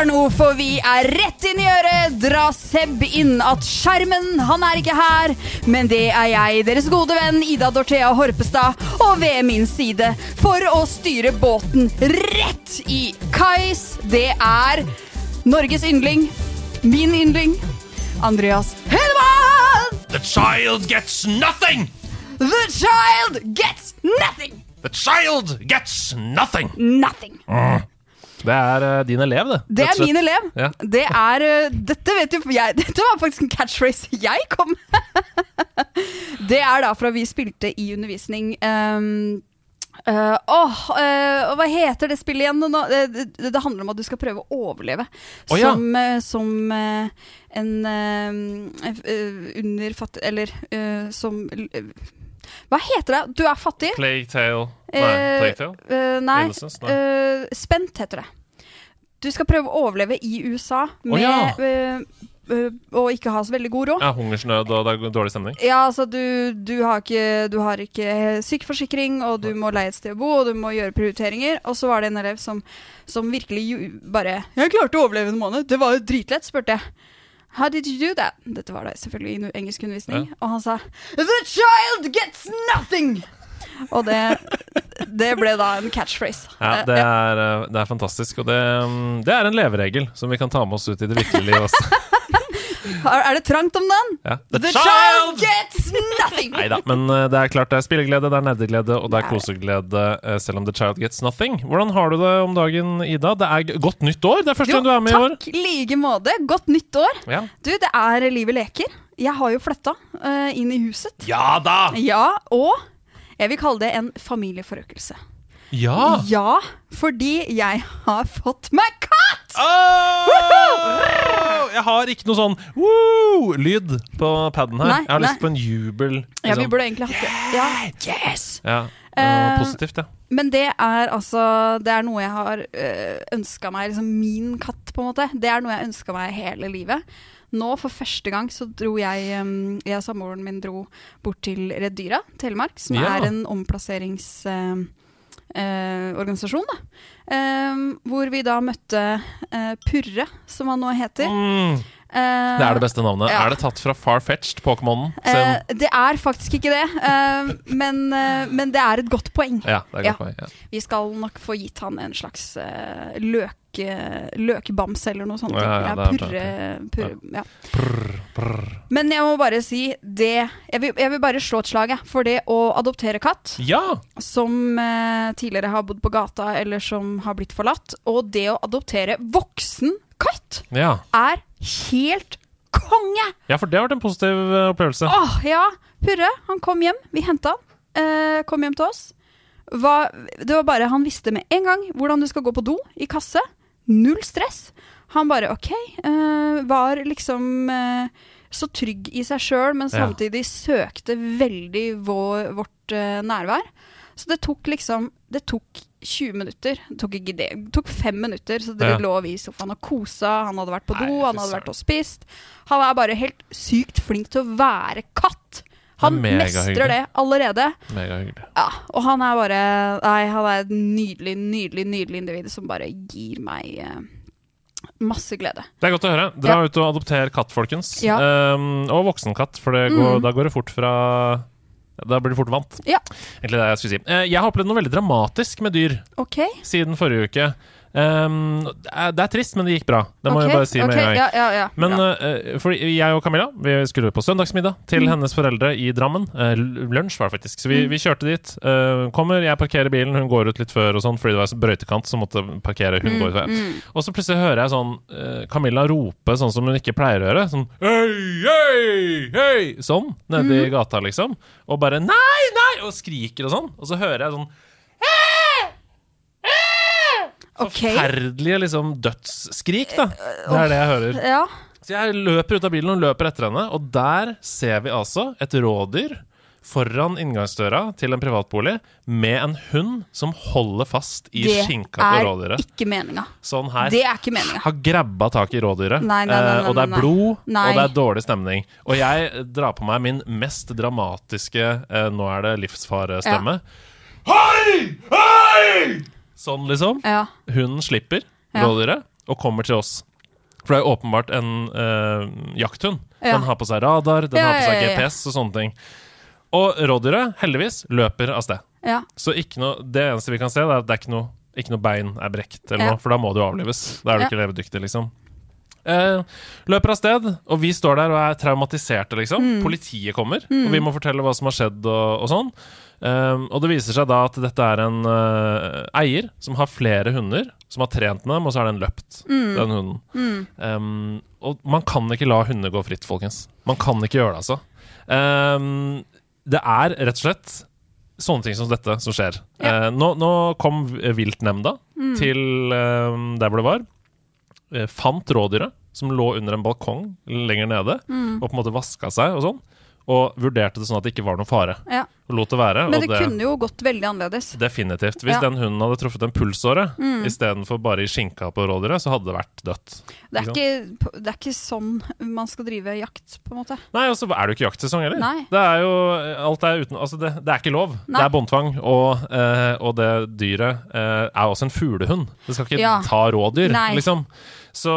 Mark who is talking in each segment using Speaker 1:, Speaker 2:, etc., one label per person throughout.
Speaker 1: likar nå, for vi er rett inn i øret. Dra Seb inn at skjermen, han er ikke her. Men det er jeg, deres gode venn Ida Dorthea Horpestad, og ved min side for å styre båten rett i kais. Det er Norges yndling, min yndling, Andreas Hedemann!
Speaker 2: The child gets nothing!
Speaker 1: The child gets nothing!
Speaker 2: The child gets nothing!
Speaker 1: Nothing.
Speaker 2: Det er uh, din elev, det.
Speaker 1: Det er min elev.
Speaker 2: Ja.
Speaker 1: Det er uh, Dette vet jo jeg Dette var faktisk en catchphrase jeg kom det er da fra vi spilte i undervisning. Um, Uh, åh, uh, hva heter det spillet igjen? Nå, det, det, det handler om at du skal prøve å overleve
Speaker 2: Oh, ja.
Speaker 1: som, uh, som en øh, underfattig Eller som Hva heter det? Du er fattig?
Speaker 2: Plague Tale. Nei, Plague Tale?
Speaker 1: øh, nei.
Speaker 2: Innocence? Nei.
Speaker 1: Uh, spent heter det. Du skal prøve å overleve i USA med
Speaker 2: ja.
Speaker 1: og ikke ha så veldig god råd.
Speaker 2: Ja, hungersnød og det er dårlig stemning.
Speaker 1: Ja, altså du, du, har ikke, du har ikke sykeforsikring, og du må leie et sted å bo, og du må gjøre prioriteringer. Og så var det en elev som, som virkelig bare 'Jeg klarte å overleve en måned. Det var jo dritlett', spurte jeg. How did you do that? Dette var da selvfølgelig i engelskundervisning. Og han sa 'The child gets nothing'! Og det, det ble da en catchphrase.
Speaker 2: Ja,
Speaker 1: Eh,
Speaker 2: det er, eh, det er fantastisk. Og det, mm, det er en leveregel som vi kan ta med oss ut i det virkelige liv også.
Speaker 1: Er det trangt om den?
Speaker 2: Ja.
Speaker 1: The, child gets nothing!
Speaker 2: Nei da, men eh, det er klart det er spilleglede, det er nerdeglede og det er koseglede, eh, selv om The Child Gets Nothing. Hvordan har du det om dagen, Ida? Det er godt nytt år. Det er første gang du er med i år.
Speaker 1: takk like måte. Godt nytt år.
Speaker 2: Ja.
Speaker 1: Du, det er Livet leker. Jeg har jo flytta uh, inn i huset.
Speaker 2: ja da!
Speaker 1: Ja, og jeg vil kalle det en familieforøkelse.
Speaker 2: Ja!
Speaker 1: Ja, fordi jeg har fått meg
Speaker 2: Åh! Jeg har ikke noe sånn woo-lyd på paden her.
Speaker 1: Nei,
Speaker 2: jeg har
Speaker 1: nei.
Speaker 2: lyst på en jubel.
Speaker 1: Ja, vi
Speaker 2: liksom.
Speaker 1: burde egentlig hatt det. Ja, yes!
Speaker 2: ja.
Speaker 1: Eh,
Speaker 2: eh, positivt, ja.
Speaker 1: Men det er altså Det er noe jeg har øh, ønska meg. Liksom min katt, på en måte. Det er noe jeg ønska meg hele livet. Nå for første gang så dro jeg Jeg og samboeren min dro bort til Redyra, Telemark, som
Speaker 2: Ja.
Speaker 1: er en omplasseringsorganisasjon. da. Eh, hvor vi da møtte eh, Purre, som han nå heter.
Speaker 2: Mm,
Speaker 1: Eh,
Speaker 2: det er det beste navnet.
Speaker 1: ja.
Speaker 2: Er det tatt fra Farfetched, Pokémonen?
Speaker 1: Uh, det er faktisk ikke det, uh, men, uh, men det er et godt poeng.
Speaker 2: ja, det
Speaker 1: ja.
Speaker 2: godt poeng. Ja.
Speaker 1: Vi skal nok få gitt han en slags løk, eh, løkbamse eller noe sånt.
Speaker 2: Ja,
Speaker 1: purre, purre, ja.
Speaker 2: Prr, prr.
Speaker 1: Men jeg må bare si det Jeg vil, jeg vil bare slå et slag for det å adoptere katt,
Speaker 2: ja!
Speaker 1: som eh, tidligere har bodd på gata eller som har blitt forlatt, og det å adoptere voksen katt,
Speaker 2: ja!
Speaker 1: er helt konge!
Speaker 2: Ja, for det har vært en positiv eh, opplevelse.
Speaker 1: Åh, ja. Purre, han kom hjem. Vi henta han. Eh, kom hjem til oss. Hva, det var bare Han visste med en gang hvordan du skal gå på do i kasse. Null stress. Han bare OK. eh, var liksom eh, så trygg i seg sjøl, men samtidig søkte veldig vår, vårt eh, nærvær. Så det tok liksom Det tok 20 minutter. Det tok ikke det. Det tok fem minutter, så dere
Speaker 2: Ja.
Speaker 1: lå vi i sofaen og kosa. Han hadde vært på do,
Speaker 2: Nei,
Speaker 1: han hadde vært og spist. Han er bare helt sykt flink til å være katt. Han
Speaker 2: Det er
Speaker 1: mestrer det allerede. Ja, og han er bare Nei, han er et nydelig, nydelig, nydelig individ som bare gir meg eh, masse glede.
Speaker 2: Det er godt å høre. Dra ut og adopter katt, folkens.
Speaker 1: Ja.
Speaker 2: Um, og voksenkatt, for det går,
Speaker 1: Mm.
Speaker 2: da går det fort fra Da blir du fort vant.
Speaker 1: Ja.
Speaker 2: Egentlig det jeg skulle si. Eh, jeg har opplevd noe veldig dramatisk med dyr
Speaker 1: okay.
Speaker 2: siden forrige uke. Um, det, er, trist, men det gikk bra. Det må
Speaker 1: okay,
Speaker 2: jeg bare si med
Speaker 1: ok,
Speaker 2: en gang.
Speaker 1: Ja, ja, ja,
Speaker 2: Men uh, for jeg og Camilla Vi skulle på søndagsmiddag til
Speaker 1: Mm.
Speaker 2: hennes foreldre i Drammen. Uh, lunsj var det faktisk. Så vi,
Speaker 1: Mm.
Speaker 2: vi kjørte dit. Uh, kommer, jeg parkerer bilen, hun går ut litt før og sånn fordi det var brøytekant, så måtte parkere. Hun
Speaker 1: Mm,
Speaker 2: går ut før.
Speaker 1: mm.
Speaker 2: Og så plutselig hører jeg sånn eh, Camilla rope sånn som hun ikke pleier å gjøre. Sånn hei, hei, hei Sånn nede
Speaker 1: Mm.
Speaker 2: i gata, liksom. Og bare nei, nei! Og skriker og sånn. Og så hører jeg sånn «Hæ!
Speaker 1: Ok.
Speaker 2: Forferdelige liksom dødsskrik, da. Det er det jeg hører.
Speaker 1: Ja.
Speaker 2: Så jeg løper ut av bilen og løper etter henne, og der ser vi altså et rådyr foran inngangsdøra til en privatbolig med en hund som holder fast i
Speaker 1: Det
Speaker 2: skinka på
Speaker 1: er
Speaker 2: rådyret.
Speaker 1: ikke meninga.
Speaker 2: Sånn her.
Speaker 1: Det er ikke meninga.
Speaker 2: Har grabba tak i rådyret,
Speaker 1: Nei, nei, nei,
Speaker 2: eh, og det er blod, og det er dårlig stemning. Og jeg drar på meg min mest dramatiske eh, 'nå er det livsfare'-stemme. Hei! Hei! Sånn, liksom.
Speaker 1: Ja.
Speaker 2: Hunden slipper
Speaker 1: Ja.
Speaker 2: rådyret og kommer til oss. For det er jo åpenbart en øh, jakthund.
Speaker 1: Ja.
Speaker 2: Den har på seg radar, den har på seg. GPS og sånne ting. Og rådyret, heldigvis, løper av sted.
Speaker 1: ja.
Speaker 2: Så noe, det eneste vi kan se, det er at det er ikke noe, ikke noe bein er brekt, eller noe, for da må du avlives. Da er du ikke levedyktig, liksom. Eh, løper av sted, og vi står der og er traumatiserte, liksom.
Speaker 1: Mm.
Speaker 2: Politiet kommer, og vi må fortelle hva som har skjedd og, og sånn. Um, og det viser seg da at dette er en uh, eier som har flere hunder, som har trent med dem, og så har den løpt,
Speaker 1: Mm.
Speaker 2: den hunden. Um, og man kan ikke la hunder gå fritt, folkens. Man kan ikke gjøre det, altså. Um, det er rett og slett sånne ting som dette som skjer.
Speaker 1: Ja.
Speaker 2: Uh, nå, nå kom viltnemnda til eh, der hvor det var. Eh, fant rådyret, som lå under en balkong lenger nede,
Speaker 1: Mm.
Speaker 2: og på en måte vaska seg og sånn. Og vurderte det sånn at det ikke var noen fare.
Speaker 1: ja.
Speaker 2: Og lot det være.
Speaker 1: Men
Speaker 2: og
Speaker 1: det kunne jo gått veldig annerledes.
Speaker 2: Definitivt. Hvis
Speaker 1: Ja.
Speaker 2: den hunden hadde truffet en pulsåre
Speaker 1: Mm.
Speaker 2: istedenfor bare i skinka på rådyret, så hadde det vært dødt.
Speaker 1: Det er,
Speaker 2: Ikke
Speaker 1: ikke, det er ikke sånn man skal drive jakt, på en måte.
Speaker 2: Nei, og så er det jo ikke jaktsesong heller.
Speaker 1: Nei.
Speaker 2: Det er jo Alt er uten Altså, det, det er ikke lov.
Speaker 1: Nei.
Speaker 2: Det er båndtvang, og, eh, og det dyret eh, er også en fuglehund. Det skal ikke
Speaker 1: Ja.
Speaker 2: ta rådyr,
Speaker 1: Nei.
Speaker 2: liksom. Så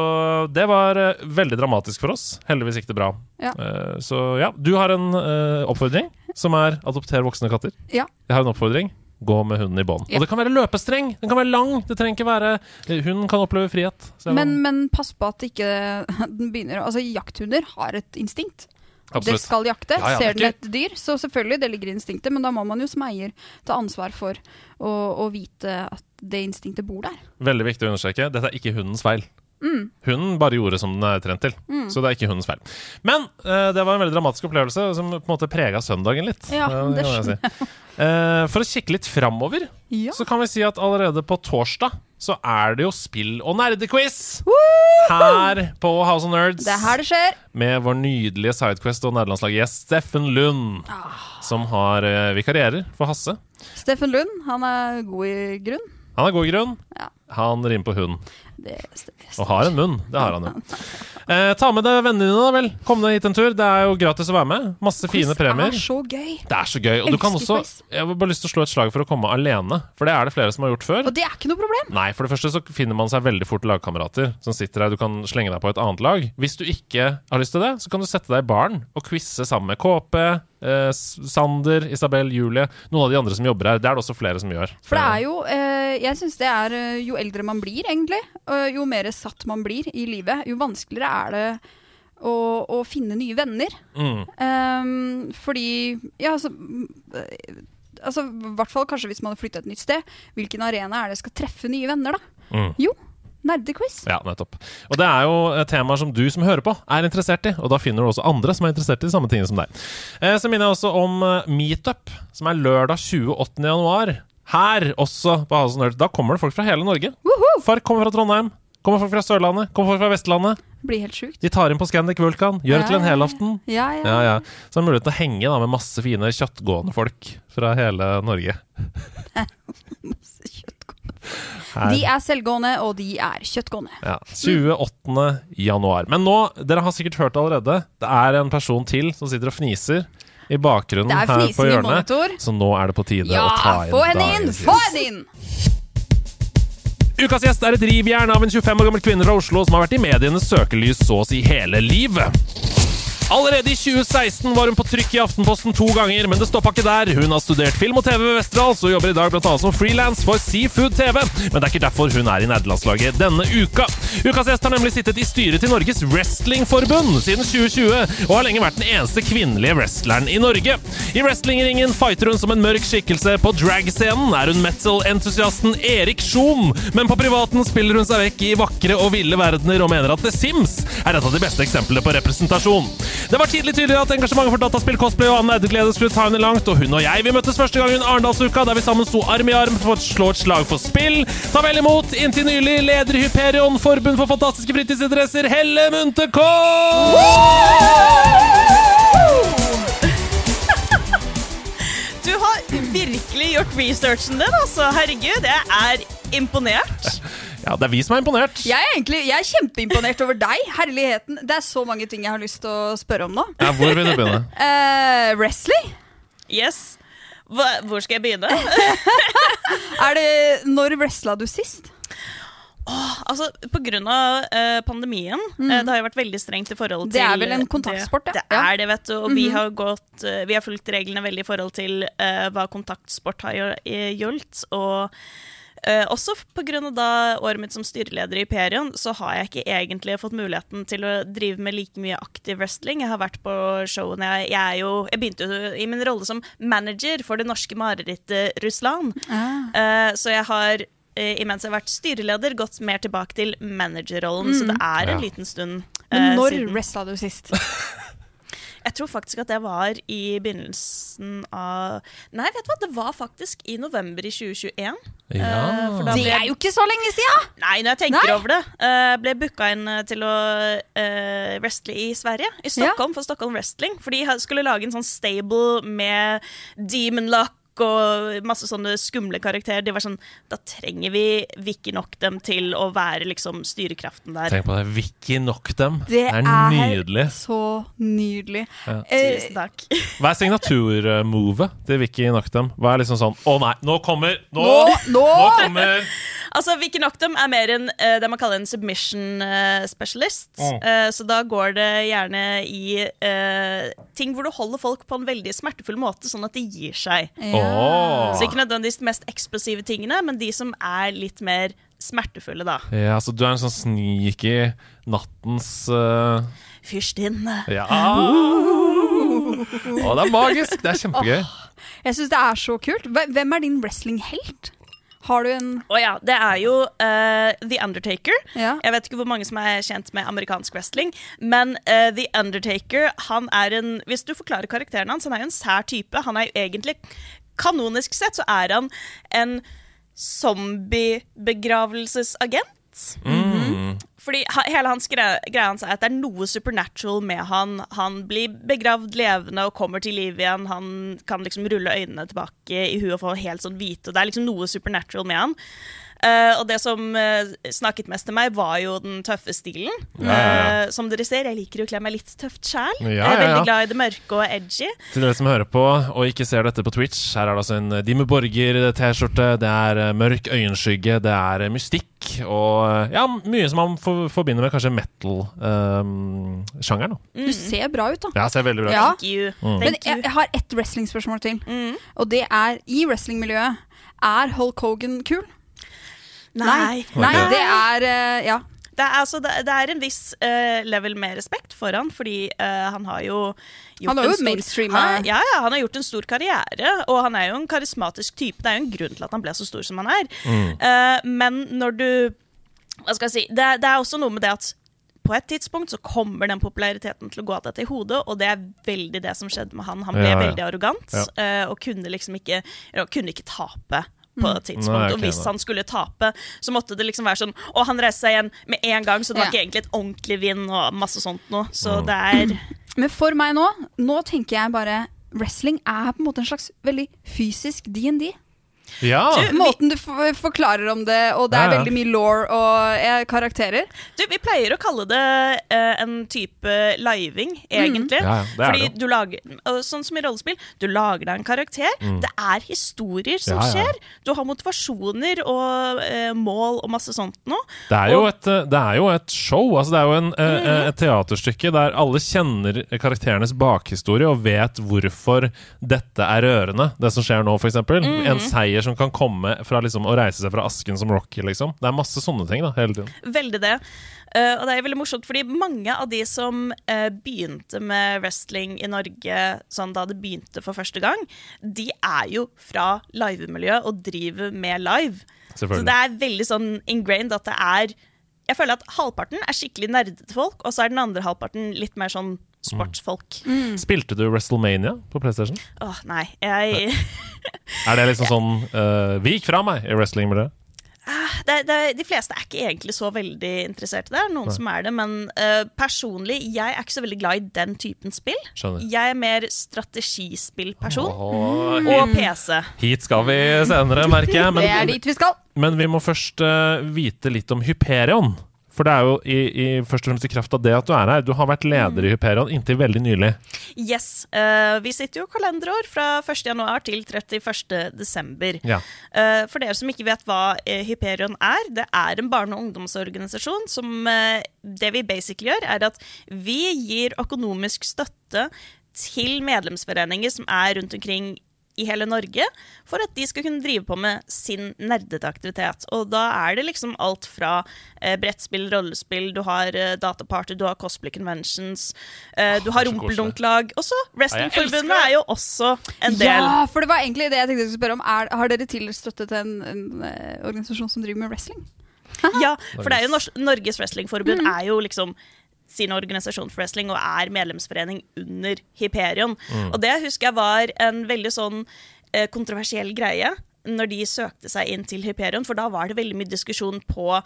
Speaker 2: det var eh, veldig dramatisk for oss. Heldigvis gikk det bra.
Speaker 1: Ja.
Speaker 2: Eh, så ja, du har en eh, oppfordring, som er adopter voksne katter.
Speaker 1: Ja.
Speaker 2: Jeg har en oppfordring. Gå med hunden i bånd.
Speaker 1: Ja.
Speaker 2: Og det kan være løpestreng! Den kan være lang! Det trenger ikke være Hunden kan oppleve frihet.
Speaker 1: Men, men pass på at ikke den begynner Altså, jakthunder har et instinkt. Det skal jakte.
Speaker 2: Ja, ja,
Speaker 1: Ser den et dyr, så selvfølgelig, det ligger i instinktet, men da må man jo som eier ta ansvar for å, å vite at det instinktet bor der.
Speaker 2: Veldig viktig å understreke. Dette er ikke hundens feil.
Speaker 1: Mm.
Speaker 2: Hunden bare gjorde som den er trent til. Så det er ikke hundens feil. Men uh, det var en veldig dramatisk opplevelse som på en måte prega søndagen litt.
Speaker 1: Ja,
Speaker 2: Eh,
Speaker 1: det
Speaker 2: kan jeg si. Uh, for å kikke litt framover,
Speaker 1: Ja.
Speaker 2: så kan vi si at allerede på torsdag så er det jo spill- og nerdequiz her på House of Nerds.
Speaker 1: Det er her det skjer.
Speaker 2: Med vår nydelige Sidequest og nederlandslaggjest Steffen Lund,
Speaker 1: Ah.
Speaker 2: som har uh, vikarierer for Hasse.
Speaker 1: Steffen Lund, han er god i grunn.
Speaker 2: Han er god i grunn.
Speaker 1: Ja.
Speaker 2: Han rimer på hund.
Speaker 1: Det.
Speaker 2: Og har en munn. Det har han jo. Eh, ta med deg vennene dine, da vel. Kom deg hit en tur. Det er jo gratis å være med. Masse fine premier.
Speaker 1: Det er så gøy.
Speaker 2: Det er så gøy. Og du kan også. Jeg har bare lyst til å slå et slag for å komme alene, for det er det flere som har gjort før.
Speaker 1: Og det er ikke noe problem.
Speaker 2: Nei, for det første så finner man seg veldig fort lagkamerater som sitter der. Du kan slenge deg på et annet lag. Hvis du ikke har lyst til det, så kan du sette deg i baren og quize sammen med KP, eh, Sander, Isabel, Julie, noen av de andre som jobber her. Det er det også flere som gjør.
Speaker 1: For det er jo eh, Jeg syns det er eh, Jo eldre man blir, egentlig, jo mer satt man blir i livet, jo vanskeligere er det å, å finne nye venner.
Speaker 2: Mm.
Speaker 1: Um, fordi Ja, altså eh, Altså, I hvert fall kanskje hvis man har flytta et nytt sted. Hvilken arena er det skal treffe nye venner, da?
Speaker 2: Mm.
Speaker 1: Jo, nerdequiz.
Speaker 2: Ja, nettopp. Og det er jo temaer som du som hører på, er interessert i. Og da finner du også andre som er interessert i de samme tingene som deg. Eh, så minner jeg også om eh, Meetup, som er lørdag 28. Her også på House Nerds. Da kommer det folk fra hele Norge.
Speaker 1: Woohoo!
Speaker 2: Fark kommer fra Trondheim. Kommer folk fra Sørlandet. Kommer folk fra Vestlandet.
Speaker 1: Det blir helt sjukt.
Speaker 2: De tar inn på Scandic Vulkan. Gjør det til en
Speaker 1: Ja, ja, ja.
Speaker 2: helaften.
Speaker 1: Ja, ja.
Speaker 2: Ja, ja. Så er mulighet til å henge da med masse fine kjøttgående folk fra hele Norge. Her.
Speaker 1: De er selvgående, og de er kjøttgående.
Speaker 2: Ja, 28. januar. Men nå, dere har sikkert hørt det allerede, det er en person til som sitter og fniser i bakgrunnen
Speaker 1: er
Speaker 2: her på hjørnet.
Speaker 1: monitor.
Speaker 2: Så nå er det på tide
Speaker 1: Ja,
Speaker 2: å ta inn
Speaker 1: få henne inn! Få henne inn!
Speaker 2: Ukas gjest er et rivjern av en 25 år gammel kvinne fra Oslo som har vært i medienes søkelys så å si hele livet. Allerede i 2016 var hun på trykk i Aftenposten to ganger, men det stoppa ikke der. Hun har studert film og TV ved Westerdals og jobber i dag annet som frilans for Seafood TV. Men det er ikke derfor hun er i nederlandslaget denne uka. Ukas gjest har nemlig sittet i styret til Norges Wrestlingforbund siden 2020, og har lenge vært den eneste kvinnelige wrestleren i Norge. I wrestlingringen fighter hun som en mørk skikkelse. På dragscenen er hun metal-entusiasten Erik Schoen, men på privaten spiller hun seg vekk i vakre og ville verdener og mener at The Sims er et av de beste eksemplene på representasjon. Det var tidlig tydelig at engasjementet for dataspill, cosplay og annen nerdeglede skulle ta henne langt, og hun og jeg vi møttes første gang under Arendalsuka, der vi sammen sto arm i arm for å slå et slag for spill. Ta vel imot, inntil nylig leder i Hyperion, Forbund for fantastiske fritidsinteresser, Helle Munthe
Speaker 3: Du har virkelig gjort researchen din, altså. Herregud, jeg er imponert.
Speaker 2: Ja, det er vi som er imponert.
Speaker 1: Jeg er, egentlig, jeg er kjempeimponert over deg. Herligheten. Det er så mange ting jeg har lyst til å spørre om nå.
Speaker 2: Ja, hvor vil du begynne?
Speaker 1: Uh, wrestling?
Speaker 3: Yes. Hva, hvor skal jeg begynne?
Speaker 1: Er det, når wrestla du sist?
Speaker 3: altså, på grunn av uh, pandemien eh, Det har jo vært veldig strengt i forhold til
Speaker 1: Mm. Det er vel en kontaktsport,
Speaker 3: det.
Speaker 1: ja.
Speaker 3: Det
Speaker 1: Mhm.
Speaker 3: er det, vet du. Og vi har gått uh, Vi har fulgt reglene veldig i forhold til hva kontaktsport har gjort, gjeldt. Og eh, også av året mitt som styreleder i Perion, så har jeg ikke egentlig fått muligheten til å drive med like mye aktiv wrestling. Jeg har vært på showene. Jeg, jeg, er jo, jeg begynte jo i min rolle som manager for det norske marerittet Russland. Eh, så jeg har eh, imens jeg har vært styreleder, gått mer tilbake til managerrollen. Så det er en
Speaker 2: Ja.
Speaker 3: liten stund
Speaker 1: Mm. Men når
Speaker 3: siden.
Speaker 1: wrestla du sist?
Speaker 3: Jeg tror faktisk at det var i begynnelsen av Nei, vet du hva, det var faktisk i november i 2021.
Speaker 2: Ja.
Speaker 3: Uh,
Speaker 1: Det er jo ikke så lenge sia!
Speaker 3: Nei, når jeg tenker
Speaker 1: Nei.
Speaker 3: over det. Uh, ble booka inn eh, til å uh, wrestle i Sverige. I Stockholm, for Stockholm Wrestling. For de skulle lage en sånn stable med Demon Luck og masse sånne skumle karakterer. De var sånn Da trenger vi Vicky nok dem til å være liksom styrekraften der.
Speaker 2: Tenk på det. Vicky nok dem.
Speaker 1: Det
Speaker 2: er
Speaker 1: er
Speaker 2: nydelig.
Speaker 1: så nydelig.
Speaker 2: Ja.
Speaker 1: Eh,
Speaker 3: Tusen takk.
Speaker 2: Hva er signaturmovet til Vicky Noctem? Hva er liksom sånn Å nei, nå kommer Nå,
Speaker 1: Nå- nå!
Speaker 2: nå kommer
Speaker 3: Altså, Vicky Noctum er mer en, uh, det man kaller en submission uh, specialist.
Speaker 2: Mm.
Speaker 3: Uh, så da går det gjerne i eh, ting hvor du holder folk på en veldig smertefull måte, sånn at de gir seg.
Speaker 2: Åh.
Speaker 3: Så ikke nødvendigvis de mest eksplosive tingene, men de som er litt mer smertefulle, da.
Speaker 2: Ja, så du er en sånn sneaky nattens uh,
Speaker 3: Fyrstinne.
Speaker 2: Ja. Å, det er magisk. Det er kjempegøy.
Speaker 1: Jeg syns det er så kult. Hvem er din wrestlinghelt? Har du en
Speaker 3: Å ja, det er jo uh, The Undertaker.
Speaker 1: Ja.
Speaker 3: Jeg vet ikke hvor mange som er kjent med amerikansk wrestling, men uh, The Undertaker, han er en Hvis du forklarer karakteren hans, han er jo en sær type. Han er jo egentlig Kanonisk sett så er han en zombiebegravelsesagent.
Speaker 2: Mm.
Speaker 3: Fordi hele hans greia hans er at det er noe supernatural med han. Han blir begravd levende og kommer til liv igjen. Han kan liksom rulle øynene tilbake i huet og få helt sånn hvite. Det er liksom noe supernatural med han. Eh, og det som uh, snakket mest til meg, var jo den tøffe stilen.
Speaker 2: Ja, ja, ja.
Speaker 3: Uh, som dere ser, jeg liker å kle meg litt tøft sjæl.
Speaker 2: Ja,
Speaker 3: jeg er
Speaker 2: ja, ja.
Speaker 3: veldig glad i det mørke og edgy.
Speaker 2: Til dere som hører på og ikke ser dette på Twitch, her er det altså en Dimmu Borger-T-skjorte, det er mørk øyenskygge, det er mystikk og ja, mye som man for, forbinder med kanskje metal-sjangeren.
Speaker 1: Du ser bra ut, da.
Speaker 2: ja, ser veldig bra ut.
Speaker 3: Thank you.
Speaker 2: Mm.
Speaker 1: Men
Speaker 3: Thank
Speaker 1: jeg, jeg har ett wrestlingspørsmål til.
Speaker 3: Mm.
Speaker 1: Og det er i wrestlingmiljøet. Er Hulk Hogan kul?
Speaker 3: Nei.
Speaker 1: Nei, det er eh, Ja.
Speaker 3: Det er, altså, det, det er en viss eh, level med respekt for han, fordi eh, han har jo gjort
Speaker 1: Han har jo
Speaker 3: en stor-
Speaker 1: mainstreama-
Speaker 3: han, ja, ja, han har gjort en stor karriere, og han er jo en karismatisk type. Det er jo en grunn til at han ble så stor som han er. Eh, men når du Hva skal jeg si det, er- det er også noe med det at på et tidspunkt så kommer den populariteten til å gå av deg til hodet, og det er veldig det som skjedde med han. Han ble
Speaker 2: Ja, ja.
Speaker 3: veldig arrogant
Speaker 2: Ja.
Speaker 3: eh, og kunne liksom ikke, eller, kunne ikke tape. På et tidspunkt,
Speaker 2: Nei, okay,
Speaker 3: og hvis han skulle tape, så måtte det liksom være sånn Og han reiste seg igjen med en gang, så det var
Speaker 1: Ja.
Speaker 3: ikke egentlig et ordentlig vinn og masse sånt noe. Så
Speaker 2: Mm.
Speaker 3: det er
Speaker 1: Men for meg nå, nå tenker jeg bare Wrestling er på en måte en slags veldig fysisk DND.
Speaker 2: Ja!
Speaker 1: Måten du forklarer om det, og det er
Speaker 2: Ja, ja.
Speaker 1: veldig mye law og eh, karakterer.
Speaker 3: Du, vi pleier å kalle det uh, en type living, egentlig.
Speaker 2: Mm. ja, det er
Speaker 3: Fordi
Speaker 2: det
Speaker 3: du lager Sånn som i rollespill, du lager deg en karakter. Det er historier som
Speaker 2: Mm. Ja, ja.
Speaker 3: skjer. Du har motivasjoner og uh, mål og masse sånt noe.
Speaker 2: Det er, jo
Speaker 3: Og-
Speaker 2: et, det er jo et show. Altså det er jo en,
Speaker 3: Mm.
Speaker 2: et teaterstykke der alle kjenner karakterenes bakhistorie og vet hvorfor dette er rørende, det som skjer nå, f.eks.
Speaker 3: Mm.
Speaker 2: En seier som kan komme fra liksom, å reise seg fra asken som Rocky, liksom. Det er masse sånne ting da, hele tiden.
Speaker 3: Veldig det. Uh, og det er veldig morsomt, fordi mange av de som uh, begynte med wrestling i Norge sånn da det begynte for første gang, de er jo fra livemiljøet og driver med live. Så det er veldig sånn ingrained at det er Jeg føler at halvparten er skikkelig nerdete folk, og så er den andre halvparten litt mer sånn sportsfolk.
Speaker 2: Spilte du WrestleMania på PlayStation?
Speaker 3: Åh, nei. Jeg
Speaker 2: Er det liksom sånn uh, Vik fra meg i wrestlingmiljøet?
Speaker 3: det, det, De fleste er ikke egentlig så veldig interessert i det. Noen som er det, men uh, personlig, jeg er ikke så veldig glad i den typen spill.
Speaker 2: Skjønner.
Speaker 3: Jeg er mer strategispillperson.
Speaker 2: Åh,
Speaker 3: Og PC.
Speaker 2: Hit skal vi senere, merker jeg.
Speaker 1: Det er dit vi skal.
Speaker 2: men vi må først uh, vite litt om Hyperion. For det er jo i, i, først og fremst i kraft av det at du er her. Du har vært leder i Hyperion inntil veldig nylig.
Speaker 3: Yes. Uh, vi sitter jo kalenderår fra 1. januar til 31. desember.
Speaker 2: Ja.
Speaker 3: Uh, for dere som ikke vet hva eh, Hyperion er, det er en barne- og ungdomsorganisasjon som uh, Det vi basically gjør, er at vi gir økonomisk støtte til medlemsforeninger som er rundt omkring i hele Norge, for at de skal kunne drive på med sin nerdete aktivitet. Og da er det liksom alt fra eh, brettspill, rollespill, du har eh, dataparty, du har cosplay conventions, eh, du har rumpeldunkklag. Også
Speaker 2: Ja,
Speaker 3: Wrestlingforbundet er jo også en del.
Speaker 1: Ja, for det var egentlig det jeg tenkte jeg skulle spørre om. Er, har dere tilstøttet en, en en organisasjon som driver med wrestling?
Speaker 3: Ja, for det er jo Norges Wrestlingforbund er jo liksom sin organisasjon for wrestling og er medlemsforening under Hyperion. Og det husker jeg var en veldig sånn eh, kontroversiell greie når de søkte seg inn til Hyperion, for da var det veldig mye diskusjon på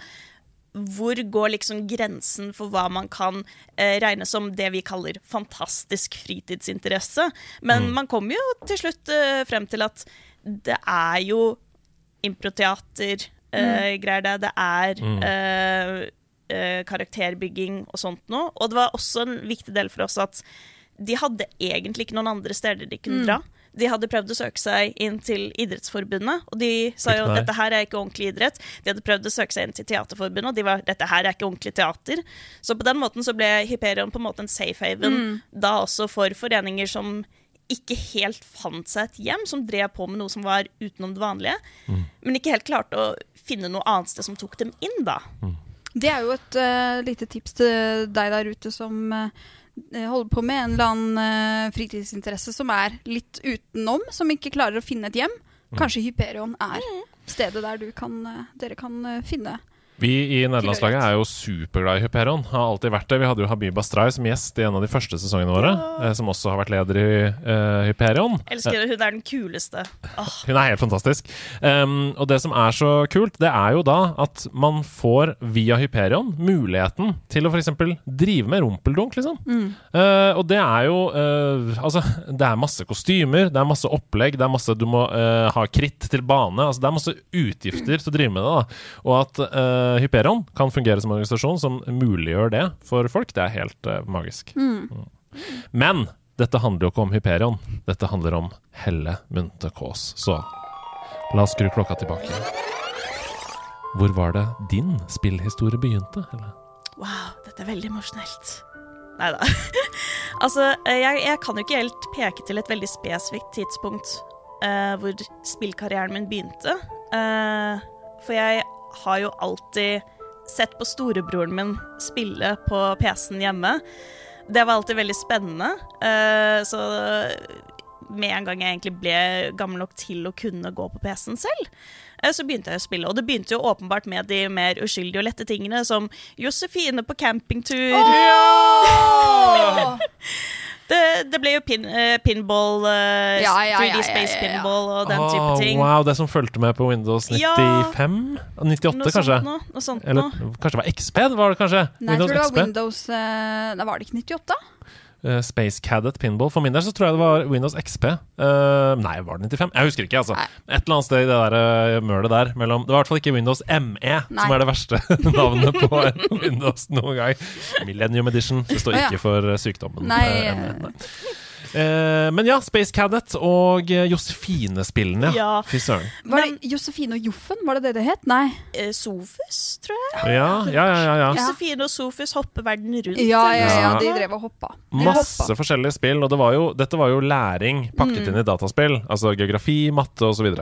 Speaker 3: hvor går liksom grensen for hva man kan eh, regne som det vi kaller fantastisk fritidsinteresse? Men man kommer jo til slutt eh, frem til at det er jo improteater, eh, greier det. Det er eh, eh, karakterbygging og sånt noe. Og det var også en viktig del for oss at de hadde egentlig ikke noen andre steder de kunne dra. De hadde prøvd å søke seg inn til Idrettsforbundet, og de sa jo dette her er ikke ordentlig idrett. De hadde prøvd å søke seg inn til Teaterforbundet, og de var dette her er ikke ordentlig teater. Så på den måten så ble Hyperion på en måte en safe haven da også for foreninger som ikke helt fant seg et hjem, som drev på med noe som var utenom det vanlige, men ikke helt klarte å finne noe annet sted som tok dem inn, da.
Speaker 1: Det er jo et uh, lite tips til deg der ute som uh, holder på med en eller annen uh, fritidsinteresse som er litt utenom, som ikke klarer å finne et hjem. Kanskje Hyperion er stedet der du kan, dere kan finne
Speaker 2: Vi i nederlandslaget er jo superglad i Hyperion. Har alltid vært det. Vi hadde jo Habib Astray som gjest i en av de første sesongene våre, Ja. som også har vært leder i uh, Hyperion.
Speaker 3: Elsker det, hun er den kuleste. Oh.
Speaker 2: Hun er helt fantastisk. Um, og det som er så kult, det er jo da at man får via Hyperion muligheten til å f.eks. drive med rumpeldunk, liksom. Uh, og det er jo uh, Altså, det er masse kostymer, det er masse opplegg, det er masse Du må ha kritt til bane. Altså, det er masse utgifter til å drive med det. da Og at uh, Hyperion kan fungere som en organisasjon som muliggjør det for folk, det er helt uh, magisk. Mm. Men dette handler jo ikke om Hyperion. Dette handler om Helle Munthe Kaas. Så la oss skru klokka tilbake. Hvor var det din spillhistorie begynte? Helle?
Speaker 3: wow, dette er veldig emosjonelt. Nei da. altså, eh, jeg, jeg kan jo ikke helt peke til et veldig spesifikt tidspunkt uh, hvor spillkarrieren min begynte. Uh, for jeg har jo alltid sett på storebroren min spille på PC-en hjemme. Det var alltid veldig spennende. eh, så med en gang jeg egentlig ble gammel nok til å kunne gå på PC-en selv, eh, så begynte jeg å spille. Og det begynte jo åpenbart med de mer uskyldige og lette tingene, som Josefine på campingtur. Det, det ble jo pin, eh, pinball, uh,
Speaker 1: Ja, ja, ja,
Speaker 3: 3D Space
Speaker 1: ja, ja.
Speaker 3: pinball og den
Speaker 2: oh,
Speaker 3: type ting.
Speaker 2: Wow, det som fulgte med på Windows
Speaker 3: Ja.
Speaker 2: 95? 98,
Speaker 3: Noe
Speaker 2: kanskje?
Speaker 3: sånt noe. Noe sånt
Speaker 2: Eller
Speaker 3: noe.
Speaker 2: kanskje det var XP? Var det kanskje?
Speaker 1: Nei, jeg tror det var
Speaker 2: XP?
Speaker 1: Windows uh, Nei, var det ikke 98?
Speaker 2: Eh, Space Cadet Pinball. For min del så tror jeg det var Windows XP. Uh, nei, var det 95? Jeg husker ikke, altså.
Speaker 1: Nei.
Speaker 2: Et eller annet sted i det der uh, mølet der mellom Det var i hvert fall ikke Windows ME, som er det verste navnet på en Windows noen gang. Millennium Edition. Det står ikke for eh, sykdommen.
Speaker 1: Nei,
Speaker 2: eh, ME, nei. Men ja, Space Cadet og eh, Josefine-spillene.
Speaker 3: Ja.
Speaker 2: Fy søren.
Speaker 1: Var det Josefine og Joffen? Var det det det het? Nei.
Speaker 3: Eh, Sofus, tror jeg.
Speaker 2: Ja, ja, ja. ja, ja.
Speaker 3: Josefine og Sofus hopper verden rundt.
Speaker 1: Ja, ja, ja,
Speaker 2: Ja.
Speaker 1: de drev og hoppa. De
Speaker 2: Masse
Speaker 1: hoppa.
Speaker 2: forskjellige spill, og det var jo, dette var jo læring pakket
Speaker 1: Mm.
Speaker 2: inn i dataspill. Altså geografi, matte osv.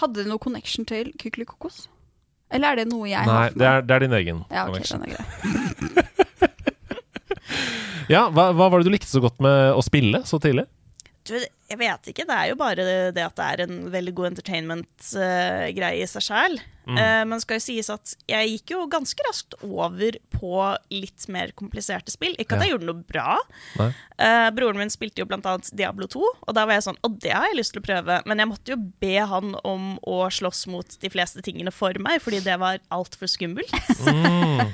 Speaker 1: Hadde det noe connection til Kykelikokos? Eller er det noe jeg
Speaker 2: Nei,
Speaker 1: har? for
Speaker 2: det
Speaker 1: meg?
Speaker 2: er, det er din egen
Speaker 1: ja, ok,
Speaker 2: connection.
Speaker 1: den er grei.
Speaker 2: Ja, hva, hva var det du likte så godt med å spille så tidlig?
Speaker 3: Du, jeg vet ikke. Det er jo bare det at det er en veldig god entertainment-greie i seg sjæl. men skal jo sies at jeg gikk jo ganske raskt over på litt mer kompliserte spill. Ikke at jeg gjorde noe bra. Eh, broren min spilte jo blant annet Diablo 2, og da var jeg sånn Og det har jeg lyst til å prøve, men jeg måtte jo be han om å slåss mot de fleste tingene for meg, fordi det var altfor skummelt.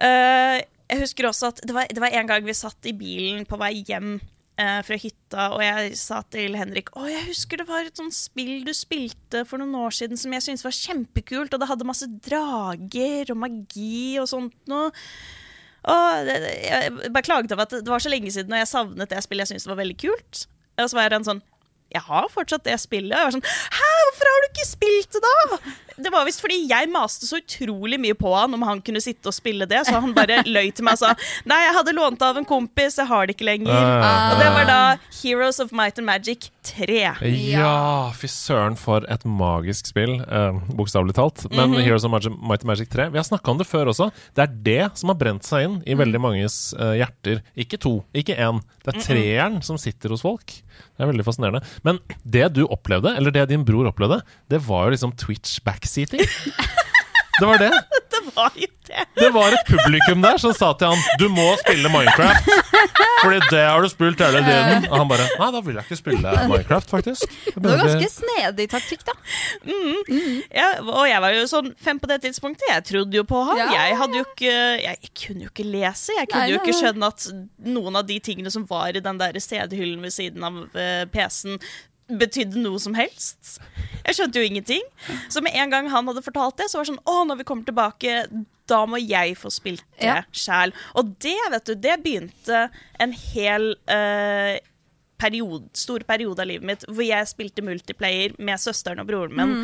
Speaker 3: Eh, jeg husker også at det var, det var en gang vi satt i bilen på vei hjem eh, fra hytta, og jeg sa til Henrik Å, jeg husker det var et sånt spill du spilte for noen år siden som jeg syntes var kjempekult, og det hadde masse drager og magi og sånt noe. Og det, jeg bare klaget over at det var så lenge siden, og jeg savnet det spillet jeg syntes var veldig kult. Og så var han sånn Jeg har fortsatt det spillet. Og jeg var sånn Hæ, hvorfor har du ikke spilt det, da? Det var visst fordi jeg maste så utrolig mye på han om han kunne sitte og spille det, så han bare løy til meg og sa Nei, jeg hadde lånt av en kompis, jeg har det ikke lenger.
Speaker 2: Ah.
Speaker 3: Og det var da Heroes of Might and Magic 3.
Speaker 2: Ja, fy søren for et magisk spill, eh, bokstavelig talt. Men
Speaker 3: Mhm.
Speaker 2: Heroes of Might and Magic 3 Vi har snakka om det før også. Det er det som har brent seg inn i
Speaker 3: Mm.
Speaker 2: veldig manges eh, hjerter. Ikke to, ikke én. Det er treeren som sitter hos folk. Det er veldig fascinerende. Men det du opplevde, eller det din bror opplevde, det var jo liksom Twitch backseating. Det var det.
Speaker 3: Det var jo det.
Speaker 2: Det var et publikum der som sa til han Du må spille Minecraft. Fordi det har du spilt hele tiden. Og han bare Nei, da vil jeg ikke spille Minecraft, faktisk. Det
Speaker 1: var ganske snedig taktikk, da.
Speaker 3: Ja, og jeg var jo sånn fem på det tidspunktet. Jeg trodde jo på han.
Speaker 1: Ja.
Speaker 3: Jeg hadde jo ikke Jeg kunne jo ikke lese. Jeg kunne
Speaker 1: Nei,
Speaker 3: jo ikke skjønne at noen av de tingene som var i den der CD-hyllen ved siden av eh, PC-en, betydde noe som helst. Jeg skjønte jo ingenting. Så med en gang han hadde fortalt det, så var det sånn Å, når vi kommer tilbake, da må jeg få spilt det
Speaker 1: Ja.
Speaker 3: sjæl. Og det, vet du, det begynte en hel uh, period, stor periode av livet mitt hvor jeg spilte multiplayer med søsteren og broren min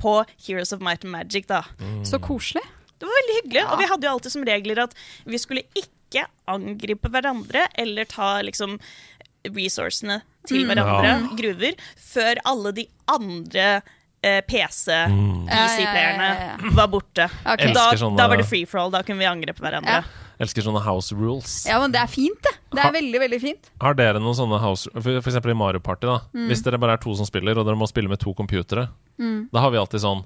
Speaker 3: på Heroes of Might and Magic. da.
Speaker 1: Så koselig.
Speaker 3: Det var veldig hyggelig, og vi hadde jo alltid som regler at vi skulle ikke angripe hverandre eller ta liksom resourcene til hverandre, gruver, før alle de andre eh, PC-PC-playerne
Speaker 1: Ja, ja, ja,
Speaker 3: var borte.
Speaker 1: Okay.
Speaker 3: Da,
Speaker 2: sånne-
Speaker 3: da var det free for all, da kunne vi angrepe hverandre.
Speaker 1: Ja.
Speaker 2: Elsker sånne house rules.
Speaker 1: Ja, men det er fint, det. Det
Speaker 2: Ha-
Speaker 1: er veldig, veldig fint.
Speaker 2: Har dere noen sånne house For, for eksempel i Mario Party, da. Hvis dere bare er to som spiller, og dere må spille med to computere, da har vi alltid sånn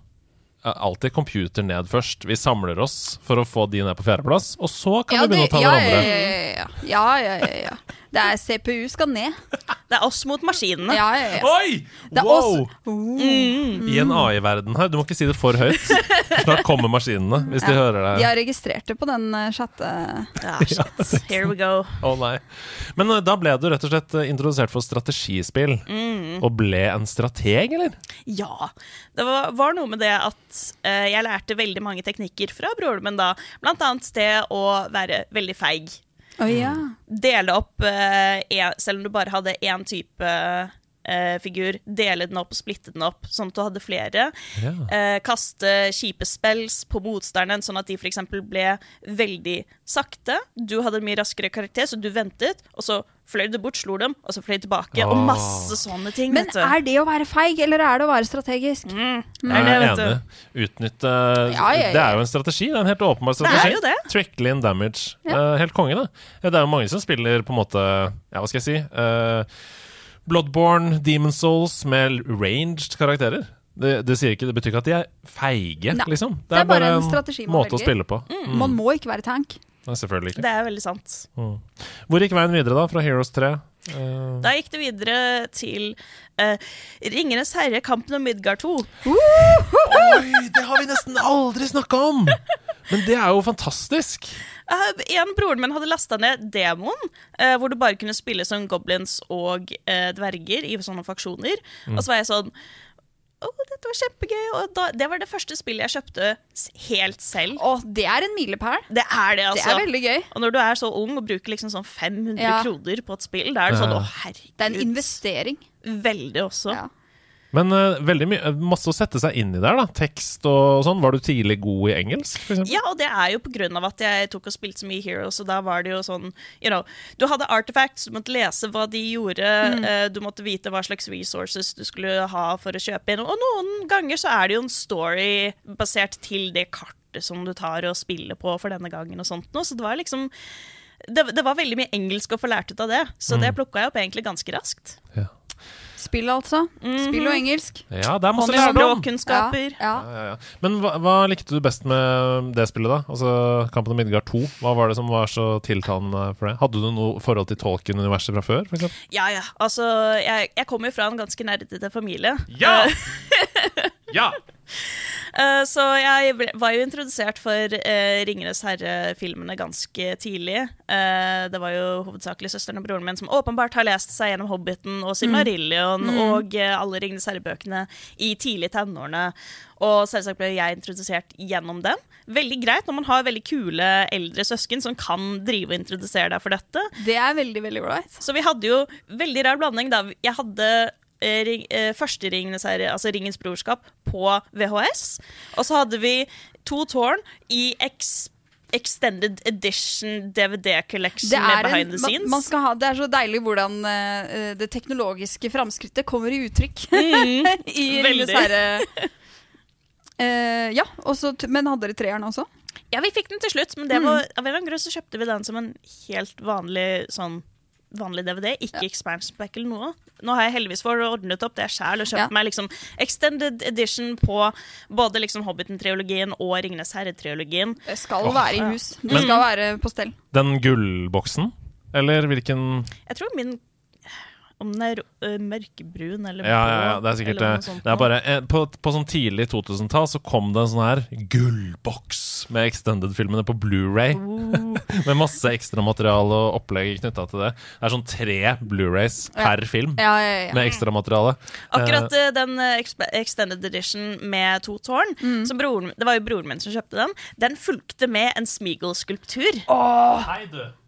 Speaker 2: eh, Alltid computer ned først. Vi samler oss for å få de ned på fjerdeplass, og så kan
Speaker 1: Ja,
Speaker 2: vi begynne å ta
Speaker 1: ja,
Speaker 2: hverandre.
Speaker 1: ja, ja, ja. ja, ja, ja, ja. Det er CPU skal ned.
Speaker 3: Det er oss mot maskinene.
Speaker 1: Ja, ja, ja.
Speaker 2: Oi!
Speaker 1: Det er
Speaker 2: Wow!
Speaker 1: oss- Mm.
Speaker 2: I en AI-verden her. Du må ikke si det for høyt. Snart kommer maskinene, hvis de hører deg.
Speaker 1: De har registrert det på den eh, chatte...
Speaker 3: Ja, shit. Here we go.
Speaker 2: Å nei. Men eh, da ble du rett og slett eh, introdusert for strategispill.
Speaker 1: Mm.
Speaker 2: Og ble en strateg, eller?
Speaker 3: Ja. Det var, var noe med det at uh, jeg lærte veldig mange teknikker fra broren min da. Blant annet det å være veldig feig.
Speaker 1: Å ja.
Speaker 3: Dele opp, eh, selv om du bare hadde én type eh, figur, dele den opp og splitte den opp, sånn at du hadde flere.
Speaker 2: Ja.
Speaker 3: Eh, kaste kjipe spells på motstanderen, sånn at de f.eks. ble veldig sakte. Du hadde en mye raskere karakter, så du ventet, og så fløy det bort, slo dem, og så fløy tilbake. Og masse sånne ting.
Speaker 1: Men
Speaker 3: vet du.
Speaker 1: er det å være feig, eller er det å være strategisk?
Speaker 3: Mm, det
Speaker 2: Jeg
Speaker 3: er det,
Speaker 2: er
Speaker 3: vet
Speaker 2: enig.
Speaker 3: du.
Speaker 2: Utnytte
Speaker 1: Ja, ja, ja.
Speaker 2: Det er jo en strategi. Det er en helt åpenbar
Speaker 3: Det er
Speaker 2: strategi.
Speaker 3: jo det.
Speaker 2: Trickle in damage. Uh, helt konge, det. Det er jo mange som spiller på en måte Ja, hva skal jeg si? Uh, Bloodborne, Demon Souls med ranged karakterer. Det, det, sier ikke, det betyr ikke at de er feige,
Speaker 1: Nei.
Speaker 2: liksom. Det,
Speaker 1: Det
Speaker 2: er bare en
Speaker 1: strategi måte
Speaker 2: måte å spille på.
Speaker 1: Man må ikke være tank.
Speaker 2: Nei, selvfølgelig ikke.
Speaker 3: Det er veldig sant.
Speaker 2: Hvor gikk veien videre, da? Fra Heroes 3? Uh...
Speaker 3: Da gikk det videre til uh, Ringenes herre, kampen om Midgard 2.
Speaker 2: Oi, det har vi nesten aldri snakka om! Men det er jo fantastisk.
Speaker 3: Uh, en broren min hadde lasta ned demoen, eh, hvor du bare kunne spille som goblins og eh, dverger i sånne faksjoner. Og så var jeg sånn Å, dette var kjempegøy. Og da, det var det første spillet jeg kjøpte helt selv.
Speaker 1: Og det er en milepæl.
Speaker 3: Det er det, altså.
Speaker 1: Det
Speaker 3: altså.
Speaker 1: er veldig gøy.
Speaker 3: Og når du er så ung og bruker liksom sånn 500
Speaker 1: Ja.
Speaker 3: kroner på et spill, da er det sånn. Å, herregud.
Speaker 1: Det er en investering.
Speaker 3: Veldig også.
Speaker 1: Ja.
Speaker 2: Men uh, veldig mye masse å sette seg inn i der, da. Tekst og sånn. Var du tidlig god i engelsk, for eksempel?
Speaker 3: Ja, og det er jo på grunn av at jeg tok og spilte så mye Heroes, og da var det jo sånn You know, du hadde artifacts, du måtte lese hva de gjorde, eh, du måtte vite hva slags resources du skulle ha for å kjøpe inn, og noen ganger så er det jo en story basert til det kartet som du tar og spiller på for denne gangen og sånt noe, så det var liksom det, det var veldig mye engelsk å få lært ut av det, så det plukka jeg opp egentlig ganske raskt.
Speaker 2: Ja.
Speaker 1: Spill, altså. Spill og engelsk.
Speaker 2: Ja, det er masse lærdom.
Speaker 3: Språkkunnskaper.
Speaker 1: Ja,
Speaker 2: Ja, ja, ja. Men hva, hva likte du best med det spillet, da? Altså Kampen om Midgard 2. Hva var det som var så tiltalende for det? Hadde du noe forhold til Tolkien-universet fra før? For eksempel?
Speaker 3: Ja, ja. Altså, jeg, jeg kommer jo fra en ganske nerdete familie.
Speaker 2: Ja! ja!
Speaker 3: Uh, så jeg ble, var jo introdusert for uh, Ringenes herre-filmene ganske tidlig. Uh, det var jo hovedsakelig søsteren og broren min som åpenbart har lest seg gjennom Hobbiten og Silmarillion og eh, alle Ringenes herre-bøkene i tidlig tenårene. Og selvsagt ble jeg introdusert gjennom dem. Veldig greit når man har veldig kule eldre søsken som kan drive og introdusere deg for dette.
Speaker 1: Det er veldig, veldig right.
Speaker 3: Så vi hadde jo veldig rar blanding. da Jeg hadde ring, eh, første Ringenes herre, altså Ringens brorskap, på VHS. Og så hadde vi to tårn i ex Extended Edition DVD Collection med behind the scenes.
Speaker 1: man skal ha, det er så deilig hvordan uh, det teknologiske framskrittet kommer i uttrykk.
Speaker 3: Mm,
Speaker 1: I. Ringenes herre. Uh, ja, også, men hadde dere treeren også?
Speaker 3: Ja, vi fikk den til slutt, men det var, av en eller annen grunn så kjøpte vi den som en helt vanlig sånn vanlig DVD, ikke expansion pack eller noe. Nå har jeg heldigvis fått ordnet opp det sjæl og kjøpt
Speaker 1: Ja.
Speaker 3: meg liksom extended edition på både liksom Hobbiten-triologien og Ringenes herre-triologien.
Speaker 1: Det skal være i hus. Det skal være på stell.
Speaker 2: Den gullboksen? Eller hvilken
Speaker 3: Jeg tror min Om den er ø, mørkebrun eller
Speaker 2: Ja, ja, ja, det er sikkert det.
Speaker 3: sånt
Speaker 2: Det er bare, eh, på, på sånn tidlig 2000-tall så kom det en sånn her gullboks med extended-filmene på Blu-ray med masse ekstramateriale og opplegg knytta til det. Det er sånn tre Blu-rays per film
Speaker 1: Ja, ja, ja.
Speaker 2: med ekstramateriale.
Speaker 3: Akkurat uh, den eh, extended edition med to tårn,
Speaker 1: Mm.
Speaker 3: som broren, det var jo broren min som kjøpte den, den fulgte med en Smeagol-skulptur.
Speaker 2: Oh.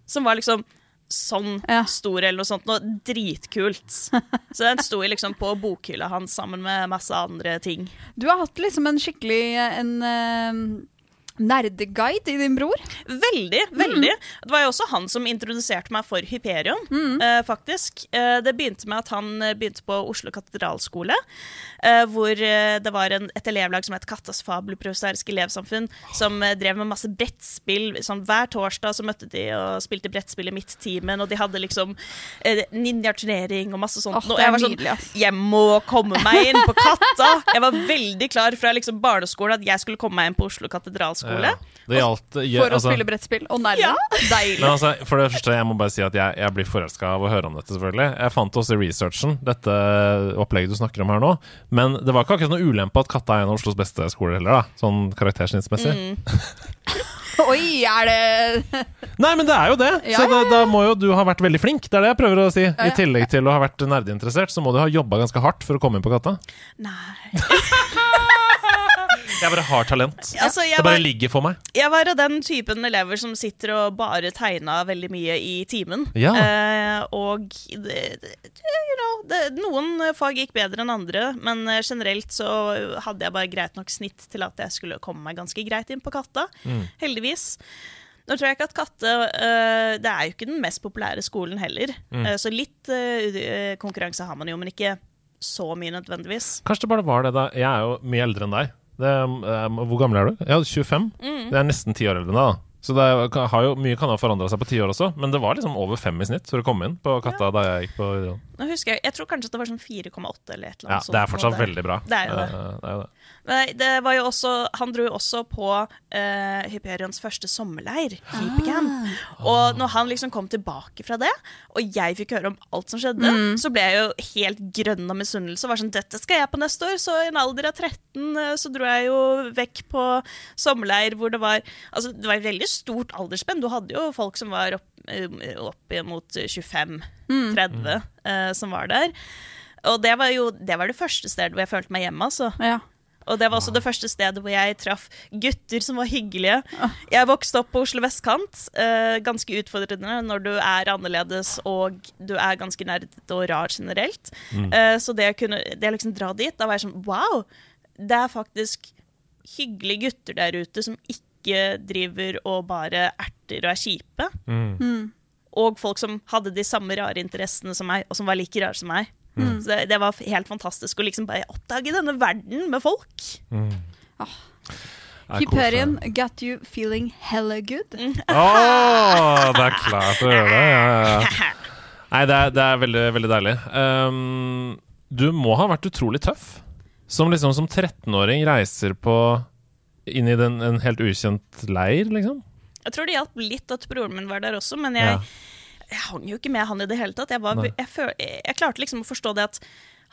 Speaker 3: Som var liksom sånn
Speaker 1: Ja.
Speaker 3: stor eller noe sånt. Noe dritkult. Så den sto liksom på bokhylla hans sammen med masse andre ting.
Speaker 1: Du har hatt liksom en skikkelig en, eh, nerdeguide i din bror.
Speaker 3: Veldig, veldig. Det var jo også han som introduserte meg for Hyperion, eh, faktisk. Eh, det begynte med at han eh, begynte på Oslo katedralskole, eh, hvor eh, det var en, et elevlag som het Kattas fabelprosaiske elevsamfunn, som eh, drev med masse brettspill. Sånn, hver torsdag så møtte de og spilte brettspill i Midttimen, og de hadde liksom eh, ninjaturnering og masse sånt.
Speaker 1: Oh,
Speaker 3: og jeg var sånn
Speaker 1: nydelig.
Speaker 3: Jeg må komme meg inn på Katta! Jeg var veldig klar fra liksom barneskolen at jeg skulle komme meg inn på Oslo katedralskole.
Speaker 2: Ja, det gjaldt ja,
Speaker 1: For å
Speaker 2: altså,
Speaker 1: spille brettspill. Og nerde.
Speaker 3: Ja.
Speaker 1: Deilig.
Speaker 2: Men altså, for det første, jeg må bare si at jeg, jeg blir forelska av å høre om dette, selvfølgelig. Jeg fant også i researchen, dette opplegget du snakker om her nå. Men det var ikke akkurat noe ulempe at Katta er en av Oslos beste skoler heller, da. Sånn karaktersnittsmessig.
Speaker 1: Oi, er det
Speaker 2: Nei, men det er jo det!
Speaker 1: Ja,
Speaker 2: så da, da må jo du ha vært veldig flink. Det er det jeg prøver å si.
Speaker 1: ja.
Speaker 2: I tillegg til å ha vært nerdeinteressert, så må du ha jobba ganske hardt for å komme inn på Katta.
Speaker 3: Nei.
Speaker 2: Jeg bare har talent.
Speaker 3: Altså,
Speaker 2: Det bare
Speaker 3: var-
Speaker 2: ligger for meg.
Speaker 3: Jeg var av den typen elever som sitter og bare tegna veldig mye i timen.
Speaker 2: Ja.
Speaker 3: Eh, og det, det, you know, det, noen fag gikk bedre enn andre, men eh, generelt så hadde jeg bare greit nok snitt til at jeg skulle komme meg ganske greit inn på Katta.
Speaker 2: Mm.
Speaker 3: Heldigvis. Nå tror jeg ikke at Katte uh, Det er jo ikke den mest populære skolen heller.
Speaker 2: Mm.
Speaker 3: Uh, så litt uh, konkurranse har man jo, men ikke så mye nødvendigvis.
Speaker 2: Kanskje det bare var det da. Jeg er jo mye eldre enn deg. Det, um, hvor gammel er du? Ja, 25.
Speaker 3: Mm.
Speaker 2: Det er nesten ti år eldre enn deg. Så er- jo, mye kan ha forandra seg på ti år også, men det var liksom over fem i snitt for å komme inn på Katta da jeg gikk på videregående.
Speaker 3: Jeg, jeg tror kanskje det var sånn 4,8 eller et eller
Speaker 2: Ja,
Speaker 3: annet sånt.
Speaker 2: det er fortsatt veldig bra.
Speaker 3: Det er jo det.
Speaker 2: Eh, det er jo det.
Speaker 3: Nei, det var jo også, han dro jo også på uh, Hyperions første sommerleir, Hypercamp. Og når han liksom kom tilbake fra det, og jeg fikk høre om alt som skjedde, så ble jeg jo helt grønn av misunnelse. Var sånn, dette skal jeg på neste år. Så i en alder av 13 eh, så dro jeg jo vekk på sommerleir hvor det var Altså, det var et veldig stort aldersspenn. Du hadde jo folk som var opp, eh, opp mot 25-30 eh, som var der. Og det var jo det, var det første stedet hvor jeg følte meg hjemme, altså.
Speaker 1: Ja.
Speaker 3: Og det var også det første stedet hvor jeg traff gutter som var hyggelige. Jeg vokste opp på Oslo vestkant. Eh, ganske utfordrende når du er annerledes og du er ganske nerdete og rar generelt. Eh, så det å kunne det å liksom dra dit, da var jeg sånn Wow! Det er faktisk hyggelige gutter der ute som ikke driver og bare erter og er kjipe. Og folk som hadde de samme rare interessene som meg, og som var like rare som meg. Så det, det var helt fantastisk å liksom bare oppdage denne verden med folk.
Speaker 2: Mm. Ah.
Speaker 1: Hyperion got you feeling hella good.
Speaker 2: Åh, det er klart å gjøre det. Ja, ja, ja. Nei, det er, det er veldig, veldig deilig. Um, du må ha vært utrolig tøff. Som liksom som 13-åring reiser på inn i den, en helt ukjent leir, liksom.
Speaker 3: Jeg tror det hjalp litt at broren min var der også, men jeg,
Speaker 2: Ja.
Speaker 3: Jeg hang jo ikke med han i det hele tatt. Jeg, var, jeg, føl, jeg klarte liksom å forstå det at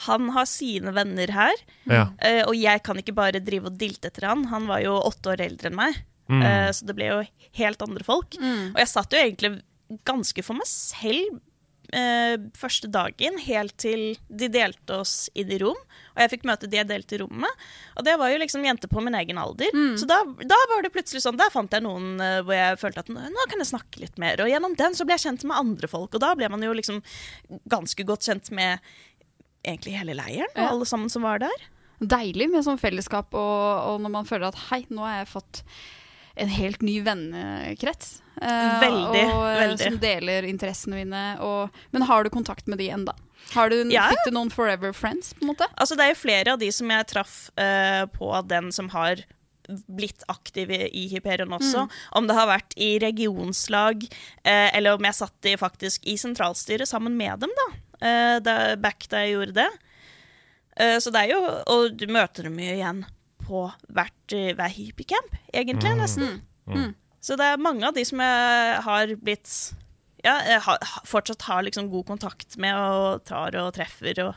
Speaker 3: han har sine venner her,
Speaker 2: Ja.
Speaker 3: eh, og jeg kan ikke bare drive og dilte etter han. Han var jo åtte år eldre enn meg,
Speaker 2: Mm.
Speaker 3: eh, så det ble jo helt andre folk. Og jeg satt jo egentlig ganske for meg selv eh, første dagen, helt til de delte oss inn i rom. Og jeg fikk møte de jeg delte i rommet. Og det var jo liksom jenter på min egen alder. Så da, da var det plutselig sånn, der fant jeg noen eh, hvor jeg følte at nå kan jeg snakke litt mer. Og gjennom den så ble jeg kjent med andre folk, og da ble man jo liksom ganske godt kjent med egentlig hele leiren, og
Speaker 1: Ja.
Speaker 3: alle sammen som var der.
Speaker 1: Deilig med sånn fellesskap, og, og når man føler at hei, nå har jeg fått en helt ny vennekrets. Uh,
Speaker 3: Veldig,
Speaker 1: og, eh,
Speaker 3: veldig.
Speaker 1: Som deler interessene mine. Og, men har du kontakt med de enda? Har du,
Speaker 3: Ja.
Speaker 1: Fikk du noen forever friends, på en måte?
Speaker 3: Altså, det er jo flere av de som jeg traff uh, på den som har blitt aktive i Hyperion også. Om det har vært i regionslag, eh, eller om jeg satt i, faktisk i sentralstyret sammen med dem, da. Eh, da back da jeg gjorde det. Eh, så det er jo Og du møter dem jo igjen på hvert, eh, hver hypercamp, egentlig, nesten. Så det er mange av de som jeg har blitt ja, jeg har, fortsatt har liksom god kontakt med og tar og treffer og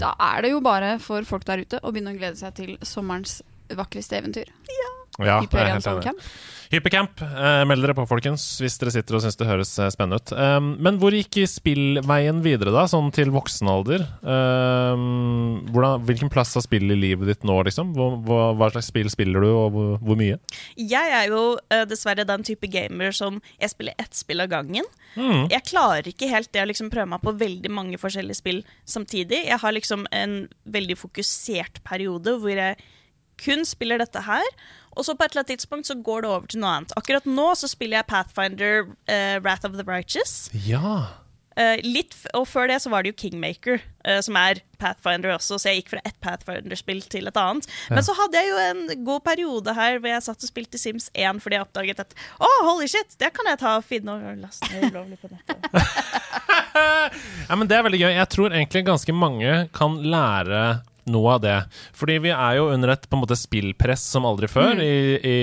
Speaker 1: Da er det jo bare for folk der ute å begynne å glede seg til sommerens vakreste eventyr.
Speaker 2: Ja, er
Speaker 1: Hyperion. Soulcamp.
Speaker 2: Hypercamp, eh, meld dere på, folkens, hvis dere sitter og syns det høres eh, spennende ut. Um, men hvor gikk spillveien videre, da, sånn til voksen alder? Um, hvordan, hvilken plass har spill i livet ditt nå, liksom? Hva, hva, hva slags spill spiller du, og hvor, hvor mye?
Speaker 3: Jeg er jo uh, dessverre den type gamer som jeg spiller ett spill av gangen.
Speaker 2: Mm.
Speaker 3: Jeg klarer ikke helt det å liksom prøve meg på veldig mange forskjellige spill samtidig. Jeg har liksom en veldig fokusert periode hvor jeg kun spiller dette her. Og så på et eller annet tidspunkt så går det over til noe annet. Akkurat nå så spiller jeg Pathfinder uh, Wrath of the Righteous.
Speaker 2: Ja.
Speaker 3: Uh, litt, og før det så var det jo Kingmaker, uh, som er Pathfinder også, så jeg gikk fra ett Pathfinder-spill til et annet. Men så hadde jeg jo en god periode her hvor jeg satt og spilte Sims 1 fordi jeg oppdaget at å, holy shit, det kan jeg ta og finne og laste ned ulovlig på nettet.
Speaker 2: Ja, men Det er veldig gøy. Jeg tror egentlig ganske mange kan lære noe av det. Fordi vi er jo under et på en måte spillpress som aldri før i, i,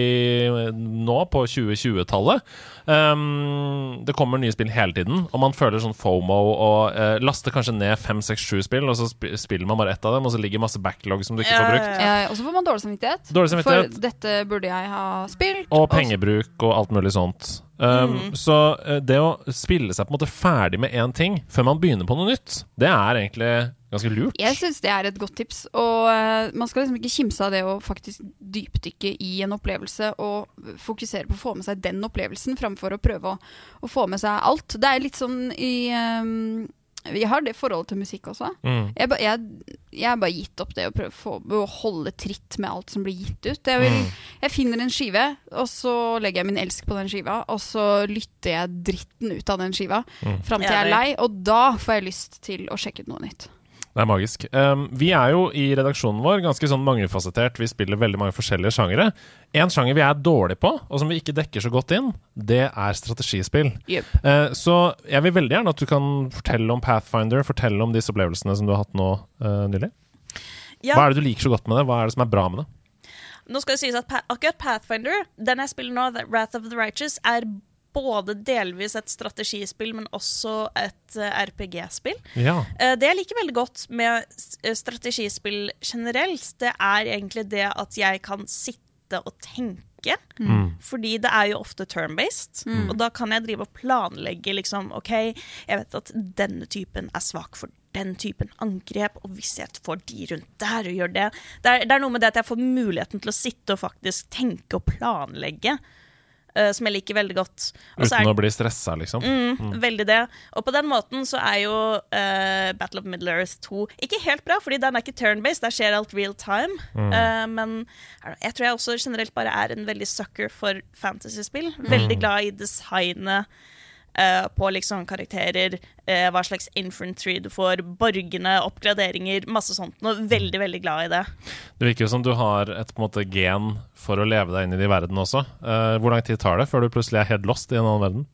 Speaker 2: nå på 2020-tallet. Um, det kommer nye spill hele tiden, og man føler sånn fomo og uh, laster kanskje ned fem, seks, sju spill, og så spiller man bare ett av dem, og så ligger masse backlog som du ikke får brukt.
Speaker 3: ja, ja.
Speaker 1: ja. og så får man dårlig samvittighet.
Speaker 2: Dårlig samvittighet.
Speaker 1: For dette burde jeg ha spilt.
Speaker 2: Og pengebruk og alt mulig sånt. Um, Så eh, det å spille seg på en måte ferdig med én ting før man begynner på noe nytt, det er egentlig ganske lurt.
Speaker 1: Jeg syns det er et godt tips. Og uh, man skal liksom ikke kimse av det å faktisk dypdykke i en opplevelse og fokusere på å få med seg den opplevelsen framfor å prøve å, å få med seg alt. Det er litt sånn i eh, Vi har det forholdet til musikk også.
Speaker 2: Mm.
Speaker 1: Jeg, ba- jeg, jeg har bare gitt opp det å prøve få, å holde tritt med alt som blir gitt ut. Jeg, vil, jeg finner en skive, og så legger jeg min elsk på den skiva, og så lytter jeg dritten ut av den skiva fram til jeg er lei, og da får jeg lyst til å sjekke ut noe nytt.
Speaker 2: Det er magisk. Um, vi er jo i redaksjonen vår ganske sånn mangefasettert. Vi spiller veldig mange forskjellige sjangere. En sjanger vi er dårlig på, og som vi ikke dekker så godt inn, det er strategispill.
Speaker 1: Yep.
Speaker 2: Uh, så jeg vil veldig gjerne at du kan fortelle om Pathfinder, fortelle om disse opplevelsene som du har hatt nå uh, nylig.
Speaker 3: Ja,
Speaker 2: Hva er det du liker så godt med det? Hva er det som er bra med det?
Speaker 3: Nå skal det sies at pa akkurat Pathfinder, den jeg spiller nå, The Wrath of the Righteous, er både delvis et strategispill, men også et eh, RPG-spill.
Speaker 2: Ja.
Speaker 3: Eh, Det jeg liker veldig godt med eh, strategispill generelt, det er egentlig det at jeg kan sitte og tenke. Fordi det er jo ofte turn-based, og da kan jeg drive og planlegge liksom OK, jeg vet at denne typen er svak for den typen angrep, og hvis jeg får de rundt der og gjør det Det er, det er noe med det at jeg får muligheten til å sitte og faktisk tenke og planlegge, eh, som jeg liker veldig godt. Også Uten er
Speaker 2: å bli stressa, liksom.
Speaker 3: Mm, Veldig det. Og på den måten så er jo uh, Battle of Middle Earth 2 ikke helt bra, fordi den er ikke turn-based, der skjer alt real time. Eh, men jeg tror jeg også generelt bare er en veldig sucker for fantasyspill. Veldig glad i designet eh, på liksom karakterer, eh, hva slags infantry du får, borgerne, oppgraderinger, masse sånt. Og veldig, veldig glad i det.
Speaker 2: Det virker jo som du har et på en måte, gen for å leve deg inn i de verden også. Eh, hvor lang tid tar det før du plutselig er helt lost i en annen verden?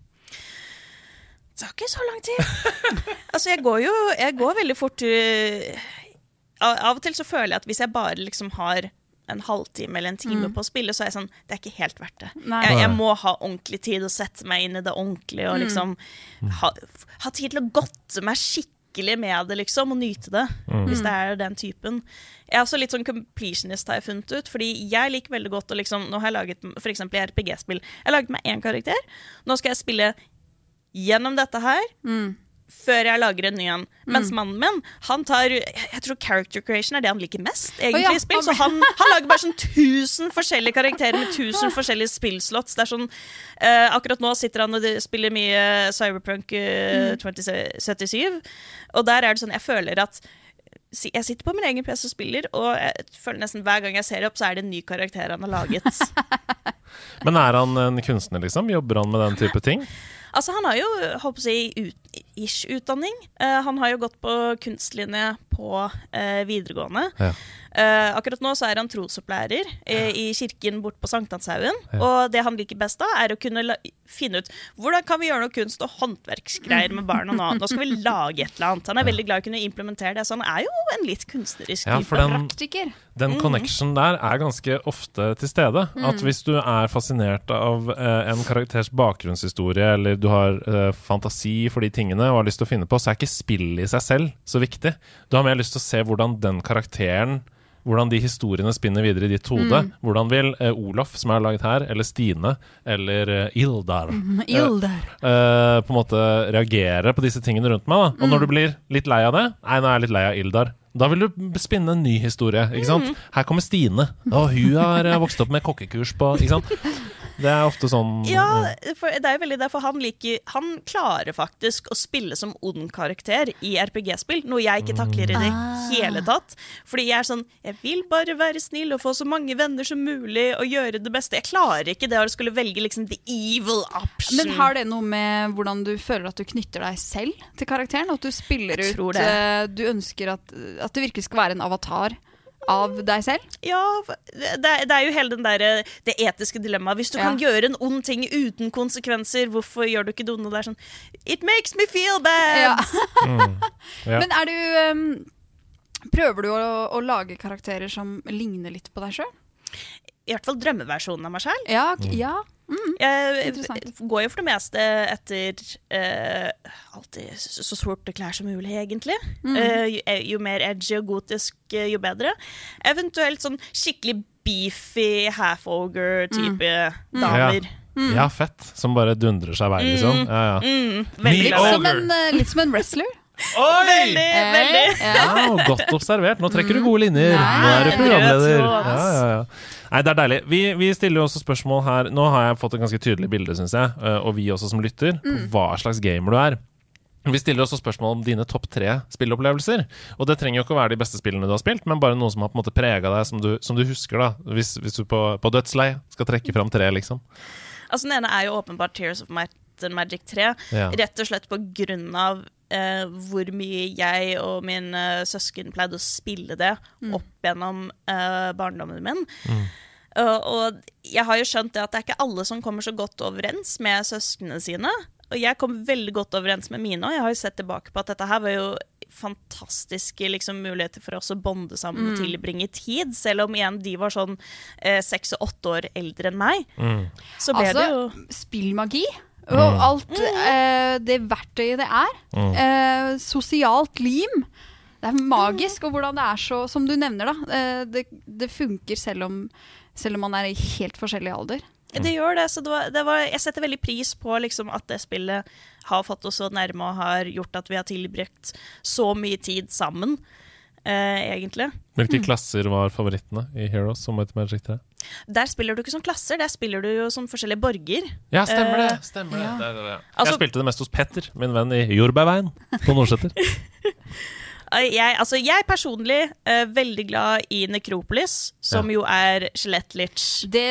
Speaker 3: Det tar ikke så lang tid. altså, jeg går jo Jeg går veldig fort uh, av og til så føler jeg at hvis jeg bare liksom har en halvtime eller en time på å spille, så er jeg sånn Det er ikke helt verdt det. Jeg, jeg må ha ordentlig tid og sette meg inn i det ordentlig og liksom ha, ha tid til å godte meg skikkelig med det, liksom, og nyte det. Hvis det er den typen. Jeg er også litt sånn completionist, har jeg funnet ut. Fordi jeg liker veldig godt å liksom Nå har jeg laget eksempel i RPG-spill. Jeg har laget meg én karakter. Nå skal jeg spille gjennom dette her. Før jeg lager en ny en. Mens mannen min, han tar Jeg tror character creation er det han liker mest, egentlig,
Speaker 1: oh, ja,
Speaker 3: i spill. Så han, han lager bare sånn tusen forskjellige karakterer med tusen forskjellige spillslots. Det er sånn eh, Akkurat nå sitter han og spiller mye Cyberpunk eh, 2077, og der er det sånn Jeg føler at jeg sitter på min egen PC og spiller, og jeg føler nesten hver gang jeg ser opp, så er det en ny karakter han har laget.
Speaker 2: Men er han en kunstner, liksom? Jobber han med den type ting?
Speaker 3: Altså, han har jo holdt på å si ut, ish utdanning. Eh, han har jo gått på kunstlinje på eh, videregående.
Speaker 2: Ja.
Speaker 3: Eh, akkurat nå så er han trosopplærer eh, i kirken bort på Sankthanshaugen. Og det han liker best da, er å kunne finne ut hvordan kan vi gjøre noe kunst og håndverksgreier med barna nå. Nå skal vi lage et eller annet. Han er veldig glad i å kunne implementere det, så han er jo en litt kunstnerisk
Speaker 2: Ja, for den,
Speaker 1: Praktiker.
Speaker 2: den connection der er ganske ofte til stede. At hvis du er fascinert av en karakters bakgrunnshistorie, eller du har fantasi for de tingene og har lyst til å finne på, så er ikke spill i seg selv så viktig. Du har mer lyst til å se hvordan den karakteren hvordan de historiene spinner videre i ditt hode. Hvordan vil eh, Olof, som er laget her, eller Stine, eller eh, Ildar
Speaker 1: Ilder.
Speaker 2: eh, på en måte reagere på disse tingene rundt meg. Da. Og når du blir litt lei av det Nei, nå er jeg litt lei av Ildar. Da vil du spinne en ny historie. sant? Her kommer Stine. Og hun har eh, vokst opp med kokkekurs på ikke sant? Det er ofte sånn
Speaker 3: Ja, for det er veldig derfor han liker Han klarer faktisk å spille som ond karakter i RPG-spill, noe jeg ikke takler i det hele tatt. Fordi jeg er sånn Jeg vil bare være snill og få så mange venner som mulig og gjøre det beste. Jeg klarer ikke det å skulle velge liksom the evil option.
Speaker 1: Men har det noe med hvordan du føler at du knytter deg selv til karakteren? At du spiller ut
Speaker 3: tror det.
Speaker 1: eh, Du ønsker at, at det virkelig skal være en avatar av deg selv?
Speaker 3: Ja, det, det er jo hele den der, det etiske dilemmaet. Hvis du
Speaker 1: Ja.
Speaker 3: kan gjøre en ond ting uten konsekvenser, hvorfor gjør du ikke det onde? Det er sånn It makes me feel bad!
Speaker 1: Ja.
Speaker 2: Ja.
Speaker 1: Men er du um, Prøver du å, å lage karakterer som ligner litt på deg sjøl?
Speaker 3: I hvert fall drømmeversjonen av meg sjøl.
Speaker 1: Ja, k- ja.
Speaker 3: Jeg går jo for det meste etter uh, alltid så så sorte klær som mulig, egentlig.
Speaker 1: Mm.
Speaker 3: Uh, jo, eh, jo mer edgy og gotisk, eh, jo bedre. Eventuelt sånn skikkelig beefy half-ogre-type
Speaker 1: Mm.
Speaker 3: damer.
Speaker 2: Ja, fett. Som bare dundrer seg vei, liksom. Ja, ja.
Speaker 3: Mm, veldig
Speaker 1: Litt, som en, eh, litt som en wrestler.
Speaker 3: Veldig,
Speaker 1: Eh,
Speaker 3: veldig.
Speaker 1: Ja.
Speaker 2: Ja, godt observert. Nå trekker du gode linjer. Nå er du programleder. Ja, ja, ja. Nei, det er deilig. Vi, vi stiller også spørsmål her. Nå har jeg fått et ganske tydelig bilde, syns jeg, eh, og vi også som lytter, på hva slags gamer du er. Vi stiller også spørsmål om dine topp tre spillopplevelser. Og det trenger jo ikke å være de beste spillene du har spilt, men bare noe som har på en måte prega deg, som du, som du husker, da. Hvis, hvis du på, på dødsleiet skal trekke fram tre, liksom.
Speaker 3: Altså, den ene er jo åpenbart Tears of Might and Magic 3.
Speaker 2: Ja.
Speaker 3: Rett og slett på grunn av eh, hvor mye jeg og min eh, søsken pleide å spille det opp gjennom eh, barndommen min. Og, og jeg har jo skjønt det at det er ikke alle som kommer så godt overens med søsknene sine. Og jeg kom veldig godt overens med mine, og jeg har jo sett tilbake på at dette her var jo fantastiske liksom, muligheter for oss å bonde sammen og tilbringe tid. Selv om igjen de var sånn eh, seks og åtte år eldre enn meg. Så ble det jo
Speaker 1: Altså, spillmagi. Og alt eh, det verktøyet det er. Eh, sosialt lim. Det er magisk, og hvordan det er så Som du nevner, da. Eh, det, det funker selv om, selv om man er i helt forskjellig alder.
Speaker 3: Det gjør det. så det var, det var, Jeg setter veldig pris på liksom, at det spillet har fått oss så nærme og har gjort at vi har tilbrakt så mye tid sammen, egentlig.
Speaker 2: Hvilke klasser var favorittene i Heroes som Might Magic 3?
Speaker 3: Der spiller du ikke som klasser, der spiller du jo som forskjellige borger.
Speaker 2: Ja, stemmer det.
Speaker 3: Eh,
Speaker 2: stemmer det. det, det, det.
Speaker 3: Altså-
Speaker 2: jeg spilte det mest hos Petter, min venn i Jordbærveien på Nordseter.
Speaker 3: Eh, Jeg, altså, jeg personlig er veldig glad i Nekropolis, som jo er Skjelett-Lich.
Speaker 1: Det,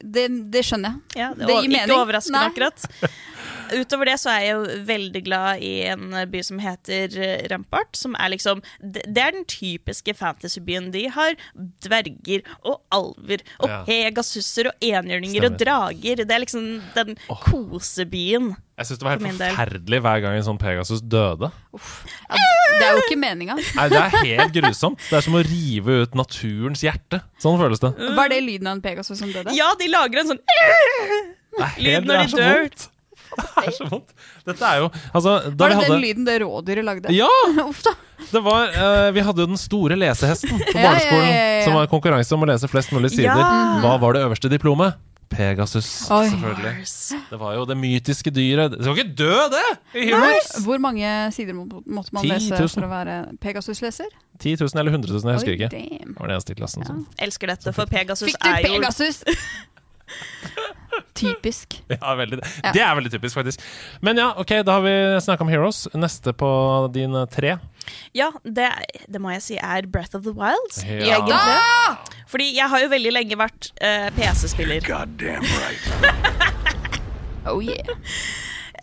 Speaker 1: det, det skjønner jeg.
Speaker 3: Ja, det,
Speaker 1: Det
Speaker 3: og,
Speaker 1: gir mening.
Speaker 3: Ikke overraskende,
Speaker 1: Nei.
Speaker 3: akkurat. utover det så er jeg jo veldig glad i en by som heter eh, Rampart. Som er liksom Det er den typiske fantasybyen. De har dverger og alver og
Speaker 2: Ja.
Speaker 3: pegasusser og enhjørninger og drager. Det er liksom den kosebyen.
Speaker 2: Jeg syns det var helt forferdelig hver gang en sånn Pegasus døde.
Speaker 1: Ja, det er jo ikke meninga.
Speaker 2: Nei, Det er helt grusomt. Det er som å rive ut naturens hjerte. Sånn føles det.
Speaker 1: Var det lyden av en Pegasus som døde?
Speaker 3: Ja, de lager en sånn
Speaker 2: Det
Speaker 3: Lyd når de dør.
Speaker 2: vondt. Det er så vondt. Dette er jo Altså, da
Speaker 1: Var
Speaker 2: vi
Speaker 1: det den lyden det rådyret lagde?
Speaker 2: Ja!
Speaker 1: Uff da.
Speaker 2: Det var, uh, vi hadde jo den store lesehesten på
Speaker 1: Ja, ja,
Speaker 2: barneskolen,
Speaker 1: ja, ja, ja.
Speaker 2: som var konkurranse om å lese flest mulig sider.
Speaker 3: Ja.
Speaker 2: Hva var det øverste diplomet? Pegasus,
Speaker 1: Oi.
Speaker 2: selvfølgelig. Det var jo det mytiske dyret. Det skal ikke dø, det! I!
Speaker 1: Hvor mange sider må, måtte man
Speaker 2: 10
Speaker 1: lese for å være Pegasus-leser?
Speaker 2: 10 000 eller 100 000, jeg husker
Speaker 1: Oi,
Speaker 2: ikke.
Speaker 1: damn.
Speaker 2: Det var det eneste i klassen som
Speaker 3: Elsker dette, for Pegasus
Speaker 1: Fikk du
Speaker 3: er
Speaker 1: Pegasus? Typisk.
Speaker 2: Ja, veldig.
Speaker 1: Ja.
Speaker 2: Det er veldig typisk, faktisk. Men ja, ok, da har vi snakka om Heroes. Neste på dine tre.
Speaker 3: Ja, det, det må jeg si er Breath of the Wild.
Speaker 2: Ja.
Speaker 3: egentlig. Fordi jeg har jo veldig lenge vært uh, PC-spiller.
Speaker 4: Goddamn right.
Speaker 1: Oh yeah.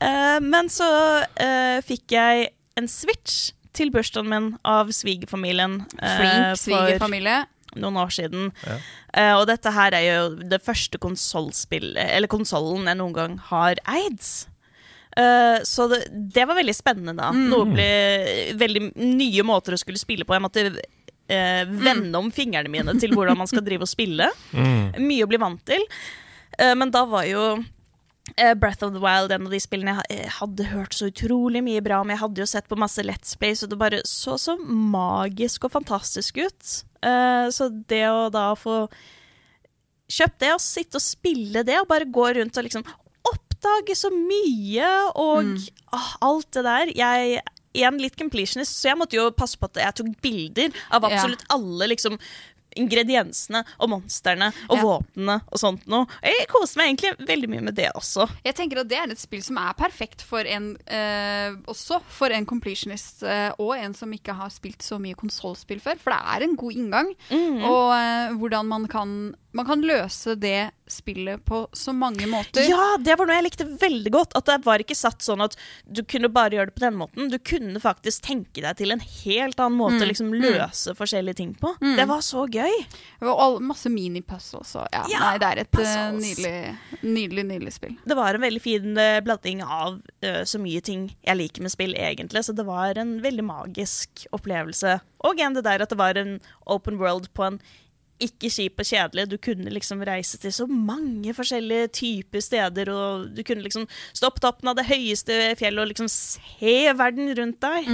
Speaker 3: Uh, men så uh, fikk jeg en Switch til bursdagen min av svigerfamilien eh,
Speaker 1: Flink
Speaker 3: for
Speaker 1: svigerfamilie.
Speaker 3: Noen år siden.
Speaker 2: Ja.
Speaker 3: Uh, og dette her er jo det første konsollspillet, eller konsollen jeg noen gang har eid. Uh, så det, det var veldig spennende, da. Noe ble veldig nye måter å skulle spille på. Jeg måtte uh, vende om fingrene mine til hvordan man skal drive og spille. Mye å bli vant til. Eh, men da var jo Breath of the Wild en av de spillene jeg hadde hørt så utrolig mye bra om. Jeg hadde jo sett på masse Let's Play, så det bare så så magisk og fantastisk ut. Eh, så det å da få kjøpt det og sitte og spille det, og bare gå rundt og liksom oppdage så mye og ah, alt det der. Jeg er litt completionist, så jeg måtte jo passe på at jeg tok bilder av absolutt alle liksom ingrediensene og monstrene og
Speaker 1: Ja.
Speaker 3: våpnene og sånt noe. Jeg koser meg egentlig veldig mye med det også.
Speaker 1: Jeg tenker at Det er et spill som er perfekt for en eh, også for en completionist eh, og en som ikke har spilt så mye konsollspill før. For det er en god inngang. Og eh, hvordan man kan, man kan løse det spillet på så mange måter.
Speaker 3: Ja, det var noe jeg likte veldig godt. At det var ikke satt sånn at du kunne bare gjøre det på den måten. Du kunne faktisk tenke deg til en helt annen måte å liksom løse forskjellige ting på. Det var så gøy.
Speaker 1: Og all, masse minipuzzles. Og, ja,
Speaker 3: Ja,
Speaker 1: nei, det er et eh, nydelig, nydelig, nydelig spill.
Speaker 3: Det var en veldig fin eh, blanding av uh, så mye ting jeg liker med spill, egentlig. Så det var en veldig magisk opplevelse. Og igjen det der at det var en open world på en ikke kjip og kjedelig. Du kunne liksom reise til så mange forskjellige typer steder, og du kunne liksom stå på toppen av det høyeste fjellet og liksom se verden rundt deg.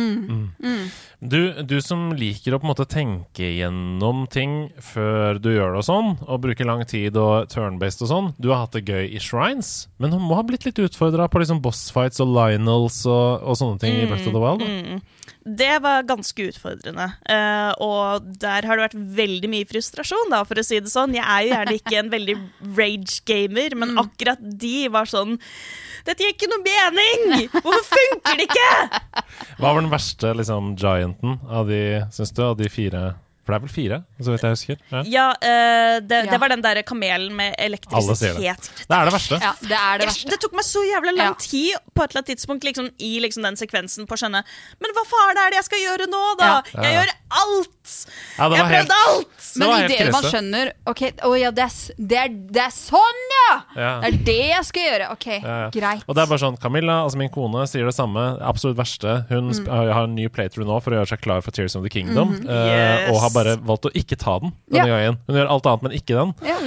Speaker 2: Du, du som liker å på en måte tenke gjennom ting før du gjør det og sånn, og bruker lang tid og turn-based og sånn, du har hatt det gøy i Shrines, men du må ha blitt litt utfordra på liksom boss fights og Lionels og, og sånne ting i Breath of the Wild? Da.
Speaker 3: Det var ganske utfordrende. eh, og der har det vært veldig mye frustrasjon, da, for å si det sånn. Jeg er jo gjerne ikke en veldig rage-gamer, men akkurat de var sånn Dette gir ikke noe mening! Hvorfor funker det ikke?!
Speaker 2: Hva var den verste liksom, gianten av de, syns du, av de fire? For det er vel fire, så vidt jeg husker? Ja.
Speaker 3: Ja, uh, det,
Speaker 1: Ja.
Speaker 3: det var den der kamelen med
Speaker 2: elektrisitet. det. Det er det verste.
Speaker 1: Ja, det er det verste.
Speaker 3: det tok meg så jævlig lang
Speaker 1: Ja.
Speaker 3: tid på et eller annet tidspunkt liksom, i liksom, den sekvensen på å skjønne Men hva faen er det jeg skal gjøre nå, da?
Speaker 2: Ja.
Speaker 3: Jeg gjør alt!
Speaker 2: Ja,
Speaker 3: jeg har prøvd alt!
Speaker 1: Men
Speaker 2: var
Speaker 1: i
Speaker 2: helt
Speaker 1: det man skjønner Ok, oh, ja, det er, det, er, det er sånn, ja! Det er det jeg skal gjøre. Ok,
Speaker 2: Ja, ja.
Speaker 1: greit.
Speaker 2: Og det er bare sånn, Camilla, altså min kone, sier det samme. Absolutt verste. Hun
Speaker 1: Mm.
Speaker 2: har en ny playthrough nå for å gjøre seg klar for Tears of the Kingdom,
Speaker 1: Mm
Speaker 2: -hmm.
Speaker 3: Yes.
Speaker 2: og har bare valgt å ikke ta den denne
Speaker 1: Ja.
Speaker 2: gangen. Hun gjør alt annet, men ikke den.
Speaker 1: Ja.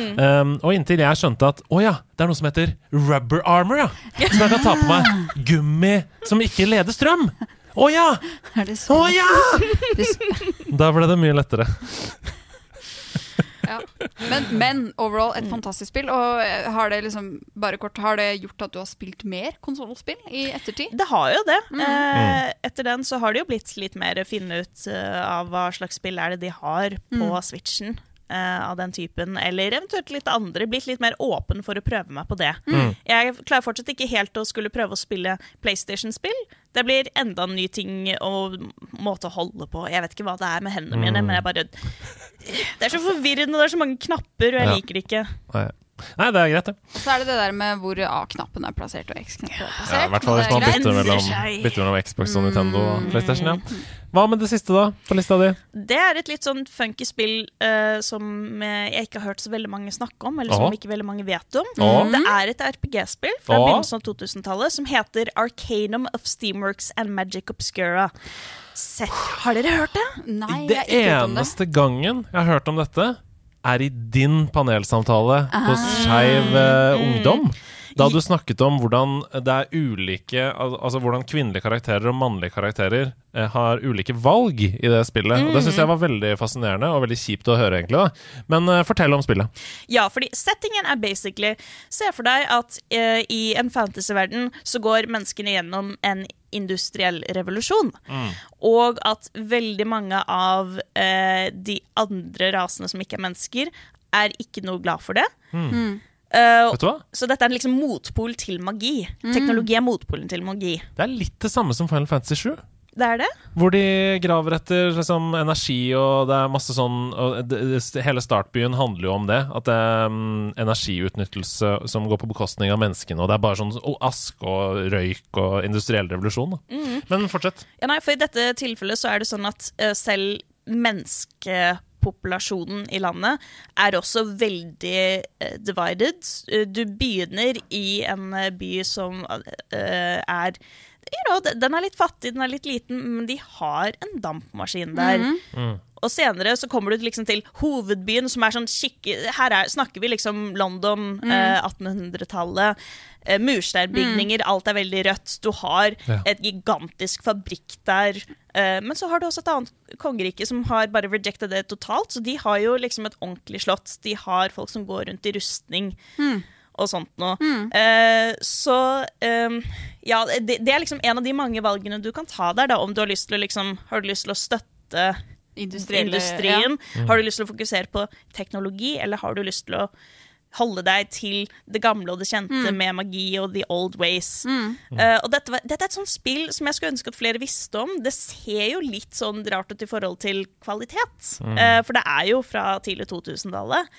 Speaker 2: Um, og inntil jeg skjønte at å ja, det er noe som heter rubber armor, ja. Som jeg kan ta på meg. Gummi som ikke leder strøm. Å ja! Å ja! Da ble det mye lettere.
Speaker 1: Ja. men, men overall et fantastisk spill. Og eh, har det liksom, kort, har det gjort at du har spilt mer konsollspill i ettertid?
Speaker 3: Det har jo det. Eh, etter den så har det jo blitt litt mer å finne ut eh, av hva slags spill er det de har på Switchen. Eh, av den typen, eller eventuelt litt andre. Blitt litt mer åpen for å prøve meg på det. Jeg klarer fortsatt ikke helt å skulle prøve å spille PlayStation-spill. Det blir enda en ny ting og måte å holde på. Jeg vet ikke hva det er med hendene mine, men jeg bare Det er så forvirrende, det er så mange knapper, og jeg
Speaker 2: Ja.
Speaker 3: liker det ikke.
Speaker 2: Nei. Nei, det er greit, det.
Speaker 1: Og så er det det der med hvor A-knappen er plassert og X-knappen er
Speaker 2: Ja,
Speaker 1: plassert.
Speaker 2: I hvert fall hvis man bytter mellom, bytter mellom Xbox og Nintendo og PlayStation. Ja. Hva med det siste, da? På lista di?
Speaker 3: Det er et litt sånn funky spill uh, som jeg ikke har hørt så veldig mange snakke om, eller
Speaker 2: som
Speaker 3: som ikke veldig mange vet om.
Speaker 2: Åh.
Speaker 3: Det er et RPG-spill fra
Speaker 2: Åh.
Speaker 3: begynnelsen av 2000-tallet som heter Arcanum of Steamworks and Magic Obscura. Sett, har dere hørt det?
Speaker 1: Nei,
Speaker 2: det
Speaker 1: jeg har ikke hørt om det.
Speaker 2: eneste gangen jeg har hørt om dette, er i din panelsamtale hos
Speaker 1: Ah.
Speaker 2: Skeiv
Speaker 1: Mm.
Speaker 2: Ungdom. Da du snakket om hvordan det er ulike Altså hvordan kvinnelige karakterer og mannlige karakterer eh, har ulike valg i det spillet. Og Det syns jeg var veldig fascinerende og veldig kjipt å høre, egentlig. da Men eh, fortell om spillet.
Speaker 3: Ja, fordi settingen er basically Se for deg at eh, i en fantasyverden så går menneskene gjennom en industriell revolusjon. Og at veldig mange av eh, de andre rasene som ikke er mennesker, er ikke noe glad for det. Eh,
Speaker 2: Vet du hva?
Speaker 3: så dette er liksom motpol til magi. Teknologi er motpolen til magi.
Speaker 2: Det er litt det samme som Final Fantasy 7.
Speaker 3: Det er det?
Speaker 2: Hvor de graver etter liksom, energi, og det er masse sånn og det, det, Hele startbyen handler jo om det. At det er um, energiutnyttelse som går på bekostning av menneskene. Og det er bare sånn oh, ask og røyk og industriell revolusjon. Da. Men fortsett.
Speaker 3: Ja, nei, for I dette tilfellet så er det sånn at uh, selv menneskepopulasjonen i landet er også veldig uh, divided. Du begynner i en eh, by som uh, er you know, den- er litt fattig, den er litt liten, men de har en dampmaskin der. Og senere så kommer du liksom til hovedbyen, som er sånn skikke... Her er, snakker vi liksom London, eh, 1800-tallet. Eh, mursteinbygninger, alt er veldig rødt. Du har
Speaker 2: Ja.
Speaker 3: et gigantisk fabrikk der. Eh, men så har du også et annet kongerike som har bare rejected det totalt. Så de har jo liksom et ordentlig slott. De har folk som går rundt i rustning. Og sånt noe. Eh, så eh, ja, det, det er liksom en av de mange valgene du kan ta der, da, om du har lyst til å liksom Har du lyst til å støtte industrien? Har du lyst til å fokusere på teknologi, eller har du lyst til å holde deg til det gamle og det kjente med magi og the old ways? Eh, og dette, var, dette er et sånt spill som jeg skulle ønske at flere visste om. Det ser jo litt sånn rart ut i forhold til kvalitet, Eh, for det er jo fra tidlig 2000-tallet.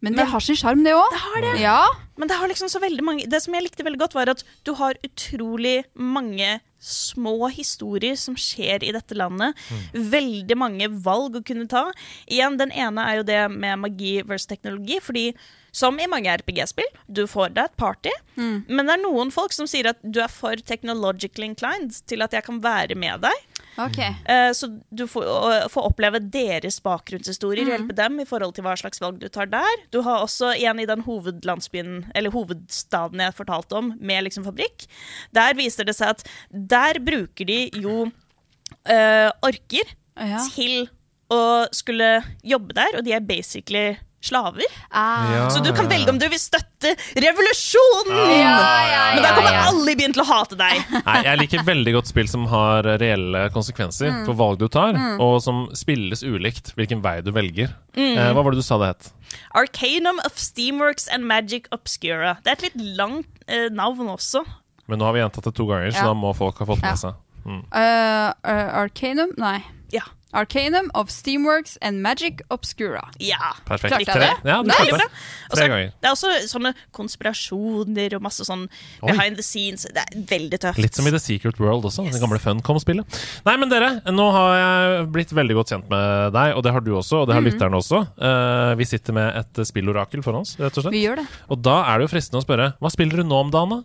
Speaker 1: Men det har sin sjarm, det òg.
Speaker 3: Det har det.
Speaker 1: Ja.
Speaker 3: Men det har liksom så veldig mange Det som jeg likte veldig godt, var at du har utrolig mange små historier som skjer i dette landet. Veldig mange valg å kunne ta. Igjen, Den ene er jo det med magi versus teknologi. fordi som i mange RPG-spill, du får deg et party, men det er noen folk som sier at du er for technologically inclined til at jeg kan være med deg.
Speaker 1: Ok.
Speaker 3: Uh, Så du får, uh, får oppleve deres bakgrunnshistorier, hjelpe dem i forhold til hva slags valg du tar der. Du har også en i den hovedlandsbyen, eller hovedstaden jeg fortalte om, med liksom fabrikk. Der viser det seg at der bruker de jo uh, orker
Speaker 1: Ja.
Speaker 3: til å skulle jobbe der, og de er basically slaver.
Speaker 1: Ah.
Speaker 3: Så du kan velge om du vil støtte revolusjonen!
Speaker 1: Ja, ja,
Speaker 3: Men da kommer
Speaker 1: ja.
Speaker 3: alle i byen til å hate deg.
Speaker 2: Nei, jeg liker veldig godt spill som har reelle konsekvenser
Speaker 1: Mm.
Speaker 2: for valg du tar, og som spilles ulikt hvilken vei du velger. Eh, hva var det du sa det het?
Speaker 3: Arcanum of Steamworks and Magic Obscura. Det er et litt langt eh, navn også.
Speaker 2: Men nå har vi gjentatt det to ganger, så
Speaker 1: Ja.
Speaker 2: da må folk ha fått med seg. Mm.
Speaker 1: Uh, uh, Arcanum Nei.
Speaker 3: Ja.
Speaker 1: Arcanum of Steamworks and Magic Obscura.
Speaker 3: ja.
Speaker 2: Perfekt.
Speaker 1: Klarte jeg
Speaker 2: Tre-
Speaker 1: det?
Speaker 2: Ja, du
Speaker 3: Nei,
Speaker 2: klarte det. Tre
Speaker 3: er-
Speaker 2: ganger.
Speaker 3: Det er også sånne konspirasjoner og masse sånn
Speaker 2: Oi.
Speaker 3: the scenes. Det er veldig tøft.
Speaker 2: Litt som i The Secret World også, det gamle Funcom-spillet. Nei, men dere, nå har jeg blitt veldig godt kjent med deg, og det har du også, og det har
Speaker 1: Mhm.
Speaker 2: lytterne også. Uh, vi sitter med et spillorakel foran oss, rett og slett.
Speaker 1: Vi gjør det.
Speaker 2: Og da er det jo fristende å spørre, hva spiller du nå om dagen, da?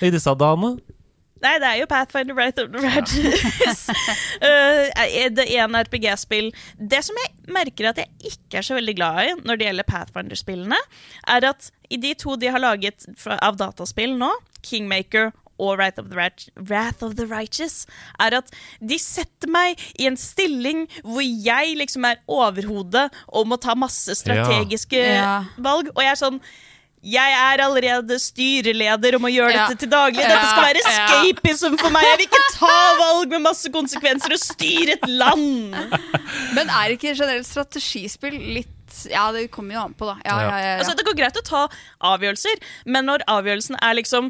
Speaker 2: I disse dagene?
Speaker 3: Nei, det er jo Pathfinder Right of the Rages. Eh, det ene RPG-spill Det som jeg merker at jeg ikke er så veldig glad i når det gjelder Pathfinder-spillene, er at i de to de har laget av dataspill nå, Kingmaker og Wrath of, the Wrath of the Righteous, er at de setter meg i en stilling hvor jeg liksom er overhodet og må ta masse strategiske
Speaker 1: Ja.
Speaker 3: valg, og jeg er sånn jeg er allerede styreleder og må gjøre
Speaker 1: Ja.
Speaker 3: dette til daglig. Dette skal være escapism for meg. Jeg vil ikke ta valg med masse konsekvenser og styre et land.
Speaker 1: Men er ikke generelt strategispill litt Ja, det kommer jo an på, da. Ja,
Speaker 2: Ja.
Speaker 1: ja, ja, ja.
Speaker 3: Altså, det går greit å ta avgjørelser, men når avgjørelsen er liksom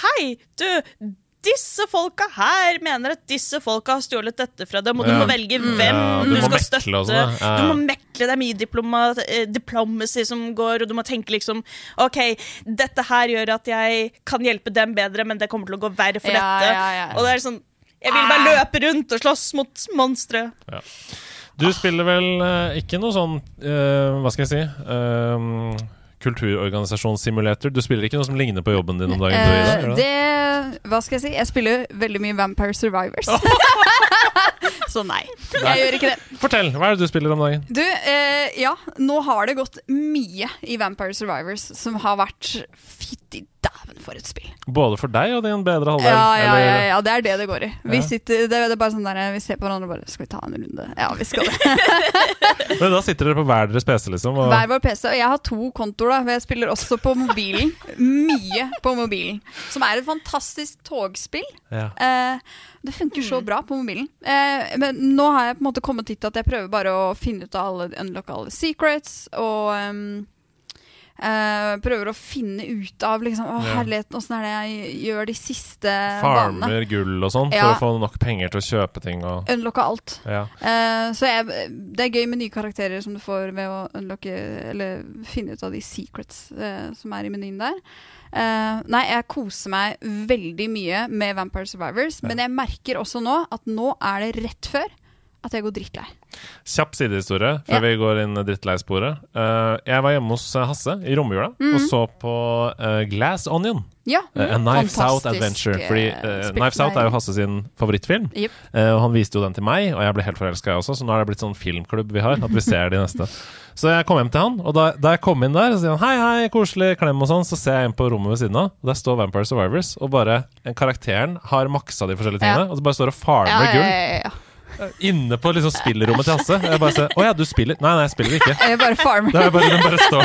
Speaker 3: Hei, du, disse folka her mener at disse folka har stjålet dette fra dem, og du
Speaker 2: Ja.
Speaker 3: må velge hvem
Speaker 2: Ja, du
Speaker 3: du, skal støtte.
Speaker 2: sånn, ja.
Speaker 3: Du må mekle, det er mye diploma, eh, diplomacy som går, og du må tenke liksom OK, dette her gjør at jeg kan hjelpe dem bedre, men det kommer til å gå verre for
Speaker 1: Ja,
Speaker 3: dette.
Speaker 1: ja, ja.
Speaker 3: Og det er sånn Jeg vil bare løpe rundt og slåss mot monstre.
Speaker 2: Du spiller vel eh, ikke noe sånn uh, Hva skal jeg si uh, Kulturorganisasjonssimulator. Du spiller ikke noe som ligner på jobben din om dagen?
Speaker 1: Eh,
Speaker 2: du
Speaker 1: det Hva skal jeg si? Jeg spiller veldig mye Vampire Survivors. Så nei, jeg gjør ikke det.
Speaker 2: Fortell! Hva er det du spiller om dagen?
Speaker 1: Du, eh, ja, nå har det gått mye i Vampire Survivors som har vært Fytti dæven, for et spill.
Speaker 2: Både for deg og din bedre halvdel?
Speaker 1: Ja, ja, ja, ja, det er det det går i. Vi, sitter, det, er bare sånn der, vi ser på hverandre og bare Skal vi ta en runde? Ja, vi skal det.
Speaker 2: Men da sitter dere på hver deres PC, liksom? Og,
Speaker 1: Hver vår PC. Og jeg har to kontoer, da. for Jeg spiller også på mobilen. Mye på mobilen. Som er et fantastisk togspill.
Speaker 2: ja.
Speaker 1: Eh, det funker så bra på mobilen. Eh, men nå har jeg på en måte kommet hit at jeg prøver bare å finne ut av alle unlock alle secrets. Og ehm, eh, prøver å finne ut av liksom, Å, herligheten, åssen er det jeg gjør de siste banene?
Speaker 2: Farmer gull og sånn,
Speaker 1: Ja.
Speaker 2: for å få nok penger til å kjøpe ting og
Speaker 1: Unlocke alt.
Speaker 2: ja.
Speaker 1: Uh, så jeg, det er gøy med nye karakterer som du får ved å unlocke Eller finne ut av de secrets uh, som er i menyen der. Nei, jeg koser meg veldig mye med Vampire Survivors, men jeg merker også nå at nå er det rett før at jeg går drittlei.
Speaker 2: Kjapp sidehistorie før
Speaker 1: Ja.
Speaker 2: vi går inn drittleisporet. Uh, jeg var hjemme hos eh, Hasse i romjula og så på uh, Glass Onion.
Speaker 1: Ja.
Speaker 2: uh, A Knives Out Adventure. Fordi Knives Out er jo Hasse sin favorittfilm. Yep. Og han viste jo den til meg, og jeg ble helt forelska, jeg også. Så nå er det blitt sånn filmklubb vi har, at vi ser de neste. Så jeg kom hjem til han, og da, da jeg kom inn der, så sier han hei, hei, koselig, klem og sånn. Så ser jeg inn på rommet ved siden av, og der står Vampire Survivors, og bare karakteren har maksa de forskjellige tingene,
Speaker 1: Ja.
Speaker 2: og så bare står og farmer
Speaker 1: Ja,
Speaker 2: gull. Inne på liksom spillerommet til Hasse. Jeg bare ser Å ja, du spiller? Nei, nei, jeg spiller ikke.
Speaker 1: Jeg bare farmer.
Speaker 2: Det er bare, den bare står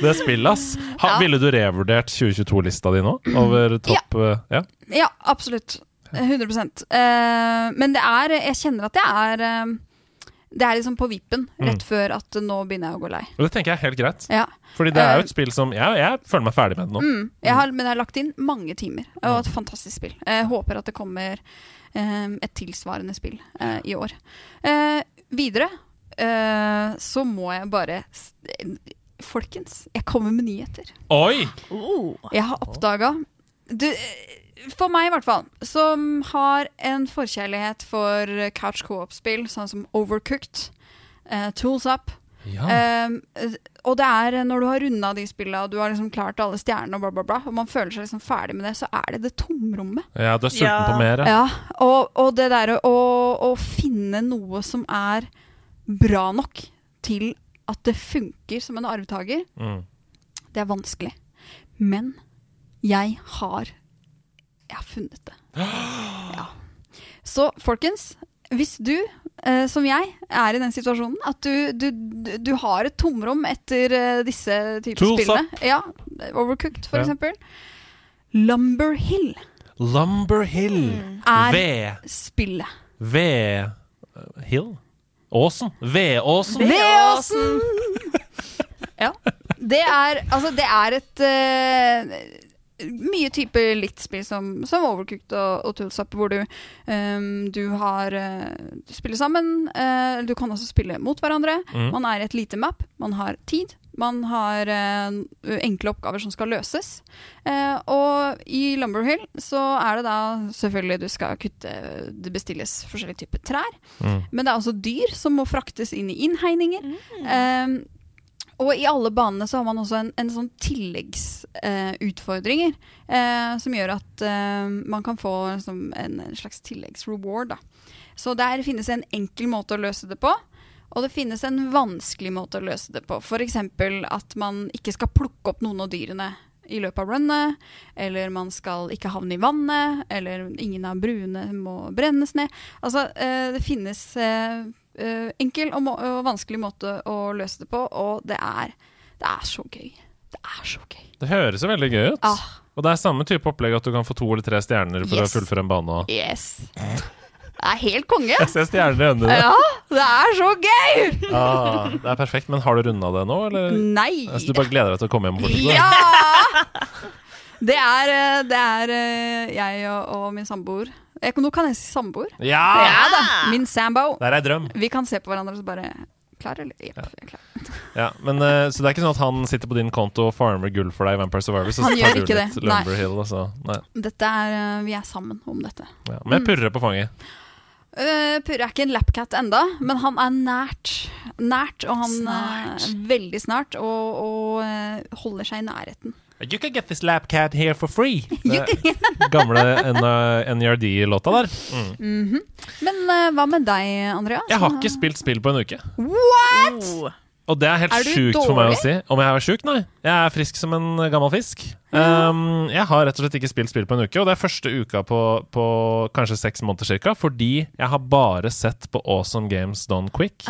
Speaker 2: Det spillet, ass. Ha,
Speaker 1: Ja.
Speaker 2: Ville du revurdert 2022-lista di nå? Over topp eh, ja.
Speaker 1: Ja, absolutt. 100 uh, Men det er Jeg kjenner at jeg er uh, Det er liksom på vippen, rett før at nå begynner jeg å gå lei.
Speaker 2: Og det tenker jeg er helt greit.
Speaker 1: Ja.
Speaker 2: Fordi det er jo
Speaker 1: Eh,
Speaker 2: et spill som Jeg, jeg føler meg ferdig med det nå.
Speaker 1: Mm, jeg har, men jeg har lagt inn mange timer, og et fantastisk spill. Jeg håper at det kommer eh, et tilsvarende spill eh, i år. Eh, videre eh, så må jeg bare Folkens, jeg kommer med nyheter.
Speaker 2: Oi!
Speaker 1: Jeg har oppdaga For meg, i hvert fall, som har en forkjærlighet for couch co-op-spill, sånn som Overcooked, eh, Tools Up
Speaker 2: Ja.
Speaker 1: eh, Og det er eh, når du har runda de spillene, og du har liksom klart alle stjernene, og bla, bla, bla, og man føler seg liksom ferdig med det, så er det det tomrommet.
Speaker 2: ja, du er sulten
Speaker 3: Ja.
Speaker 2: på mer? ja.
Speaker 1: Ja, og, og det derre å, å finne noe som er bra nok til at det funker som en arvtaker,
Speaker 2: Mm.
Speaker 1: det er vanskelig. Men jeg har Jeg har funnet det. Ja. Så folkens, hvis du, eh, som jeg, er i den situasjonen at du, du, du, har et tomrom etter eh, disse typer
Speaker 2: Tools
Speaker 1: spillene Ja, Overcooked, for
Speaker 2: Ja.
Speaker 1: eksempel. Lumber Hill
Speaker 2: Lumber Hill.
Speaker 1: er
Speaker 2: Ved
Speaker 1: spillet.
Speaker 2: Ved Hill? Åsen? Vedåsen?
Speaker 1: Veåsen! ja. Det er, altså, det er et eh, Mye typer litt spill som, som Overcooked og, og Tools hvor du, um, du har eh, Du spiller sammen. Uh, du kan også spille mot hverandre.
Speaker 2: Mm.
Speaker 1: Man er i et lite map. Man har tid. Man har uh, enkle oppgaver som skal løses. Uh, og i Lumberhill så er det da selvfølgelig du skal kutte Det bestilles forskjellige typer trær.
Speaker 2: Mm.
Speaker 1: Men det er også dyr som må fraktes inn i innhegninger. Um, og i alle banene så har man også en, en sånn tilleggsutfordringer eh, som gjør at eh, man kan få liksom, en, en slags tilleggsreward. Da. Så der finnes en enkel måte å løse det på. Og det finnes en vanskelig måte å løse det på. F.eks. at man ikke skal plukke opp noen av dyrene i løpet av runnet. Eller man skal ikke havne i vannet. Eller ingen av bruene må brennes ned. Altså, eh, det finnes eh, enkel og, og vanskelig måte å løse det på, og det er, det er så gøy. Det er så gøy.
Speaker 2: Det høres jo veldig gøy ut.
Speaker 1: Ah.
Speaker 2: Og det er samme type opplegg at du kan få to eller tre stjerner for
Speaker 1: Yes.
Speaker 2: å fullføre en bane.
Speaker 1: Yes. Det er helt konge.
Speaker 2: Jeg ser stjerner i øynene.
Speaker 1: Ja, det er så gøy!
Speaker 2: Ah, det er perfekt. Men har du runda det nå, eller?
Speaker 1: Nei.
Speaker 2: Altså, du bare gleder deg til å komme hjem og fortsette?
Speaker 1: Ja! Det er, eh, det er eh, jeg og, og min samboer. Jeg, nå kan jeg si samboer.
Speaker 2: Ja!
Speaker 1: Ja da, Min sambo.
Speaker 2: Det er ei drøm.
Speaker 1: Vi kan se på hverandre og så bare Klar, eller? Jepp, jeg er klar.
Speaker 2: Ja, men, uh, så det er ikke sånn at han sitter på din konto og farmer gull for deg i Vampire Survivors?
Speaker 1: Han gjør ikke det, nei.
Speaker 2: Hill, altså. Nei.
Speaker 1: Dette er, uh, Vi er sammen om dette.
Speaker 2: Ja. Men jeg purrer på fanget.
Speaker 1: Uh, Purre er ikke en lapcat enda, men han er nært. Nært, og han
Speaker 3: Snart.
Speaker 1: eh, veldig snart, og, og eh, holder seg i nærheten.
Speaker 2: You can get this lapcat here for free. Det gamle NRD-låta der. Mm.
Speaker 1: Men uh, hva med deg, Andrea?
Speaker 2: Jeg har ikke spilt spill på en uke.
Speaker 3: Oh.
Speaker 2: Og det er helt
Speaker 1: Er
Speaker 2: sjukt for meg å si. Om jeg er sjuk? Nei. Jeg er frisk som en gammel fisk. Um, jeg har rett og slett ikke spilt spill på en uke, og det er første uka på, på kanskje seks måneder cirka, fordi jeg har bare sett på Awesome Games Done Quick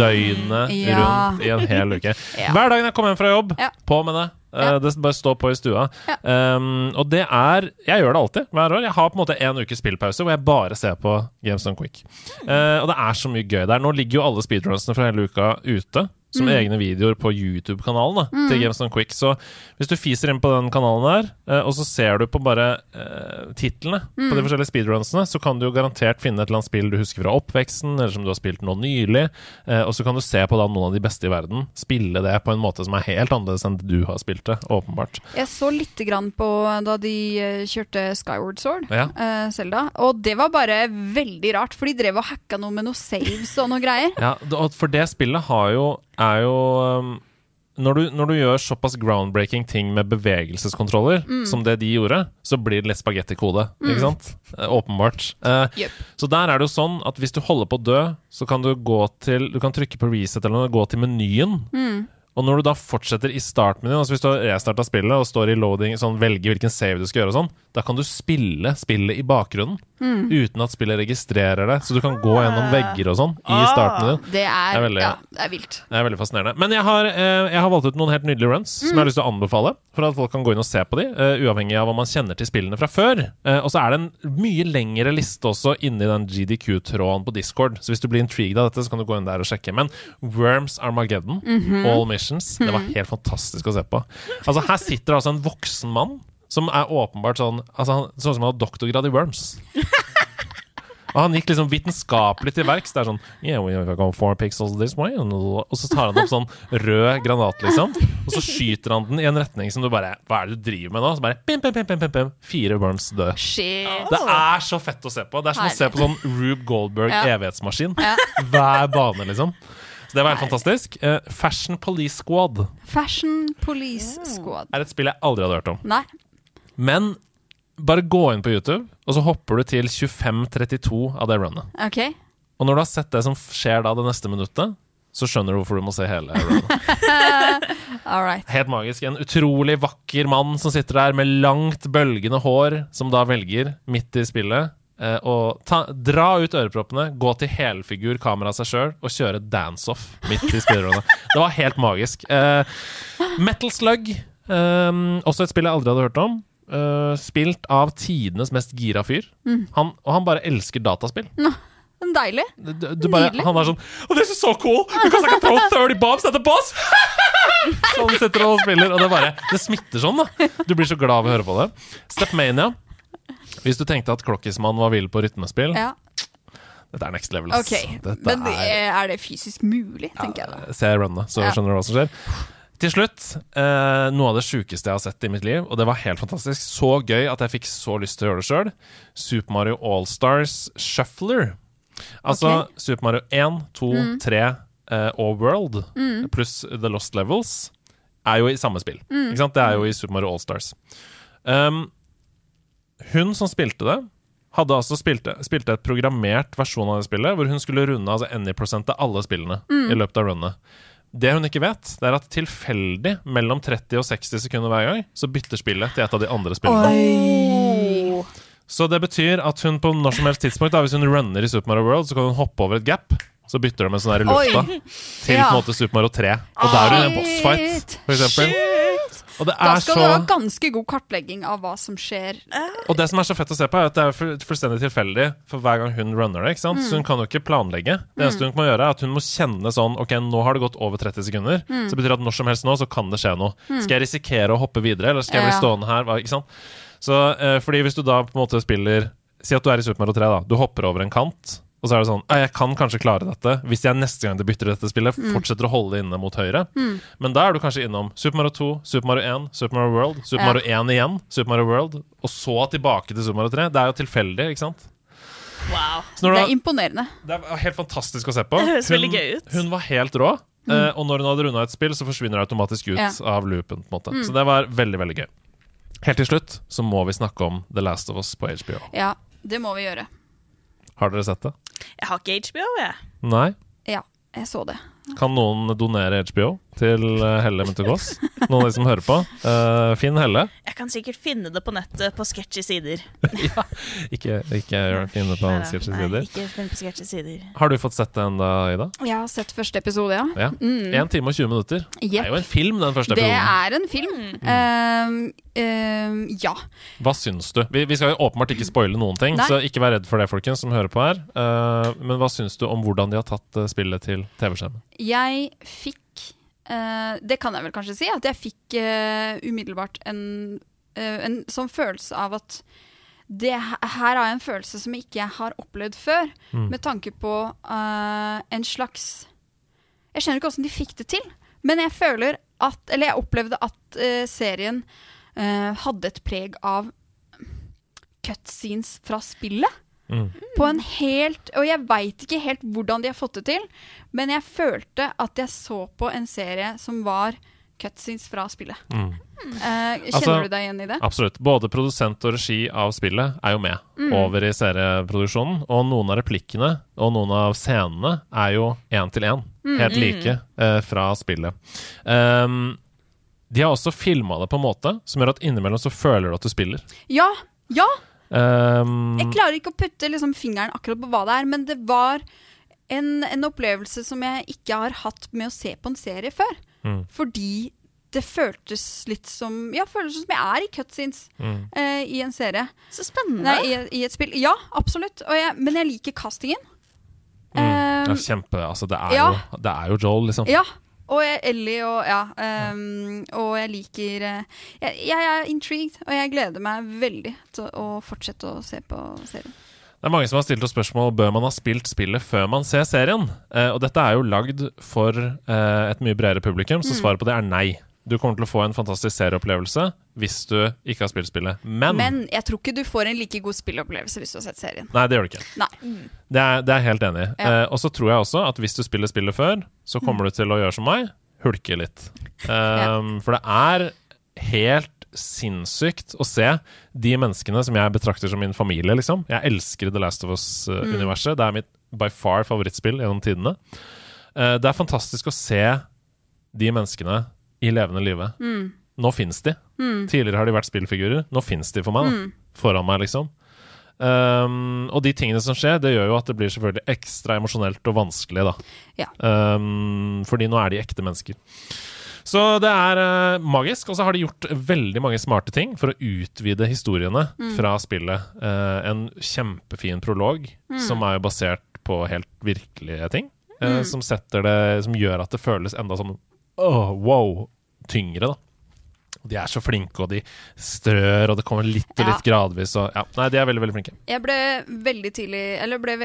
Speaker 2: døgnet
Speaker 1: ja.
Speaker 2: rundt i en hel uke.
Speaker 1: Ja.
Speaker 2: Hver dag når jeg kommer hjem fra jobb,
Speaker 1: Ja.
Speaker 2: på med det. Uh,
Speaker 1: Ja.
Speaker 2: Det bare står på i stua.
Speaker 1: Ja.
Speaker 2: Um, og det er Jeg gjør det alltid, hver år. Jeg har på en måte en ukes spillpause hvor jeg bare ser på Games Done Quick. Uh, og det er så mye gøy der. Nå ligger jo alle speedrunsene fra hele uka ute. Som
Speaker 1: Mm.
Speaker 2: egne videoer på YouTube-kanalen da, til Games on Quick. Så hvis du fiser inn på den kanalen der, eh, og så ser du på bare eh, titlene på
Speaker 1: Mm.
Speaker 2: de forskjellige speedrunsene, så kan du jo garantert finne et eller annet spill du husker fra oppveksten, eller som du har spilt nå nylig. eh, og så kan du se på da noen av de beste i verden spille det på en måte som er helt annerledes enn du har spilt det, åpenbart.
Speaker 1: Jeg så lite grann på da de eh, kjørte Skyward Sword,
Speaker 2: Ja.
Speaker 1: eh, Zelda, og det var bare veldig rart, for de drev og hacka noe med noe saves og noe greier.
Speaker 2: Ja, for det spillet har jo, er jo um, når, du, når du gjør såpass groundbreaking ting med bevegelseskontroller som det de gjorde, så blir det litt spagettikode. Ikke sant? Eh, åpenbart. Eh,
Speaker 1: yep.
Speaker 2: så der er det jo sånn at hvis du holder på å dø, så kan du gå til Du kan trykke på reset eller noe, gå til menyen. Og når du da fortsetter i startmenyen, altså hvis du har restarta spillet og står i loading, sånn velger hvilken save du skal gjøre og sånn, da kan du spille spillet i bakgrunnen uten at spillet registrerer det. Så du kan gå gjennom vegger og sånn i
Speaker 3: Ah.
Speaker 2: startmenyen.
Speaker 1: Det er,
Speaker 2: Det er veldig-
Speaker 1: ja, det er vilt.
Speaker 2: Det er veldig fascinerende. Men jeg har, eh, jeg har valgt ut noen helt nydelige runs som jeg har lyst til å anbefale. For at folk kan gå inn og se på de, eh, uavhengig av om man kjenner til spillene fra før. Eh, og så er det en mye lengre liste også inni den GDQ-tråden på Discord. Så hvis du blir intrigued av dette, så kan du gå inn der og sjekke. Men Worms Armageddon, All Missions, det var helt fantastisk å se på. Altså Her sitter altså en voksen mann som er åpenbart sånn Altså han Sånn som han har doktorgrad i Worms. Og han gikk liksom vitenskapelig til verks. Det er sånn yeah, we have four pixels this way Og så tar han opp sånn rød granat, liksom. Og så skyter han den i en retning som du bare Hva er det du driver med nå? Så bare pim, pim, pim, pim, pim, pim. Fire worms døde.
Speaker 1: Shit.
Speaker 2: Det er så fett å se på. Det er som å se på sånn Rube Goldberg
Speaker 1: Ja.
Speaker 2: evighetsmaskin.
Speaker 1: Ja.
Speaker 2: Hver bane, liksom. Så det var helt fantastisk. Eh, Fashion Police Squad
Speaker 1: Fashion Police Squad.
Speaker 2: er et spill jeg aldri hadde hørt om.
Speaker 1: Nei.
Speaker 2: Men bare gå inn på YouTube, og så hopper du til 2532 av det runnet.
Speaker 1: OK.
Speaker 2: Og når du har sett det som skjer da det neste minuttet, så skjønner du hvorfor du må se hele runnet.
Speaker 1: All right.
Speaker 2: Helt magisk. En utrolig vakker mann som sitter der med langt, bølgende hår, som da velger, midt i spillet, eh, å ta, dra ut øreproppene, gå til helfigur kamera seg sjøl og kjøre dance-off midt i spillerunnet. Det var helt magisk. Uh, Metal Slug, um, også et spill jeg aldri hadde hørt om. Uh, spilt av tidenes mest gira fyr. Han, og han bare elsker dataspill.
Speaker 1: No. Deilig.
Speaker 2: Du, du bare, han er sånn Oh, this is so cool! Because I can throw 30 bombs at the boss! sånn sitter han og spiller, og det bare Det smitter sånn, da. Du blir så glad av å høre på det. Stepmania. Hvis du tenkte at Klokkismann var vill på rytmespill,
Speaker 1: Ja.
Speaker 2: dette er next level. Okay.
Speaker 1: Men det,
Speaker 2: er,
Speaker 1: er det fysisk mulig, tenker jeg da.
Speaker 2: Se runnet, så
Speaker 1: Ja.
Speaker 2: skjønner du hva som skjer. Til slutt, eh, noe av det sjukeste jeg har sett i mitt liv, og det var helt fantastisk. Så gøy at jeg fikk så lyst til å gjøre det sjøl. Super Mario Allstars Shuffler. Altså
Speaker 1: okay.
Speaker 2: Super Mario 1, 2, 3 eh, og World pluss The Lost Levels er jo i samme spill. Ikke sant? Det er jo i Super Mario Allstars. Um, hun som spilte det, hadde altså spilte, spilte et programmert versjon av det spillet, hvor hun skulle runde altså any prosent av alle spillene i løpet av runnet. Det hun ikke vet, det er at tilfeldig mellom 30 og 60 sekunder hver gang, så bytter spillet til et av de andre spillene. Så det betyr at hun på når som helst tidspunkt, da, hvis hun runner i Super Mario World, så kan hun hoppe over et gap. Så bytter de med sånn her i lufta
Speaker 1: Oi.
Speaker 2: til
Speaker 1: Ja.
Speaker 2: på en måte Super Mario 3. Og der er du i en bossfight, eksempel. Og det
Speaker 1: Da
Speaker 2: er
Speaker 1: skal
Speaker 2: så
Speaker 1: du ha ganske god kartlegging av hva som skjer.
Speaker 2: Og det som er så fett å se på, er at det er fullstendig tilfeldig for hver gang hun runner det. ikke sant? Så hun kan jo ikke planlegge. Det eneste hun må gjøre, er at hun må kjenne sånn Ok, nå har det gått over 30 sekunder. Så det betyr at når som helst nå så kan det skje noe. Skal jeg risikere å hoppe videre, eller skal jeg bli stående her? Ikke sant? Så eh, fordi hvis du da på en måte spiller Si at du er i Super Mario 3, da. Du hopper over en kant. Og så er det sånn «Ja, Jeg kan kanskje klare dette hvis jeg neste gang det bytter dette spillet, fortsetter å holde inne mot høyre. Men da er du kanskje innom Super Mario 2, Super Mario 1, Super Mario World, Super
Speaker 1: Ja.
Speaker 2: Mario 1 igjen, Super Mario World, og så tilbake til Super Mario 3. Det er jo tilfeldig, ikke sant?
Speaker 3: Wow.
Speaker 1: Det er imponerende.
Speaker 2: det er helt fantastisk å se på.
Speaker 3: Det høres
Speaker 2: Hun,
Speaker 3: veldig gøy ut.
Speaker 2: hun var helt rå. Mm. og når hun hadde runda et spill, så forsvinner det automatisk ut
Speaker 1: Ja.
Speaker 2: av loopen. måte Så det var veldig, veldig gøy. Helt til slutt så må vi snakke om The Last of Us på HBO.
Speaker 1: Ja, det må vi gjøre.
Speaker 2: Har dere sett det?
Speaker 3: Jeg har ikke HBO, jeg.
Speaker 2: Nei?
Speaker 1: Ja, jeg så det.
Speaker 2: Kan noen donere HBO til eh, Helle Munter-Kåss? Noen av de som hører på? Uh, Finn Helle.
Speaker 3: Jeg kan sikkert finne det på nettet på sketchy sider.
Speaker 2: Ikke, ikke finn det på
Speaker 3: Nei,
Speaker 2: en
Speaker 3: nei, nei,
Speaker 2: sider.
Speaker 3: Ikke finne på sketchy sider.
Speaker 2: Har du fått sett det da, Ida?
Speaker 1: Jeg har sett første episode, ja.
Speaker 2: Ja. 1 time og 20 minutter. Det er jo en film, den første episoden.
Speaker 1: Det er en film. Ehm, ehm, ja.
Speaker 2: Hva syns du? Vi, vi skal jo åpenbart ikke spoile noen ting,
Speaker 1: Nei.
Speaker 2: så ikke vær redd for det, folkens, som hører på her. Eh, men hva syns du om hvordan de har tatt spillet til TV-skjermen?
Speaker 1: Jeg fikk Det kan jeg vel kanskje si, at jeg fikk eh, umiddelbart en, eh, en sånn følelse av at det, her har jeg en følelse som jeg ikke har opplevd før, med tanke på uh, en slags Jeg skjønner ikke hvordan de fikk det til, men jeg føler at Eller jeg opplevde at uh, serien uh, hadde et preg av cutscenes fra spillet.
Speaker 2: Mm.
Speaker 1: På en helt Og jeg veit ikke helt hvordan de har fått det til, men jeg følte at jeg så på en serie som var cutscenes fra spillet.
Speaker 2: Mm.
Speaker 1: Uh, kjenner
Speaker 2: Altså-
Speaker 1: du deg igjen i det?
Speaker 2: Absolutt. Både produsent og regi av spillet er jo med
Speaker 1: Mm.
Speaker 2: over i serieproduksjonen. Og noen av replikkene og noen av scenene er jo én til én.
Speaker 1: Mm.
Speaker 2: Helt like uh, fra spillet. Um, de har også filma det på en måte som gjør at innimellom så føler du at du spiller.
Speaker 1: Ja! Ja!
Speaker 2: Um,
Speaker 1: Jeg klarer ikke å putte liksom, fingeren akkurat på hva det er, men det var en, en opplevelse som jeg ikke har hatt med å se på en serie før.
Speaker 2: Mm.
Speaker 1: Fordi det føltes litt som Ja, føltes som jeg er i cutscenes
Speaker 2: Mm.
Speaker 1: uh, i en serie.
Speaker 3: Så spennende.
Speaker 1: Nei, i, i et spill. Ja, absolutt. Og jeg, men jeg liker castingen.
Speaker 2: mm,
Speaker 1: Um,
Speaker 2: det er kjempe Altså, det er,
Speaker 1: ja.
Speaker 2: jo, det er jo Joel, liksom.
Speaker 1: Ja. Og jeg, Ellie og ja. Um, og jeg liker eh, jeg, jeg er intrigued, og jeg gleder meg veldig til å fortsette å se på serien.
Speaker 2: Det er mange som har stilt oss spørsmål Bør man ha spilt spillet før man ser serien. Uh, og dette er jo lagd for uh, et mye bredere publikum,
Speaker 1: Mm.
Speaker 2: så svaret på det er nei. Du kommer til å få en fantastisk serieopplevelse hvis du ikke har spilt spillet. Men,
Speaker 1: Men jeg tror ikke du får en like god spillopplevelse hvis du har sett serien.
Speaker 2: Nei, det gjør du ikke.
Speaker 1: Nei.
Speaker 2: Det er, det er helt enig i.
Speaker 1: Ja. Mm.
Speaker 2: Eh, og så tror jeg også at hvis du spiller spillet før, så kommer du til å gjøre som meg, hulke litt. Um, For det er helt sinnssykt å se de menneskene som jeg betrakter som min familie, liksom. Jeg elsker The Last of Us-universet. Det er mitt by far favorittspill gjennom tidene. Uh, det er fantastisk å se de menneskene i levende live. Nå fins de. Tidligere har de vært spillfigurer. Nå fins de for meg. Da. Foran meg, liksom. Um, og de tingene som skjer, det gjør jo at det blir selvfølgelig ekstra emosjonelt og vanskelig, da.
Speaker 1: Ja.
Speaker 2: Um, fordi nå er de ekte mennesker. Så det er uh, magisk. Og så har de gjort veldig mange smarte ting for å utvide historiene fra spillet. Uh, en kjempefin prolog som er basert på helt virkelige ting. eh, som setter det Som gjør at det føles enda sånn åh, wow, tyngre, da. De er så flinke, og de strør, og det kommer litt og litt gradvis. Og, ja, nei, de er veldig veldig flinke.
Speaker 1: Jeg ble veldig tidlig Eller ble,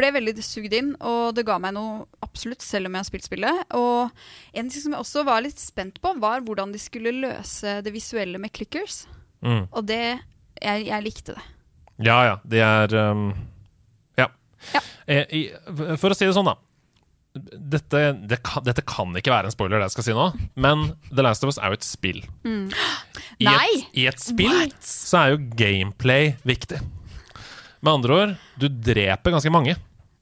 Speaker 1: ble veldig sugd inn, og det ga meg noe absolutt, selv om jeg har spilt spillet. Og en ting som jeg også var litt spent på, var hvordan de skulle løse det visuelle med clickers.
Speaker 2: Mm.
Speaker 1: Og det Jeg, jeg likte det.
Speaker 2: Ja, ja. De er um, Ja.
Speaker 1: Ja.
Speaker 2: Eh, for å si det sånn, da. Dette, det kan, dette kan ikke være en spoiler, det jeg skal si nå, men The Last of Us er jo et spill. I,
Speaker 1: Nei!
Speaker 2: et, I et spill så er jo gameplay viktig. Med andre ord, du dreper ganske mange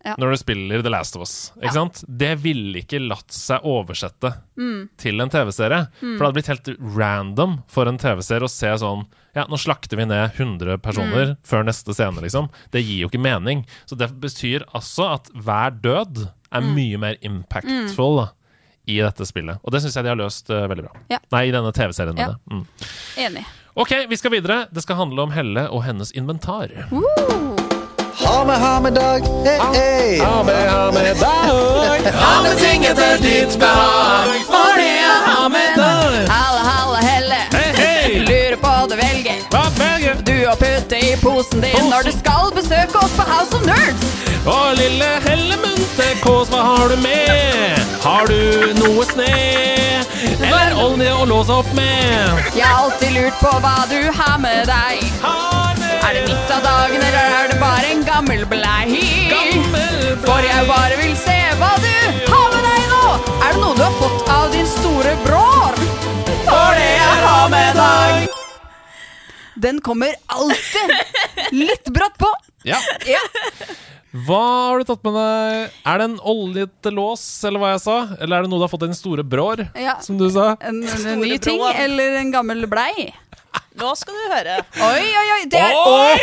Speaker 1: Ja.
Speaker 2: når du spiller The Last of Us. Ikke sant? Det ville ikke latt seg oversette
Speaker 1: Mm.
Speaker 2: til en TV-serie. For det hadde blitt helt random for en TV-serie å se sånn Ja, nå slakter vi ned 100 personer
Speaker 1: Mm.
Speaker 2: før neste scene, liksom. Det gir jo ikke mening. Så det betyr altså at hver død er
Speaker 1: Mm.
Speaker 2: mye mer impactful da, i dette spillet. Og det syns jeg de har løst uh, veldig bra.
Speaker 1: Ja.
Speaker 2: Nei, i denne TV-serien.
Speaker 1: Ja.
Speaker 2: Mm.
Speaker 1: Enig.
Speaker 2: Ok, vi skal videre. Det skal handle om Helle og hennes inventar.
Speaker 5: Ha med, ha med dag. Hey, hey.
Speaker 2: Ha med, ha med dag. Ha med ting etter ditt behag. For det er ha med dag.
Speaker 1: Halla, halla, Helle.
Speaker 2: Hey, hey.
Speaker 1: Lurer på hva du velger.
Speaker 2: Hva velger
Speaker 1: Du å putte i posen din når du skal besøke oss på House of Nerds.
Speaker 2: Å, lille Helle Munte-Kås, hva har du med? Har du noe sne? Eller olje å låse opp med?
Speaker 1: Jeg har alltid lurt på hva du har med deg.
Speaker 2: Har
Speaker 1: Er det midt av dagen, eller er det bare en gammel blei? For jeg bare vil se hva du har med deg nå. Er det noe du har fått av din store bror? For det jeg har med deg. Den kommer alltid litt brått på.
Speaker 2: Ja.
Speaker 1: Ja.
Speaker 2: Hva har du tatt med deg? Er det en oljete lås, eller hva jeg sa? Eller er det noe du har fått av din store bror,
Speaker 1: Ja.
Speaker 2: som du sa?
Speaker 1: En, en
Speaker 3: en
Speaker 1: ny ting eller en gammel blei?
Speaker 3: Nå skal du høre.
Speaker 1: Oi, oi, oi. Det er
Speaker 2: Oi!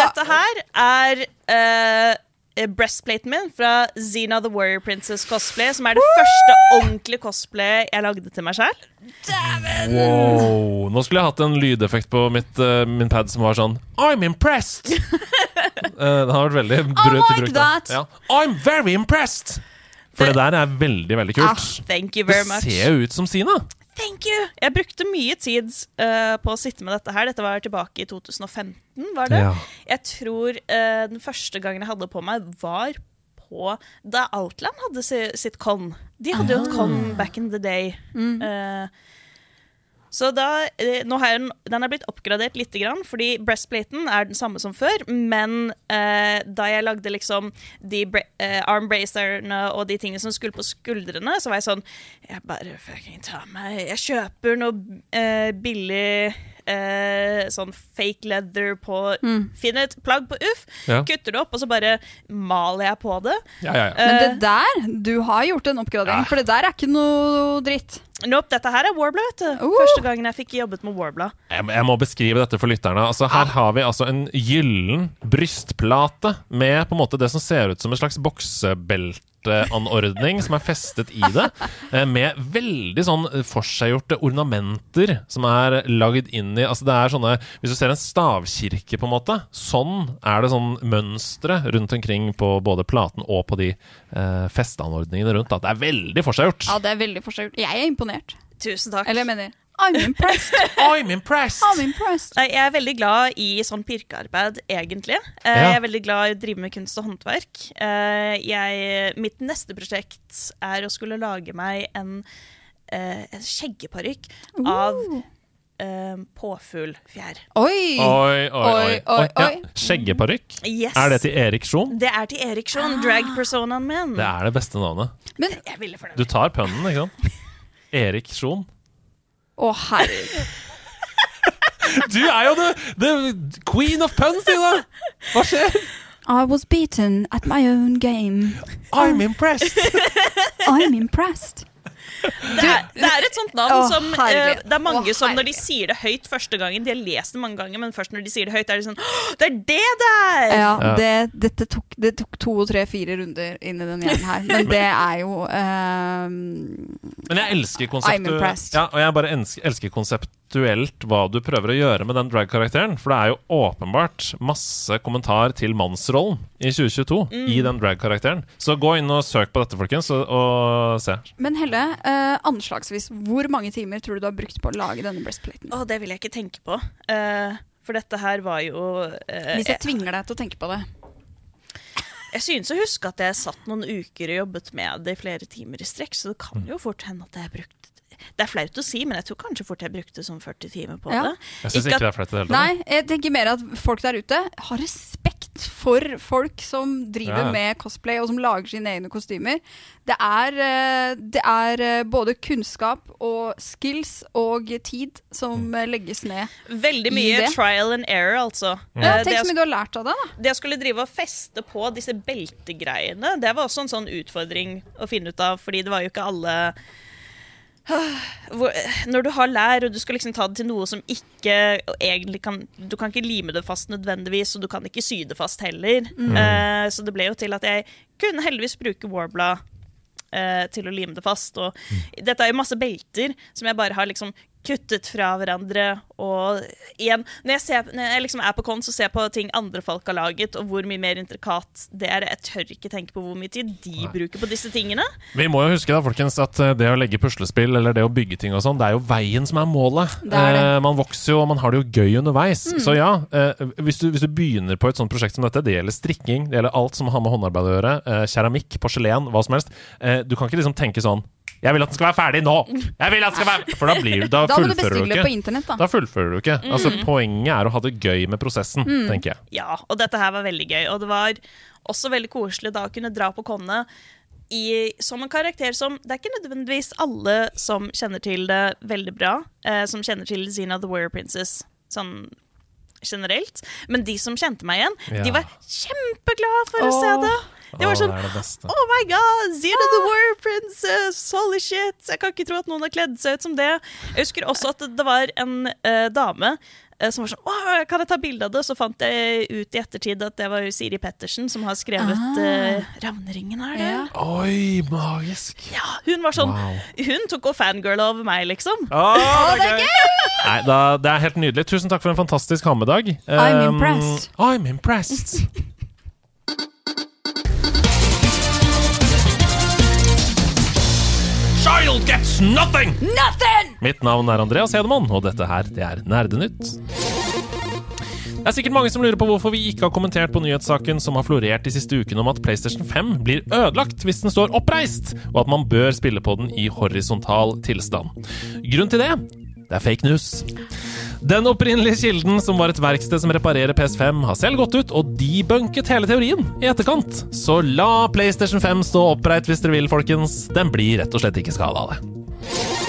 Speaker 3: Dette her er uh, breastplaten min fra Xena the Warrior Princess cosplay, som er det første ordentlige cosplay jeg lagde til meg sjøl.
Speaker 2: Wow. Nå skulle jeg hatt en lydeffekt på mitt, uh, min pad som var sånn I'm impressed! uh, den har vært veldig brød
Speaker 1: like
Speaker 2: til bruk. da. Ja. I'm very impressed! For det der er veldig, veldig kult.
Speaker 1: Ah,
Speaker 3: Thank you
Speaker 2: det
Speaker 3: very much.
Speaker 2: ser jo ut som Sina.
Speaker 3: Thank you! Jeg brukte mye tid uh, på å sitte med dette her. Dette var tilbake i 2015, var det?
Speaker 2: Ja.
Speaker 3: Jeg tror uh, den første gangen jeg hadde på meg, var på da Outland hadde sitt con. De hadde jo et con back in the day. Eh, så da, eh, nå har den- den er blitt oppgradert litt, grann, fordi breastplaten er den samme som før. Men eh, da jeg lagde liksom de eh, armbracerne og de tingene som skulle på skuldrene, så var jeg sånn Jeg bare fucking tar meg Jeg kjøper noe eh, billig eh, sånn fake leather på Finner et plagg på Uff,
Speaker 2: Ja.
Speaker 3: kutter det opp, og så bare maler jeg på det.
Speaker 2: Ja, ja, ja.
Speaker 1: Men det
Speaker 3: Eh,
Speaker 1: der, du har gjort en oppgradering,
Speaker 2: Ja.
Speaker 1: for det der er ikke noe dritt.
Speaker 3: Nope, dette her er Warbler, vet du.
Speaker 1: Uh.
Speaker 3: Første gangen jeg fikk jobbet med Warbler.
Speaker 2: Jeg, jeg må beskrive dette for lytterne. Altså, her har vi altså en gyllen brystplate med på en måte det som ser ut som en slags boksebelteanordning som er festet i det, eh, med veldig sånn forseggjorte ornamenter som er lagd inn i Altså det er sånne Hvis du ser en stavkirke, på en måte, sånn er det sånn mønstre rundt omkring på både platen og på de eh, festeanordningene rundt. Da. Det er veldig forseggjort.
Speaker 1: Ja, det er veldig forseggjort. Jeg er imponert.
Speaker 3: Tusen takk.
Speaker 1: Eller jeg mener, I'm impressed.
Speaker 2: I'm impressed!
Speaker 1: I'm impressed.
Speaker 3: Nei, Jeg er veldig glad i sånn pirkearbeid, egentlig. Eh,
Speaker 2: Ja.
Speaker 3: Jeg er veldig glad i å drive med kunst og håndverk. Eh, jeg, mitt neste prosjekt er å skulle lage meg en, eh, en skjeggeparykk av eh, påfuglfjær.
Speaker 1: Oi!
Speaker 2: Oi, oi, oi. Ja. Skjeggeparykk?
Speaker 3: Yes.
Speaker 2: Er det til Erik Sjon?
Speaker 3: Det er til Erik Schon, drag-personaen min.
Speaker 2: Det er det beste navnet.
Speaker 1: Men,
Speaker 3: Jeg.
Speaker 2: Du tar pønnen, ikke sant? Erik Sjon.
Speaker 1: Å herregud.
Speaker 2: Du er jo the, the queen of puns, Ida! Hva skjer?
Speaker 1: I was beaten at my own game.
Speaker 2: I'm impressed.
Speaker 1: I'm impressed.
Speaker 3: Det er, det er et sånt navn som eh,
Speaker 1: herlighet.
Speaker 3: Det er mange
Speaker 1: oh,
Speaker 3: som når de sier det høyt første gangen De har lest det mange ganger, men først når de sier det høyt, er de sånn Det er det der!
Speaker 1: Ja,
Speaker 2: Ja.
Speaker 1: det, dette tok, det tok to, tre, fire runder inn i den gjengen her. Men det er jo ehm,
Speaker 2: Men jeg elsker
Speaker 1: I'm
Speaker 2: ja, Og jeg bare elsker, elsker konseptuelt hva du prøver å gjøre med den drag-karakteren. For det er jo åpenbart masse kommentar til mannsrollen i 2022 i den drag-karakteren. Så gå inn og søk på dette, folkens, og, og se.
Speaker 1: Men Helle, eh, anslagsvis, hvor mange timer tror du du har brukt på å lage denne breastplaten?
Speaker 3: Å, det vil jeg ikke tenke på. Eh, for dette her var jo eh,
Speaker 1: Hvis jeg
Speaker 3: jeg,
Speaker 1: tvinger deg til å tenke på det.
Speaker 3: jeg synes å huske at jeg satt noen uker og jobbet med det i flere timer i strekk, så det kan jo fort hende at jeg brukte Det er flaut å si, men jeg tror kanskje fort jeg brukte sånn 40 timer på
Speaker 1: Ja.
Speaker 3: det.
Speaker 2: Jeg syns
Speaker 3: Ikke
Speaker 2: ikke
Speaker 3: at-
Speaker 2: det er flaut i det hele tatt.
Speaker 1: Nei, jeg tenker mer at folk der ute har respekt for folk som driver
Speaker 2: Ja, ja.
Speaker 1: med cosplay og som lager sine egne kostymer. Det er, eh, det er eh, både kunnskap og skills og tid som
Speaker 2: Mm.
Speaker 1: eh, legges ned.
Speaker 3: Veldig mye trial and error, altså.
Speaker 1: Ja,
Speaker 3: Eh,
Speaker 1: tenk
Speaker 3: jeg
Speaker 1: så mye du har lært av det, da.
Speaker 3: det å skulle drive og feste på disse beltegreiene, det var også en sånn utfordring å finne ut av, fordi det var jo ikke alle Når du har lær, og du skal liksom ta det til noe som ikke egentlig kan Du kan ikke lime det fast nødvendigvis, og du kan ikke sy det fast heller. Eh, så det ble jo til at jeg kunne heldigvis bruke Warbla uh, til å lime det fast. Og dette er jo masse belter som jeg bare har liksom kuttet fra hverandre. Og igjen, når jeg, ser, når jeg liksom er på kon, så ser jeg på ting andre folk har laget, og hvor mye mer intrikat det er. Jeg tør ikke tenke på hvor mye tid de bruker på disse tingene.
Speaker 2: Vi må jo huske da, folkens, at eh, det å legge puslespill eller det å bygge ting og sånn, det er jo veien som er målet.
Speaker 1: Det er det.
Speaker 2: Eh, man vokser jo, og man har det jo gøy underveis. Så ja, eh, hvis, du, hvis du begynner på et sånt prosjekt som dette, det gjelder strikking, det gjelder alt som har med håndarbeid å gjøre, eh, keramikk, porselen, hva som helst, eh, du kan ikke liksom tenke sånn jeg vil at den skal være ferdig nå! Jeg vil at den skal være For da blir du Da,
Speaker 1: Da
Speaker 2: fullfører du
Speaker 1: ikke. på internett, da.
Speaker 2: Da fullfører du ikke. Altså, poenget er å ha det gøy med prosessen, tenker jeg.
Speaker 3: Ja, og dette her var veldig gøy. Og det var også veldig koselig da å kunne dra på Konne i, som en karakter som Det er ikke nødvendigvis alle som kjenner til det veldig bra, eh, som kjenner til Zina the Warrior Princess sånn generelt. Men de som kjente meg igjen,
Speaker 2: Ja.
Speaker 3: de var kjempeglade for å se det. Det var sånn
Speaker 2: det det.
Speaker 3: Oh my god, Zero the War Princess! Holy shit! Jeg kan ikke tro at noen har kledd seg ut som det. Jeg husker også at det var en uh, dame som var sånn Å, kan jeg ta bilde av det? Så fant jeg ut i ettertid at det var jo Siri Pettersen som har skrevet
Speaker 1: Ah.
Speaker 3: uh, Ravneringen, er det?
Speaker 1: Ja.
Speaker 2: Oi, magisk.
Speaker 3: Ja, hun var sånn
Speaker 2: Wow.
Speaker 3: Hun tok og fangirla over meg, liksom.
Speaker 2: Å, det er gøy! Nei, da, det er helt nydelig. Tusen takk for en fantastisk ha-med-dag.
Speaker 1: I'm
Speaker 2: Um,
Speaker 1: impressed.
Speaker 2: I'm impressed. Child gets nothing!
Speaker 1: Nothing!
Speaker 2: Mitt navn er Andreas Hedemann, og dette her, det er Nerdenytt. Det er sikkert mange som lurer på hvorfor vi ikke har kommentert på nyhetssaken som har florert de siste ukene om at PlayStation 5 blir ødelagt hvis den står oppreist, og at man bør spille på den i horisontal tilstand. Grunnen til det? Det er fake news. Den opprinnelige kilden, som var et verksted som reparerer PS5, har selv gått ut og debunket hele teorien i etterkant. Så la PlayStation 5 stå oppreist hvis dere vil, folkens. Den blir rett og slett ikke skada av det.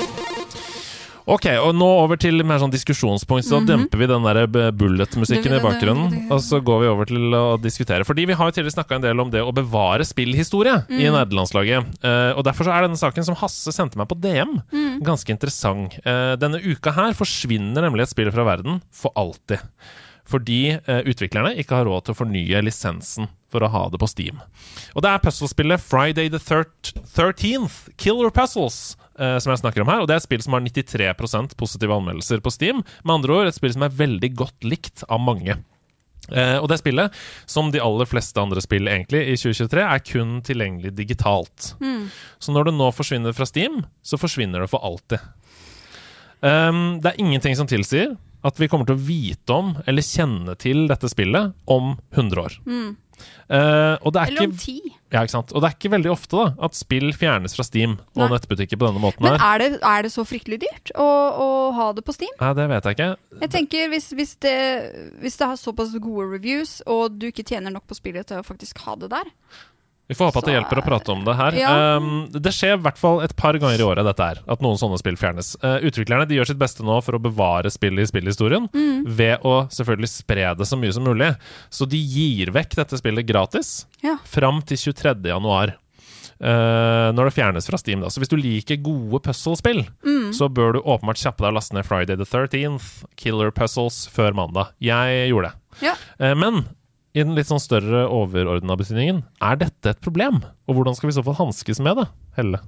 Speaker 2: Ok, og nå over til mer sånn diskusjonspunkt. Så demper vi den der bullet-musikken i bakgrunnen, og så går vi over til å diskutere. Fordi vi har jo tidligere snakka en del om det å bevare spillhistorie i nederlandslaget. Uh, og derfor så er denne saken som Hasse sendte meg på DM, ganske interessant. Uh, denne uka her forsvinner nemlig et spill fra verden for alltid. Fordi uh, utviklerne ikke har råd til å fornye lisensen for å ha det på Steam. Og det er puzzlespillet Friday the 13th, Killer Puzzles, eh, som jeg snakker om her. Og det er et spill som har 93% positive anmeldelser på Steam. Med andre ord et spill som er veldig godt likt av mange. Uh, og det spillet, som de aller fleste andre spill egentlig i 2023, er kun tilgjengelig digitalt. Så når det nå forsvinner fra Steam, så forsvinner det for alltid. Um, det er ingenting som tilsier at vi kommer til å vite om eller kjenne til dette spillet om 100 år. Eh, er
Speaker 1: Eller om ti.
Speaker 2: ja, ikke sant? og det er ikke veldig ofte da at spill fjernes fra Steam og
Speaker 1: Nei.
Speaker 2: nettbutikker på denne måten.
Speaker 1: Men er det, er det så fryktelig dyrt å, å ha det på Steam?
Speaker 2: Nei, det vet jeg ikke.
Speaker 1: Jeg tenker hvis, hvis, det, hvis det har såpass gode reviews, og du ikke tjener nok på spillet til å faktisk ha det der
Speaker 2: Vi får håpe at det hjelper å prate om det her.
Speaker 1: Ja.
Speaker 2: Um, det skjer i hvert fall et par ganger i året, dette her, at noen sånne spill fjernes. Uh, utviklerne de gjør sitt beste nå for å bevare spillet i spillhistorien,
Speaker 1: Mm.
Speaker 2: ved å selvfølgelig spre det så mye som mulig. Så de gir vekk dette spillet gratis
Speaker 1: Ja.
Speaker 2: fram til 23. januar. Uh, når det fjernes fra Steam. da Så hvis du liker gode puzzlespill,
Speaker 1: Mm.
Speaker 2: så bør du åpenbart kjappe deg og laste ned Friday the 13th, Killer Puzzles, før mandag. Jeg gjorde det.
Speaker 1: Ja.
Speaker 2: Uh, Men i den litt sånn større overordna betydningen, er dette et problem? Og hvordan skal vi så fall hanskes med det? Helle?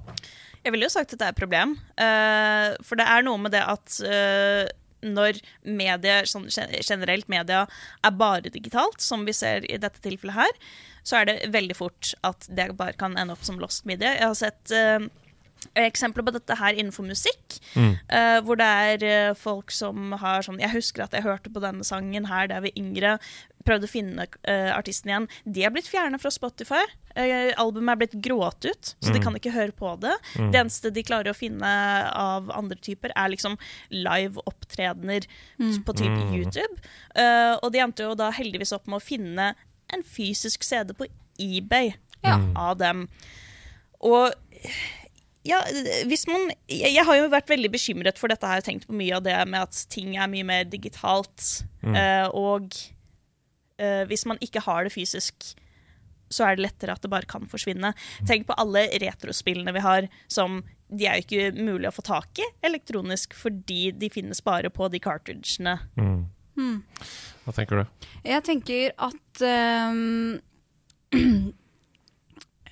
Speaker 3: Jeg ville jo sagt at det er et problem. Uh, for det er noe med det at uh, når media, sånn generelt media, er bare digitalt, som vi ser i dette tilfellet her, så er det veldig fort at det bare kan ende opp som lost media. Jeg har sett eh, eksempler på dette her innenfor musikk, eh, hvor det er eh, folk som har sånn Jeg husker at jeg hørte på denne sangen her da jeg var yngre. Prøvde å finne uh, artisten igjen. De er blitt fjernet fra Spotify. Uh, albumet er blitt grått ut, så de kan ikke høre på det. Det eneste de klarer å finne av andre typer, er liksom live-opptredener på type YouTube. Eh, og de endte jo da heldigvis opp med å finne en fysisk CD på eBay
Speaker 1: Ja.
Speaker 3: av dem. Og ja, hvis man Jeg jeg har jo vært veldig bekymret for dette. Har tenkt på mye av det med at ting er mye mer digitalt. eh, og uh, hvis man ikke har det fysisk, så er det lettere at det bare kan forsvinne. Tenk på alle retrospillene vi har, som de er jo ikke mulig å få tak i elektronisk fordi de finnes bare på de cartridgene.
Speaker 2: Hva tenker du?
Speaker 1: Jeg tenker at ehm, Eh,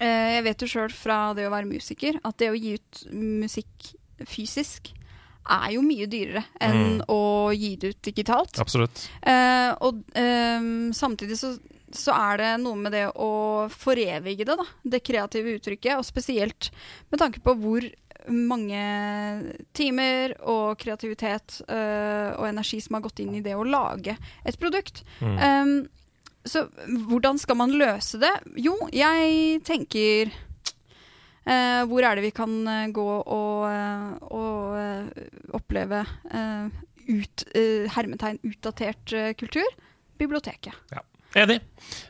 Speaker 1: jeg vet jo sjøl fra det å være musiker at det å gi ut musikk fysisk er jo mye dyrere enn å gi det ut digitalt.
Speaker 2: Absolutt.
Speaker 1: Eh, og eh, samtidig så, så er det noe med det å forevige det, da. Det kreative uttrykket. Og spesielt med tanke på hvor mange timer og kreativitet eh, og energi som har gått inn i det å lage et produkt.
Speaker 2: Mm.
Speaker 1: Ehm, så hvordan skal man løse det? Jo, jeg tenker eh, Hvor er det vi kan eh, gå og, eh, og eh, oppleve eh, ut, hermetegn utdatert kultur? Biblioteket.
Speaker 2: Enig.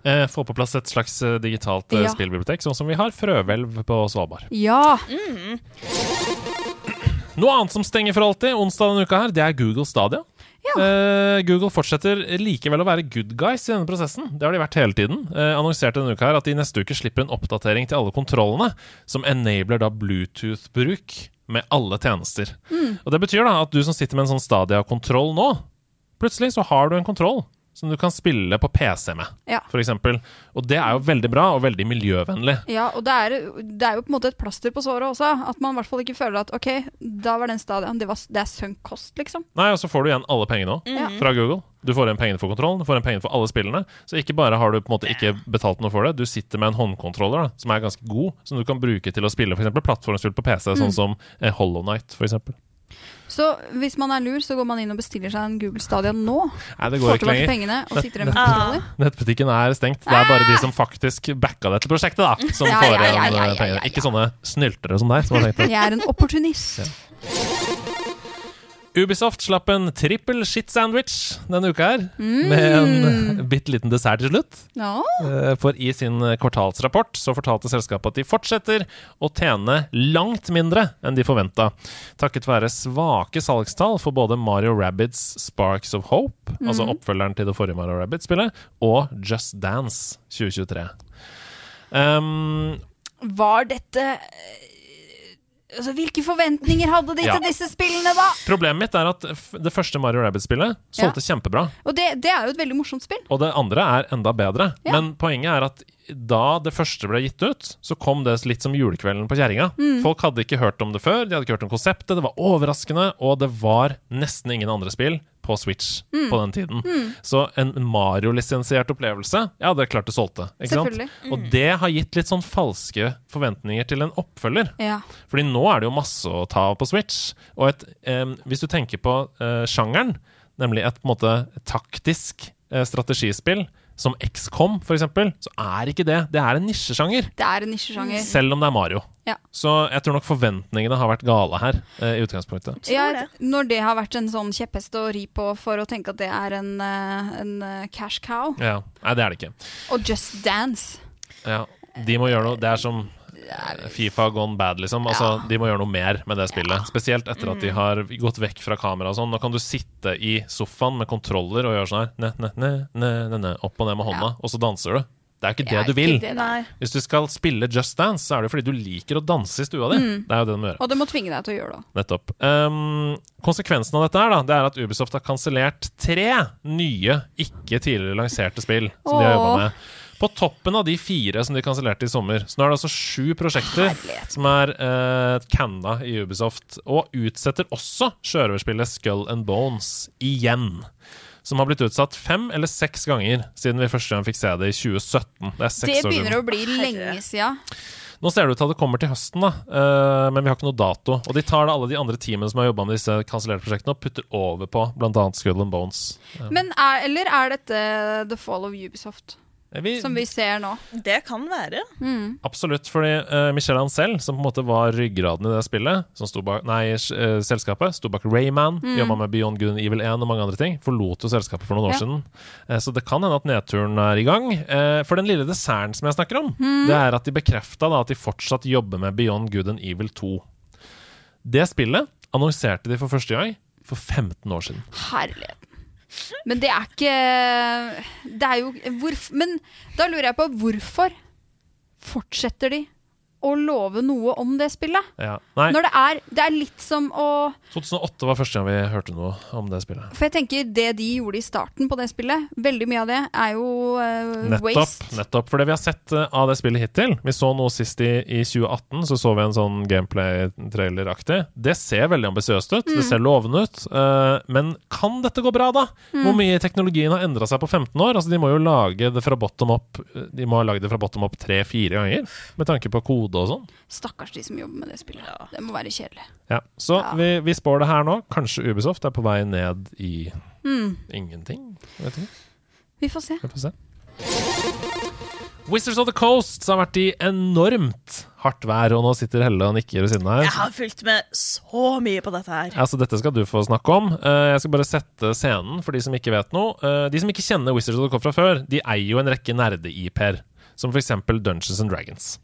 Speaker 2: Eh, få på plass et slags digitalt
Speaker 1: Ja.
Speaker 2: spillbibliotek, sånn som vi har Frøhvelv på Svalbard.
Speaker 1: Ja!
Speaker 2: Noe annet som stenger for alltid onsdag denne uka her, det er Google Stadia.
Speaker 1: Ja.
Speaker 2: Eh, Google fortsetter likevel å være good guys i denne prosessen. Det har de vært hele tiden. Eh, annonserte denne uka her at de neste uke slipper en oppdatering til alle kontrollene, som enabler da Bluetooth-bruk med alle tjenester.
Speaker 1: Mm.
Speaker 2: Og Det betyr da at du som sitter med en sånn Stadia-kontroll nå, plutselig så har du en kontroll som du kan spille på PC med,
Speaker 1: Ja.
Speaker 2: eksempel. Og det er jo veldig bra og veldig miljøvennlig.
Speaker 1: Ja, og det er, det er jo på en måte et plaster på såret også. At man i hvert fall ikke føler at OK, da var den stadion Det, var, det er sunk kost, liksom.
Speaker 2: Nei, og så får du igjen alle pengene òg,
Speaker 1: Ja.
Speaker 2: fra Google. Du får igjen pengene for kontrollen, du får igjen pengene for alle spillene. Så ikke bare har du på en måte ikke betalt noe for det, du sitter med en håndkontroller da, som er ganske god, som du kan bruke til å spille f.eks. plattformspill på PC,
Speaker 1: Mm.
Speaker 2: sånn som eh, Hollow Night, f.eks.
Speaker 1: Så hvis man er lur, så går man inn og bestiller seg en Google Stadion nå.
Speaker 2: Nei, det går ikke lenger.
Speaker 1: pengene og sitter nett, med
Speaker 3: Ah.
Speaker 2: Nettbutikken er stengt. Det er bare de som faktisk backa dette prosjektet, da, som
Speaker 1: Ja,
Speaker 2: får igjen
Speaker 1: ja, ja,
Speaker 2: eh, pengene. Ikke sånne snyltere som deg, som det.
Speaker 1: Jeg er en opportunist.
Speaker 2: Ubisoft slapp en trippel shit-sandwich denne uka her,
Speaker 1: Mm.
Speaker 2: med en bitte liten dessert til slutt.
Speaker 1: Ja.
Speaker 2: Eh, For i sin kvartalsrapport så fortalte selskapet at de fortsetter å tjene langt mindre enn de forventa, takket være svake salgstall for både Mario Rabbids Sparks of Hope, altså oppfølgeren til det forrige Mario Rabbids-spillet, og Just Dance 2023. Um,
Speaker 1: Var dette eh, Altså, Hvilke forventninger hadde de
Speaker 2: Ja.
Speaker 1: til disse spillene, da?
Speaker 2: problemet mitt er at det første Mario Rabbit-spillet solgte kjempebra.
Speaker 1: Og det, det er jo et veldig morsomt spill.
Speaker 2: Og det andre er enda bedre.
Speaker 1: Ja.
Speaker 2: Men poenget er at da det første ble gitt ut, så kom det litt som julekvelden på kjerringa.
Speaker 1: Mm.
Speaker 2: Folk hadde ikke hørt om det før, de hadde ikke hørt om konseptet, det var overraskende, og det var nesten ingen andre spill på Switch
Speaker 1: Mm.
Speaker 2: på den tiden. Så en Mario-lisensiert opplevelse, ja, det er klart det solgte. Ikke sant?
Speaker 1: Selvfølgelig.
Speaker 2: Og det har gitt litt sånn falske forventninger til en oppfølger.
Speaker 1: Ja.
Speaker 2: Fordi nå er det jo masse å ta av på Switch. Og et, eh, hvis du tenker på eh, sjangeren, nemlig et på en måte taktisk eh, strategispill, som XCOM for eksempel, så er ikke det. Det er en nisjesjanger.
Speaker 1: Det er en nisjesjanger.
Speaker 2: Selv om det er Mario.
Speaker 1: Ja.
Speaker 2: Så jeg tror nok forventningene har vært gale her, Uh, i utgangspunktet.
Speaker 1: Ja, når det har vært en sånn kjepphest å ri på for å tenke at det er en, eh, en eh, cash cow.
Speaker 2: Ja. Nei, det er det ikke.
Speaker 1: Og Just Dance.
Speaker 2: Ja. De må gjøre noe Det er som Fifa gone bad, liksom. Altså, De må gjøre noe mer med det spillet. Spesielt etter at de har gått vekk fra kamera og sånn. Nå kan du sitte i sofaen med kontroller og gjøre sånn her. Ne, ne, ne, ne, ne, ne, opp og ned med hånda, og så danser du. Det er jo ikke det
Speaker 1: Ja,
Speaker 2: du vil.
Speaker 1: det,
Speaker 2: Hvis du skal spille Just Dance, så er det jo fordi du liker å danse i stua di. Det er jo det du må gjøre.
Speaker 1: Og det må tvinge deg til å gjøre det.
Speaker 2: Nettopp. Um, konsekvensen av dette er, da, det er at Ubisoft har kansellert tre nye, ikke tidligere lanserte spill som de har
Speaker 1: Åh.
Speaker 2: jobba med. På toppen av de fire som de kansellerte i sommer. Så nå er det altså sju prosjekter
Speaker 1: Herlighet.
Speaker 2: som er uh, canna i Ubisoft. Og utsetter også sjørøverspillet Skull and Bones igjen. Som har blitt utsatt fem eller seks ganger siden vi første gang fikk se det i 2017. Det er seks
Speaker 1: Det begynner å bli lenge sia.
Speaker 2: Nå ser det ut til at det kommer til høsten, da. uh, men vi har ikke noe dato. Og de tar da alle de andre teamene som har jobba med disse kansellerte prosjektene, og putter over på bl.a. Skull and Bones.
Speaker 1: Men er, eller er dette The Fall of Ubisoft,
Speaker 2: Vi,
Speaker 1: som vi ser nå?
Speaker 3: Det kan være.
Speaker 2: Absolutt, fordi uh, han selv, som på en måte var ryggraden i det spillet, som sto bak, nei, eh, selskapet, sto bak Rayman, mm. jobba med Beyond Good and Evil 1 og mange andre ting, forlot jo selskapet for noen år
Speaker 1: Ja.
Speaker 2: siden. Uh, så det kan hende at nedturen er i gang. Uh, for den lille desserten som jeg snakker om,
Speaker 1: Mm.
Speaker 2: det er at de bekrefta at de fortsatt jobber med Beyond Good and Evil 2. Det spillet annonserte de for første gang for 15 år siden.
Speaker 1: Herligheten. Men det er ikke Det er jo hvorf, Men da lurer jeg på hvorfor fortsetter de å love noe om det spillet.
Speaker 2: Ja. Nei,
Speaker 1: Når det er, det er litt som å
Speaker 2: 2008 var første gang vi hørte noe om det spillet.
Speaker 1: For jeg tenker det de gjorde i starten på det spillet, veldig mye av det er jo uh,
Speaker 2: Nettopp.
Speaker 1: waste.
Speaker 2: nettopp For det vi har sett eh, av det spillet hittil Vi så noe sist i, i 2018, så så vi en sånn gameplay-trailer-aktig. Det ser veldig ambisiøst ut. Det ser lovende ut. Uh, men kan dette gå bra, da? Hvor mye teknologien har endra seg på 15 år? Altså, De må jo lage det fra bottom up De må ha lagd det fra bottom up tre-fire ganger, med tanke på kode og sånn.
Speaker 1: Stakkars de som jobber med det spillet. Det må være kjedelig.
Speaker 2: Ja, så
Speaker 1: Ja.
Speaker 2: vi, vi spår det her nå. Kanskje Ubisoft er på vei ned i
Speaker 1: mm.
Speaker 2: ingenting? Vet ikke.
Speaker 1: Vi får se.
Speaker 2: Vi får se. Wizards of the Coast har vært i enormt hardt vær, og nå sitter Helle og nikker ved siden av
Speaker 3: Jeg har fulgt med så mye på dette her.
Speaker 2: Altså, dette skal du få snakke om. Eh, Jeg skal bare sette scenen for de som ikke vet noe. Eh, De som ikke kjenner Wizards of the Coast fra før, de eier jo en rekke nerde-IP-er, som f.eks. Dungeons and Dragons.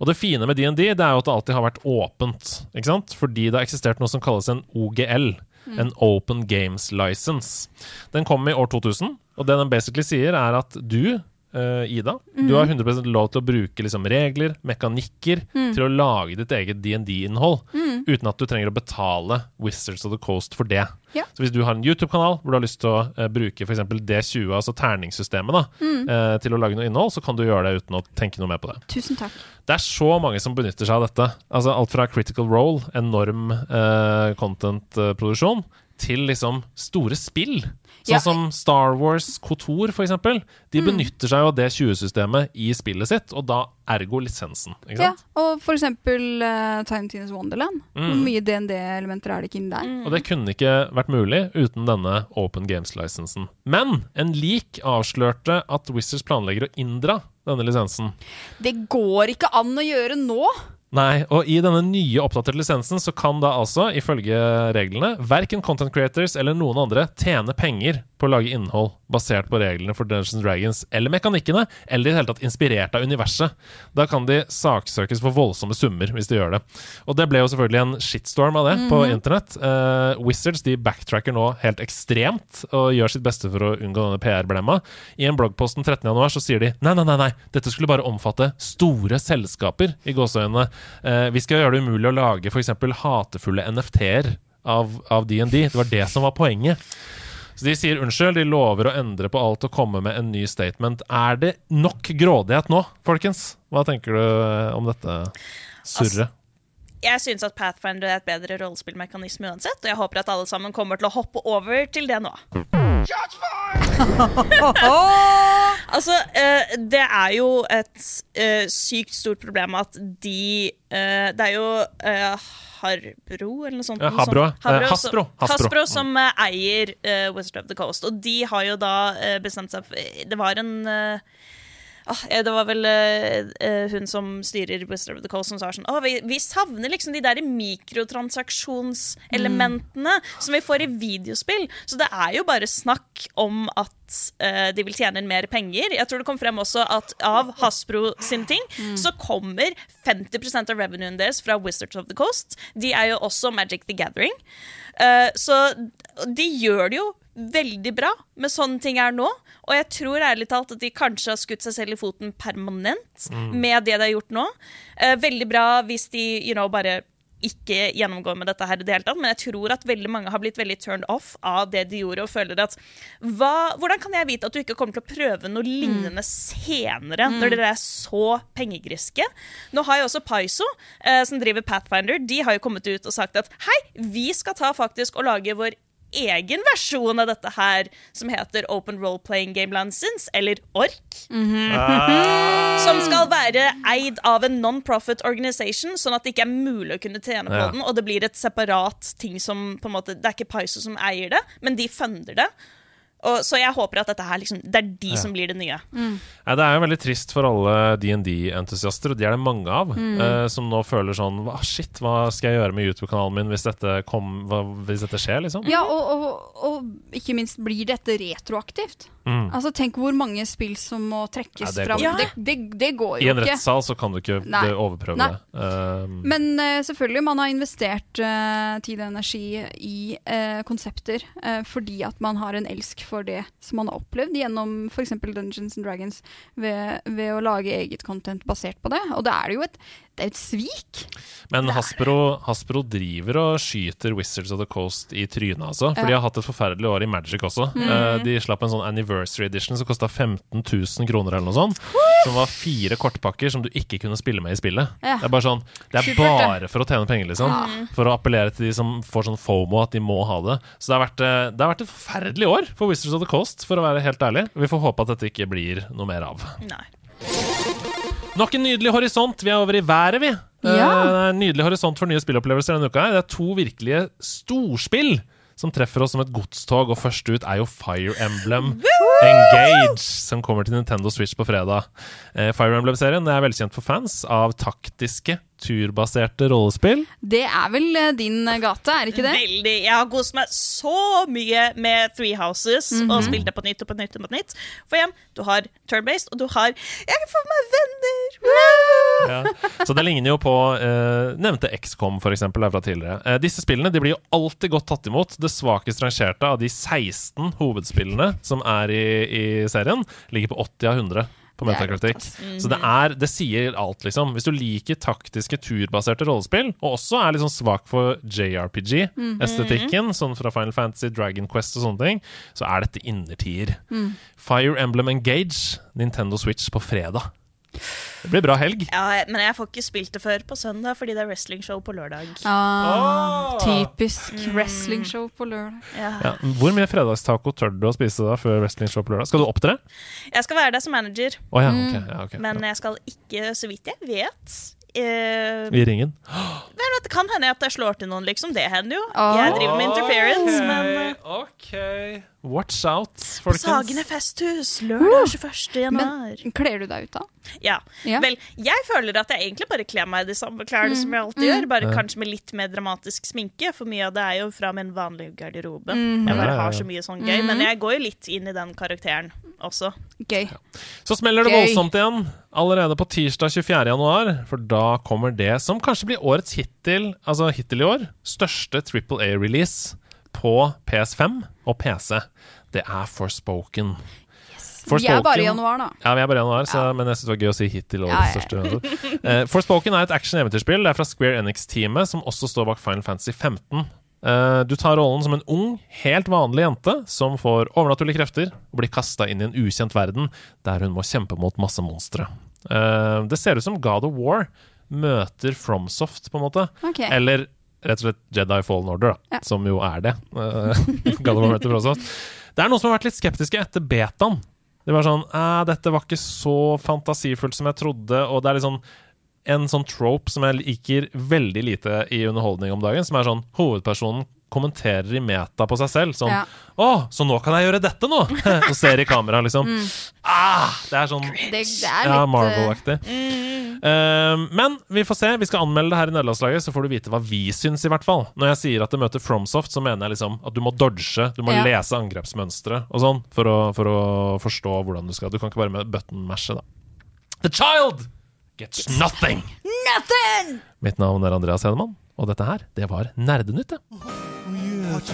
Speaker 2: Og det fine med DND det er jo at det alltid har vært åpent. ikke sant? Fordi det har eksistert noe som kalles en OGL. En Open Games License. Den kom i år 2000, og det den basically sier, er at du, eh, Ida, du har 100% lov til å bruke liksom, regler, mekanikker, til å lage ditt eget DND-innhold, uten at du trenger å betale Wizards of the Coast for det.
Speaker 1: Ja.
Speaker 2: Så hvis du har en YouTube-kanal hvor du har lyst til å uh, bruke f.eks. D20, altså terningssystemet, da, uh, til å lage noe innhold, så kan du gjøre det uten å tenke noe mer på det.
Speaker 1: Tusen takk.
Speaker 2: Det er så mange som benytter seg av dette. Altså Alt fra Critical Role, enorm uh, content-produksjon, til liksom store spill. Sånn
Speaker 1: Ja.
Speaker 2: som Star Wars Kotor, for eksempel. De benytter seg av det 20-systemet i spillet sitt, og da ergo lisensen. Ikke
Speaker 1: Ja, og for eksempel uh, Time Teens Wonderland. Hvor
Speaker 2: Mm.
Speaker 1: mye DND-elementer er det ikke inni der?
Speaker 2: Og det kunne ikke vært mulig uten denne Open Games-lisensen. Men en lik avslørte at Wizards planlegger å inndra denne lisensen.
Speaker 1: Det går ikke an å gjøre nå!
Speaker 2: Nei, og i denne nye oppdaterte lisensen så kan da altså, ifølge reglene, verken content creators eller noen andre tjene penger på å lage innhold basert på reglene for Dungeons Dragons eller mekanikkene, eller i det hele tatt inspirert av universet. Da kan de saksøkes for voldsomme summer hvis de gjør det. Og det ble jo selvfølgelig en shitstorm av det på internett. Uh, Wizards de backtracker nå helt ekstremt og gjør sitt beste for å unngå denne PR-blemma. I en bloggpost den 13. januar så sier de nei, nei, nei, nei, dette skulle bare omfatte store selskaper, i gåseøynene. Eh, vi skal gjøre det umulig å lage f.eks. hatefulle NFT-er av, DND. Det var det som var poenget. Så de sier unnskyld, de lover å endre på alt og komme med en ny statement. Er det nok grådighet nå, folkens? Hva tenker du eh, om dette surret?
Speaker 3: Jeg syns at Pathfinder er et bedre rollespillmekanisme uansett, og jeg håper at alle sammen kommer til å hoppe over til det nå. altså, eh, det er jo et eh, sykt stort problem at de eh, Det er jo Harbro, eller noe sånt.
Speaker 2: Habro, Hasbro, Hasbro.
Speaker 3: Hasbro som eier Wizard of the Coast, og de har jo da bestemt seg for Det var en Ah, eh, det var vel eh, eh, hun som styrer Wizard of the Coast som sa sånn Å, vi, vi savner liksom de der mikrotransaksjonselementene som vi får i videospill. Så det er jo bare snakk om at eh, de vil tjene inn mer penger. Jeg tror det kom frem også at av Hasbro sin ting så kommer 50% av revenuen deres fra Wizards of the Coast. De er jo også Magic the Gathering. Eh, så de gjør det jo veldig bra med sånne ting er nå. Og jeg tror ærlig talt at de kanskje har skutt seg selv i foten permanent med det de har gjort nå. Eh, veldig bra hvis de you know, bare ikke gjennomgår med dette her i det hele tatt, men jeg tror at veldig mange har blitt veldig turned off av det de gjorde, og føler at hva, Hvordan kan jeg vite at du ikke kommer til å prøve noe lignende senere, når dere er så pengegriske? Nå har jo også Paizo, eh, som driver Pathfinder, de har jo kommet ut og sagt at hei, vi skal ta faktisk og lage vår egen versjon av dette her, som heter Open Role Playing Game Lansins, eller ORK. Som skal være eid av en non-profit organization, sånn at det ikke er mulig å kunne tjene på
Speaker 2: Ja.
Speaker 3: den. Og det blir et separat ting som på en måte, Det er ikke Paizo som eier det, men de funder det. Og, så jeg håper at dette her liksom, det er de som blir det nye.
Speaker 2: Nei, det er jo veldig trist for alle DND-entusiaster, og de er det mange av, eh, som nå føler sånn hva, Shit, hva skal jeg gjøre med YouTube-kanalen min hvis dette, kom, hva, hvis dette skjer, liksom?
Speaker 1: Ja, og, og, og ikke minst blir dette retroaktivt. Altså, Tenk hvor mange spill som må trekkes
Speaker 2: ja, det
Speaker 1: fram.
Speaker 2: Ja.
Speaker 3: ikke.
Speaker 1: Det, det, det går
Speaker 2: I en
Speaker 1: ikke.
Speaker 2: rettssal så kan du ikke
Speaker 1: Nei.
Speaker 2: overprøve
Speaker 1: Nei.
Speaker 2: det. Um,
Speaker 1: Men uh, selvfølgelig, man har investert uh, tid og energi i eh, konsepter fordi at man har en elsk for det som man har opplevd gjennom f.eks. Dungeons and Dragons ved, ved å lage eget content basert på det. Og det er jo et, det er jo et svik.
Speaker 2: Men Hasbro, Hasbro driver og skyter Wizards of the Coast i trynet, altså. For
Speaker 1: Ja.
Speaker 2: de har hatt et forferdelig år i Magic også. Mm. de slapp en sånn anniversary edition som kosta 15 000 kroner eller noe sånt. Som var fire kortpakker som du ikke kunne spille med i spillet.
Speaker 1: Ja.
Speaker 2: Det er bare sånn Det er bare for å tjene penger, liksom. For å appellere til de som får sånn fomo at de må ha det. Så det har vært, eh, det har vært et forferdelig år for Wizards of the Coast, for å være helt ærlig. Vi får håpe at dette ikke blir noe mer av.
Speaker 3: Nei.
Speaker 2: Nok en nydelig horisont. Vi er over i været, vi.
Speaker 1: Ja.
Speaker 2: Eh, en nydelig horisont for nye spillopplevelser denne uka. Det er to virkelige storspill som treffer oss som et godstog, og først ut er jo Fire Emblem Engage, som kommer til Nintendo Switch på fredag. Eh, Fire Emblem-serien er velkjent for fans av taktiske, turbaserte rollespill.
Speaker 1: Det er vel eh, din gate, er ikke det?
Speaker 3: Veldig. Jeg har kost meg så mye med Three Houses
Speaker 1: Mhm.
Speaker 3: og spilt det på nytt og på nytt. og på nytt. For igjen, du har turn-based, og du har Jeg får meg venner!
Speaker 2: Ja. Så det ligner jo på uh, nevnte XCOM for eksempel, fra tidligere. Uh, disse spillene de blir jo alltid godt tatt imot. Det svakest rangerte av de 16 hovedspillene som er i, i serien, ligger på 80 av 100 på
Speaker 1: Det
Speaker 2: Mm
Speaker 1: -hmm.
Speaker 2: Så det, er, det sier alt, liksom. Hvis du liker taktiske, turbaserte rollespill, og også er litt sånn svak for JRPG-estetikken, sånn fra Final Fantasy, Dragon Quest og sånne ting, så er dette innertier. Fire Emblem Engage, Nintendo Switch på fredag. Det blir bra helg.
Speaker 3: Ja, men jeg får ikke spilt det før på søndag fordi det er wrestlingshow på lørdag.
Speaker 1: Ah, typisk wrestlingshow på lørdag.
Speaker 3: Ja.
Speaker 2: Ja, hvor mye fredagstaco tør du å spise da før wrestlingshow på lørdag? Skal du opptre?
Speaker 3: Jeg skal være der som manager,
Speaker 2: oh, ja, okay, Ja, ok.
Speaker 3: men jeg skal ikke, så vidt jeg vet eh,
Speaker 2: I ringen?
Speaker 3: men Det kan hende at jeg slår til noen, liksom. Det hender jo.
Speaker 1: Oh.
Speaker 3: Jeg driver med interference, men eh,
Speaker 2: OK. Watch out,
Speaker 3: folkens. Sagene festhus lørdag 21. januar.
Speaker 1: Men kler du deg ut da?
Speaker 3: Ja.
Speaker 1: Ja.
Speaker 3: Vel, jeg føler at jeg egentlig bare kler meg i de samme klærne som jeg alltid gjør, bare kanskje med litt mer dramatisk sminke, for mye av det er jo fra min vanlige garderobe. Jeg bare har så mye sånn gøy, men jeg går jo litt inn i den karakteren også.
Speaker 1: Gøy.
Speaker 2: Så smeller det
Speaker 1: Gøy.
Speaker 2: voldsomt igjen allerede på tirsdag 24. januar, for da kommer det som kanskje blir årets hittil, altså hittil i år, største Triple A-release på PS5 og PC. Det er Forspoken.
Speaker 1: Vi er bare i januar, da.
Speaker 2: Ja, vi er bare i januar, så, men jeg synes det var gøy å si hittil
Speaker 1: Ja, ja.
Speaker 2: uh. Eh, Forspoken er et action-eventyrspill. Det er fra Square Enix-teamet, som også står bak Final Fantasy 15. Eh, du tar rollen som en ung, helt vanlig jente som får overnaturlige krefter og blir kasta inn i en ukjent verden der hun må kjempe mot masse monstre. Eh, det ser ut som God of War møter Fromsoft, på en måte.
Speaker 1: Okay.
Speaker 2: Eller rett og slett Jedi Fallen Order, da,
Speaker 1: Ja.
Speaker 2: som jo er det. Eh, God of War møter Fromsoft. Det er noen som har vært litt skeptiske etter betaen. Det var sånn «Æ, Dette var ikke så fantasifullt som jeg trodde, og det er litt sånn en sånn trope som jeg liker veldig lite i underholdning om dagen, som er sånn hovedpersonen kommenterer i meta på seg selv. Sånn
Speaker 1: Ja.
Speaker 2: 'Å, så nå kan jeg gjøre dette nå!' og ser i kamera, liksom. Ah, det er sånn
Speaker 1: Det, det er
Speaker 2: ja,
Speaker 1: eh,
Speaker 2: Marvel-aktig. Eh, men vi får se. Vi skal anmelde det her i nederlandslaget, så får du vite hva vi syns, i hvert fall. Når jeg sier at det møter Fromsoft, så mener jeg liksom at du må dodge, du må
Speaker 1: Ja.
Speaker 2: lese angrepsmønstre og sånn for å, for å forstå hvordan du skal. Du kan ikke bare med button-mashe, da. The child gets nothing!
Speaker 1: Nothing!
Speaker 2: Mitt navn er Andreas Henemann, og dette her, det var Nerdenytt, det.
Speaker 4: What?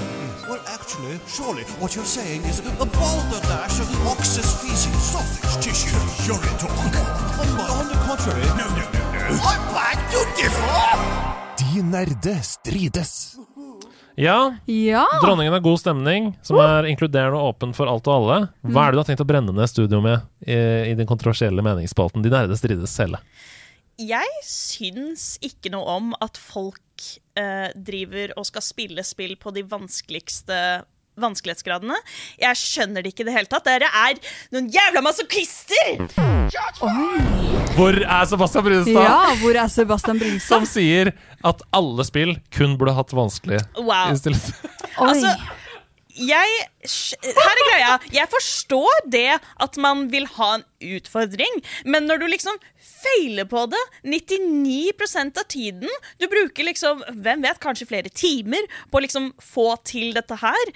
Speaker 4: Well, actually, surely what you're saying is a balderdash of ox's feces, sausage tissue, urine talk. On, on the contrary, no, no, no, no. I beg to differ!
Speaker 6: De nerde strides.
Speaker 2: Ja,
Speaker 1: Ja.
Speaker 2: Dronningen har god stemning, som er inkluderende og åpen for alt og alle. Hva er det du har tenkt å brenne ned studio med i, i den kontroversielle meningsspalten De nerde strides celle?
Speaker 3: Jeg syns ikke noe om at folk eh, driver og skal spille spill på de vanskeligste vanskelighetsgradene. Jeg skjønner det ikke i det hele tatt. Dere er noen jævla masochister!
Speaker 2: Hvor er Sebastian Brunstad?
Speaker 1: ja, hvor er Sebastian Brunstad?
Speaker 2: Som sier at alle spill kun burde hatt vanskelig
Speaker 3: Wow. Altså, jeg Her er greia. Jeg forstår det at man vil ha en utfordring, men når du liksom feiler på det 99% av tiden Du bruker liksom, hvem vet, kanskje flere timer på å liksom få til dette her.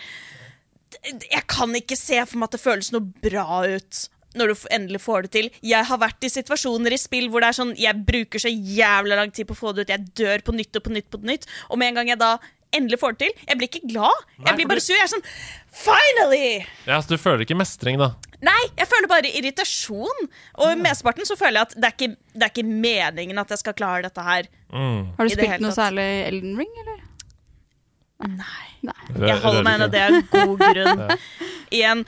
Speaker 3: Jeg kan ikke se for meg at det føles noe bra ut når du endelig får det til. Jeg har vært i situasjoner i spill hvor det er sånn Jeg bruker så jævla lang tid på å få det ut. Jeg dør på nytt og på nytt på nytt. Og med en gang jeg da endelig får det til, jeg blir ikke glad.
Speaker 2: Nei,
Speaker 3: Jeg blir bare sur. Jeg er sånn Finally!
Speaker 2: Ja, så Du føler ikke mestring, da?
Speaker 3: Nei, jeg føler bare irritasjon. Og mesteparten så føler jeg at det er, ikke, det er ikke meningen at jeg skal klare dette her.
Speaker 2: Mm.
Speaker 1: Har du spilt noe
Speaker 3: tatt.
Speaker 1: særlig Elden Ring, eller?
Speaker 3: Nei.
Speaker 2: Nei.
Speaker 3: Jeg holder meg inne, det er god grunn. Igjen,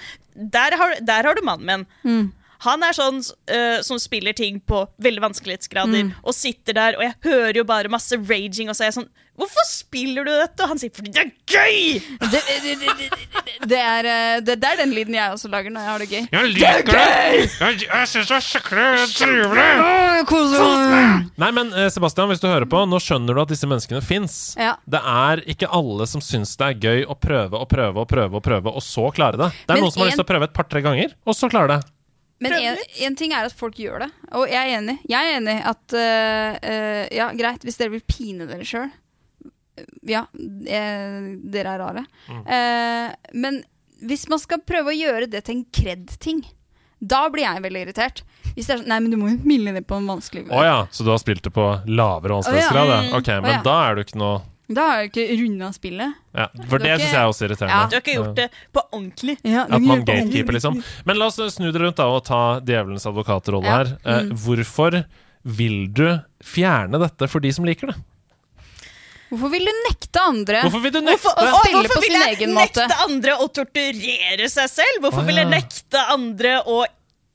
Speaker 3: der har, der har du mannen min. Han er sånn uh, som spiller ting på veldig vanskelighetsgrader og sitter der, og jeg hører jo bare masse raging, og så er jeg sånn Hvorfor spiller du dette? Og han sier fordi det er gøy!
Speaker 1: Det, det, det, det, det, er, eh, det, det er den lyden jeg også lager når jeg har det gøy.
Speaker 2: Jeg liker det! Jeg, jeg syns det er skikkelig trivelig! Nei, men eh, Sebastian, hvis du hører på, nå skjønner du at disse menneskene fins.
Speaker 1: Ja.
Speaker 2: Det er ikke alle som syns det er gøy å prøve og prøve og prøve, og prøve, og så klare det. Det er
Speaker 1: Men
Speaker 2: noen som har
Speaker 1: en-
Speaker 2: lyst til å prøve et par-tre ganger, og så klare det.
Speaker 1: Men en, en ting er at folk gjør det, og jeg er enig. Jeg er enig at uh, uh, Ja, greit, hvis dere vil pine dere sjøl. Ja, jeg, dere er rare. Eh, men hvis man skal prøve å gjøre det til en kred-ting, da blir jeg veldig irritert. Hvis det er sånn Nei, men du må jo mille ned på en vanskelig
Speaker 2: Å ja, så du har spilt det på lavere vanskelighetsgrad?
Speaker 1: Oh,
Speaker 2: ja.
Speaker 1: ja.
Speaker 2: Ok,
Speaker 1: men
Speaker 2: men
Speaker 1: ja.
Speaker 2: da er du ikke noe
Speaker 1: Da har jeg ikke runda spillet.
Speaker 2: ja, For det syns jeg er også
Speaker 3: Du
Speaker 2: irriterende.
Speaker 3: har ikke gjort det på ordentlig.
Speaker 1: Ja,
Speaker 2: At man gatekeeper, liksom. Men la oss snu det rundt da og ta djevelens advokatrolle
Speaker 1: Ja.
Speaker 2: her. Eh, Hvorfor vil du fjerne dette for de som liker det?
Speaker 1: Hvorfor vil du nekte andre
Speaker 2: Hvorfor vil du
Speaker 3: Hvorfor,
Speaker 2: å
Speaker 3: og
Speaker 1: spille
Speaker 3: hvorfor
Speaker 1: på
Speaker 3: vil
Speaker 1: sin
Speaker 3: jeg
Speaker 1: egen måte?
Speaker 3: nekte andre å torturere seg selv? Hvorfor
Speaker 2: Å,
Speaker 3: vil jeg nekte andre å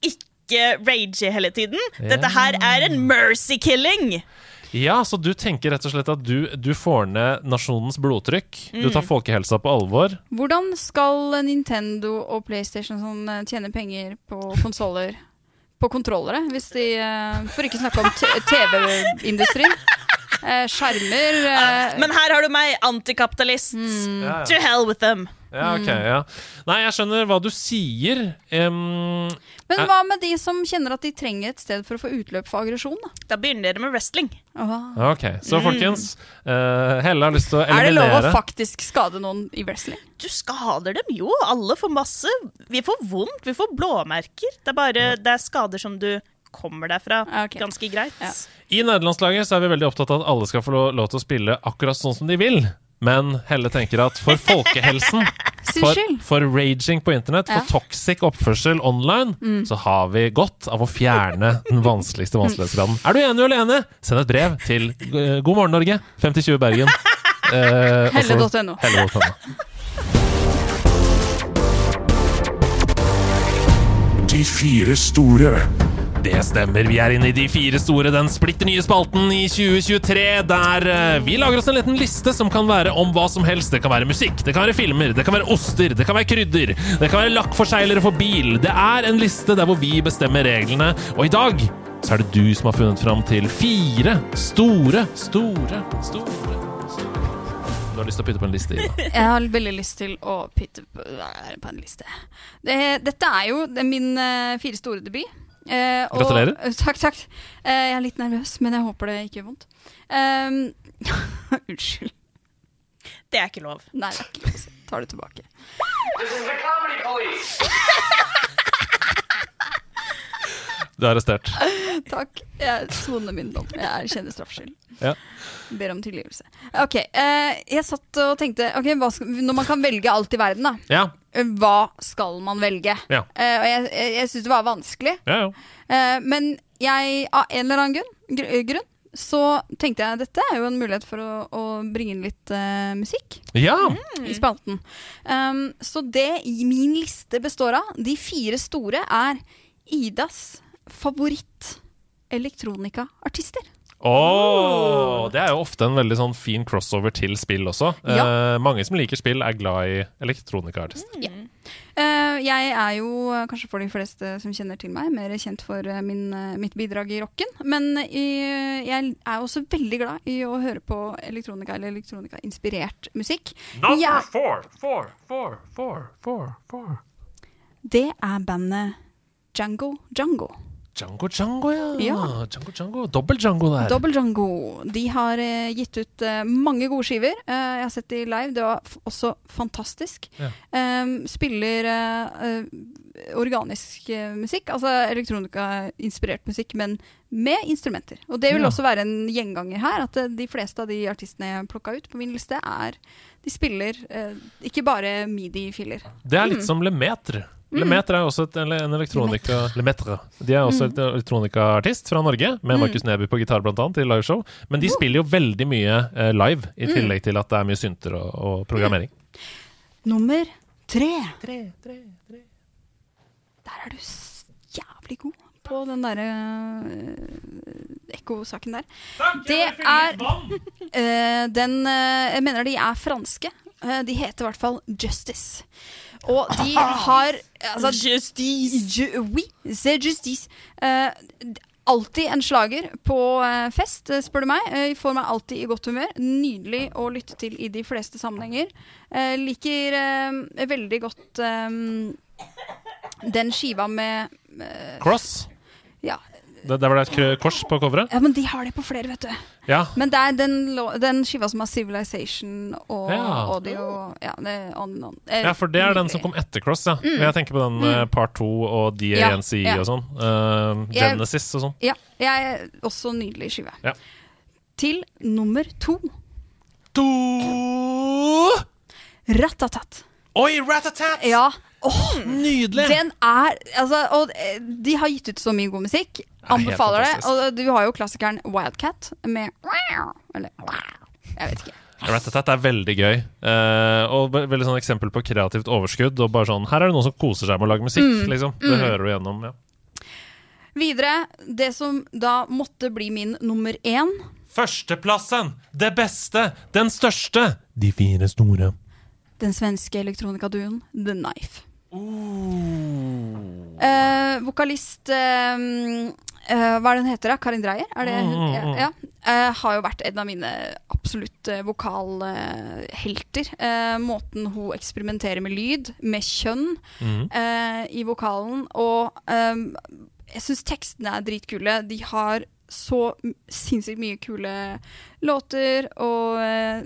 Speaker 3: ikke rage hele tiden? Dette her er en mercy killing!
Speaker 2: Ja, så du tenker rett og slett at du, du får ned nasjonens blodtrykk.
Speaker 1: Mm.
Speaker 2: Du tar folkehelsa på alvor.
Speaker 1: Hvordan skal Nintendo og PlayStation sånn, eh, tjene penger på konsoller? På kontrollere, hvis de eh, For ikke snakke om TV-industrien. Eh, skjermer
Speaker 3: Men her har du meg, antikapitalist.
Speaker 1: Mm.
Speaker 3: To hell with them.
Speaker 2: Ja, ok, ja. Nei, jeg skjønner hva du sier. Um,
Speaker 1: Men hva med de som kjenner at de trenger et sted for å få utløp for aggresjon? da?
Speaker 3: Da begynner dere med wrestling.
Speaker 1: Aha.
Speaker 2: ok, så folkens. eh, Helle har lyst til å
Speaker 1: Er det lov å faktisk skade noen i wrestling?
Speaker 3: Du skader dem jo. Alle får masse. Vi får vondt, vi får blåmerker. Det er bare det er skader som du kommer deg fra
Speaker 1: Ja, ok.
Speaker 3: ganske greit.
Speaker 1: Ja.
Speaker 2: I nederlandslaget så er vi veldig opptatt av at alle skal få lov, lov til å spille akkurat sånn som de vil. Men Helle tenker at for folkehelsen, for, for raging på internett,
Speaker 1: Ja. Mm.
Speaker 2: for toxic oppførsel online, så har vi godt av å fjerne den vanskeligste vanskelighetsgraden. Er du enig eller enig? Send et brev til eh, God morgen Norge, 5020 Bergen. Eh,
Speaker 1: Helle.no.
Speaker 2: Helle.no.
Speaker 6: De fire store.
Speaker 2: Det stemmer, vi er inne i De fire store, den splitter nye spalten i 2023, der eh, vi lager oss en liten liste som kan være om hva som helst. Det kan være musikk, det kan være filmer, det kan være oster, det kan være krydder, det kan være lakkforseglere for bil. Det er en liste der hvor vi bestemmer reglene, og i dag så er det du som har funnet fram til fire store, store, store, Du har lyst til å pytte på en liste, Ida?
Speaker 1: Jeg har veldig lyst til å pytte på, på en liste. Det, dette er jo min eh, fire store debut. Eh, og-
Speaker 2: Gratulerer.
Speaker 1: eh, takk, takk. Eh, jeg er litt nervøs, men jeg håper det ikke gjør vondt. Um, unnskyld.
Speaker 3: Det er ikke lov.
Speaker 1: Nei, det er ikke lov å. Tar det tilbake.
Speaker 2: Du er arrestert.
Speaker 1: Takk. Jeg soner min dom. Jeg kjenner straffskyld.
Speaker 2: Ja.
Speaker 1: Ber om tilgivelse. Ok, eh, Jeg satt og tenkte ok, hva skal, Når man kan velge alt i verden, da.
Speaker 2: Ja.
Speaker 1: Eh, Hva skal man velge?
Speaker 2: Ja.
Speaker 1: Uh, og jeg jeg, jeg syns det var vanskelig.
Speaker 2: Ja, ja.
Speaker 1: Eh, men jeg, av en eller annen grunn, gr grunn så tenkte jeg dette er jo en mulighet for å, å bringe inn litt uh, musikk
Speaker 2: ja.
Speaker 1: i spalten. Um, så det min liste består av, de fire store, er Idas favoritt elektronika-artister.
Speaker 2: Åh, det er jo ofte en veldig sånn fin crossover til spill også.
Speaker 1: Ja.
Speaker 2: Eh, mange som liker spill, er glad i elektronikaaartister.
Speaker 1: Eh, jeg er jo, eh, kanskje for de fleste som kjenner til meg, mer kjent for eh, min, eh, mitt bidrag i rocken. Men i- jeg er også veldig glad i å høre på elektronika eller elektronika-inspirert musikk. Ja.
Speaker 2: four, four, four, four, four, four.
Speaker 1: Det er bandet Jango Django.
Speaker 2: Django Django, ja.
Speaker 1: Ja.
Speaker 2: Django Django. Dobbel Django der.
Speaker 1: Dobbel Django. De har eh, gitt ut eh, mange gode skiver. Eh, jeg har sett de live. Det var også fantastisk.
Speaker 2: Ja.
Speaker 1: Eh, spiller eh, eh, organisk eh, musikk, altså elektronika-inspirert musikk, men med instrumenter. Og det vil
Speaker 2: Ja.
Speaker 1: også være en gjenganger her, at eh, de fleste av de artistene jeg plukka ut på min liste, er De spiller eh, ikke bare midi-filler.
Speaker 2: Det er
Speaker 1: Mm.
Speaker 2: litt som Lemetre. Lemetre er også et, en elektronika Lemetre. De er også
Speaker 1: Mm.
Speaker 2: et elektronikaartist fra Norge, med Markus Neby på gitar blant annet, i liveshow. Men de spiller jo veldig mye eh, live, i
Speaker 1: Mm.
Speaker 2: tillegg til at det er mye synter og, og programmering.
Speaker 1: Nummer tre. tre, tre, tre. Der er du jævlig god på den derre uh, ekkosaken der. Det er uh, den uh, Jeg mener de er franske. Uh, de heter i hvert fall Justice. Og de har altså,
Speaker 3: Justice.
Speaker 1: Ju, oui, c'est justice. Uh, alltid en slager på fest, spør du meg. Uh, får meg alltid i godt humør. Nydelig å lytte til i de fleste sammenhenger. Eh, liker eh, veldig godt eh, den skiva med eh,
Speaker 2: Cross.
Speaker 1: ja.
Speaker 2: Det, der var det et kors på coveret.
Speaker 1: ja, men de har det på flere, vet du.
Speaker 2: Ja.
Speaker 1: Men det er den, den skiva som har Civilization og
Speaker 2: Ja.
Speaker 1: audio Ja, on, on. Eh,
Speaker 2: ja, for det er den som kom etter Cross, ja. Men Jeg tenker på den mm. Part 2 og DANCE
Speaker 1: Mm. Ja,
Speaker 2: og sånn. Eh,
Speaker 1: Jeg-
Speaker 2: Genesis og sånn.
Speaker 1: Ja, jeg er også nydelig skive.
Speaker 2: Ja.
Speaker 1: Til nummer to.
Speaker 2: To
Speaker 1: Ratatat.
Speaker 2: Oi, Ratatat!
Speaker 1: Ja. Åh,
Speaker 2: Nydelig!
Speaker 1: den er altså, Og eh, de har gitt ut så mye god musikk. Anbefaler det. Og du har jo klassikeren Wildcat med Eller Jeg vet ikke.
Speaker 2: Ratatat er veldig gøy. Uh, og veldig sånn eksempel på kreativt overskudd. Og bare sånn, Her er det noen som koser seg med å lage musikk.
Speaker 1: Mm.
Speaker 2: liksom Det hører du gjennom. ja
Speaker 1: Videre, det som da måtte bli min nummer én.
Speaker 2: Førsteplassen! Det beste! Den største! De fire store.
Speaker 1: Den svenske elektronikaduen The Knife. Eh, vokalist eh, eh, Hva er det hun heter? da? Karin Dreyer? Er det hun?
Speaker 2: Mm,
Speaker 1: Ja.
Speaker 2: mm.
Speaker 1: ja. Eh, har jo vært en av mine absolutt uh, vokalhelter. Eh, måten hun eksperimenterer med lyd, med kjønn,
Speaker 2: mm.
Speaker 1: eh, i vokalen. Og eh, jeg syns tekstene er dritkule. De har så sinnssykt mye kule låter og uh,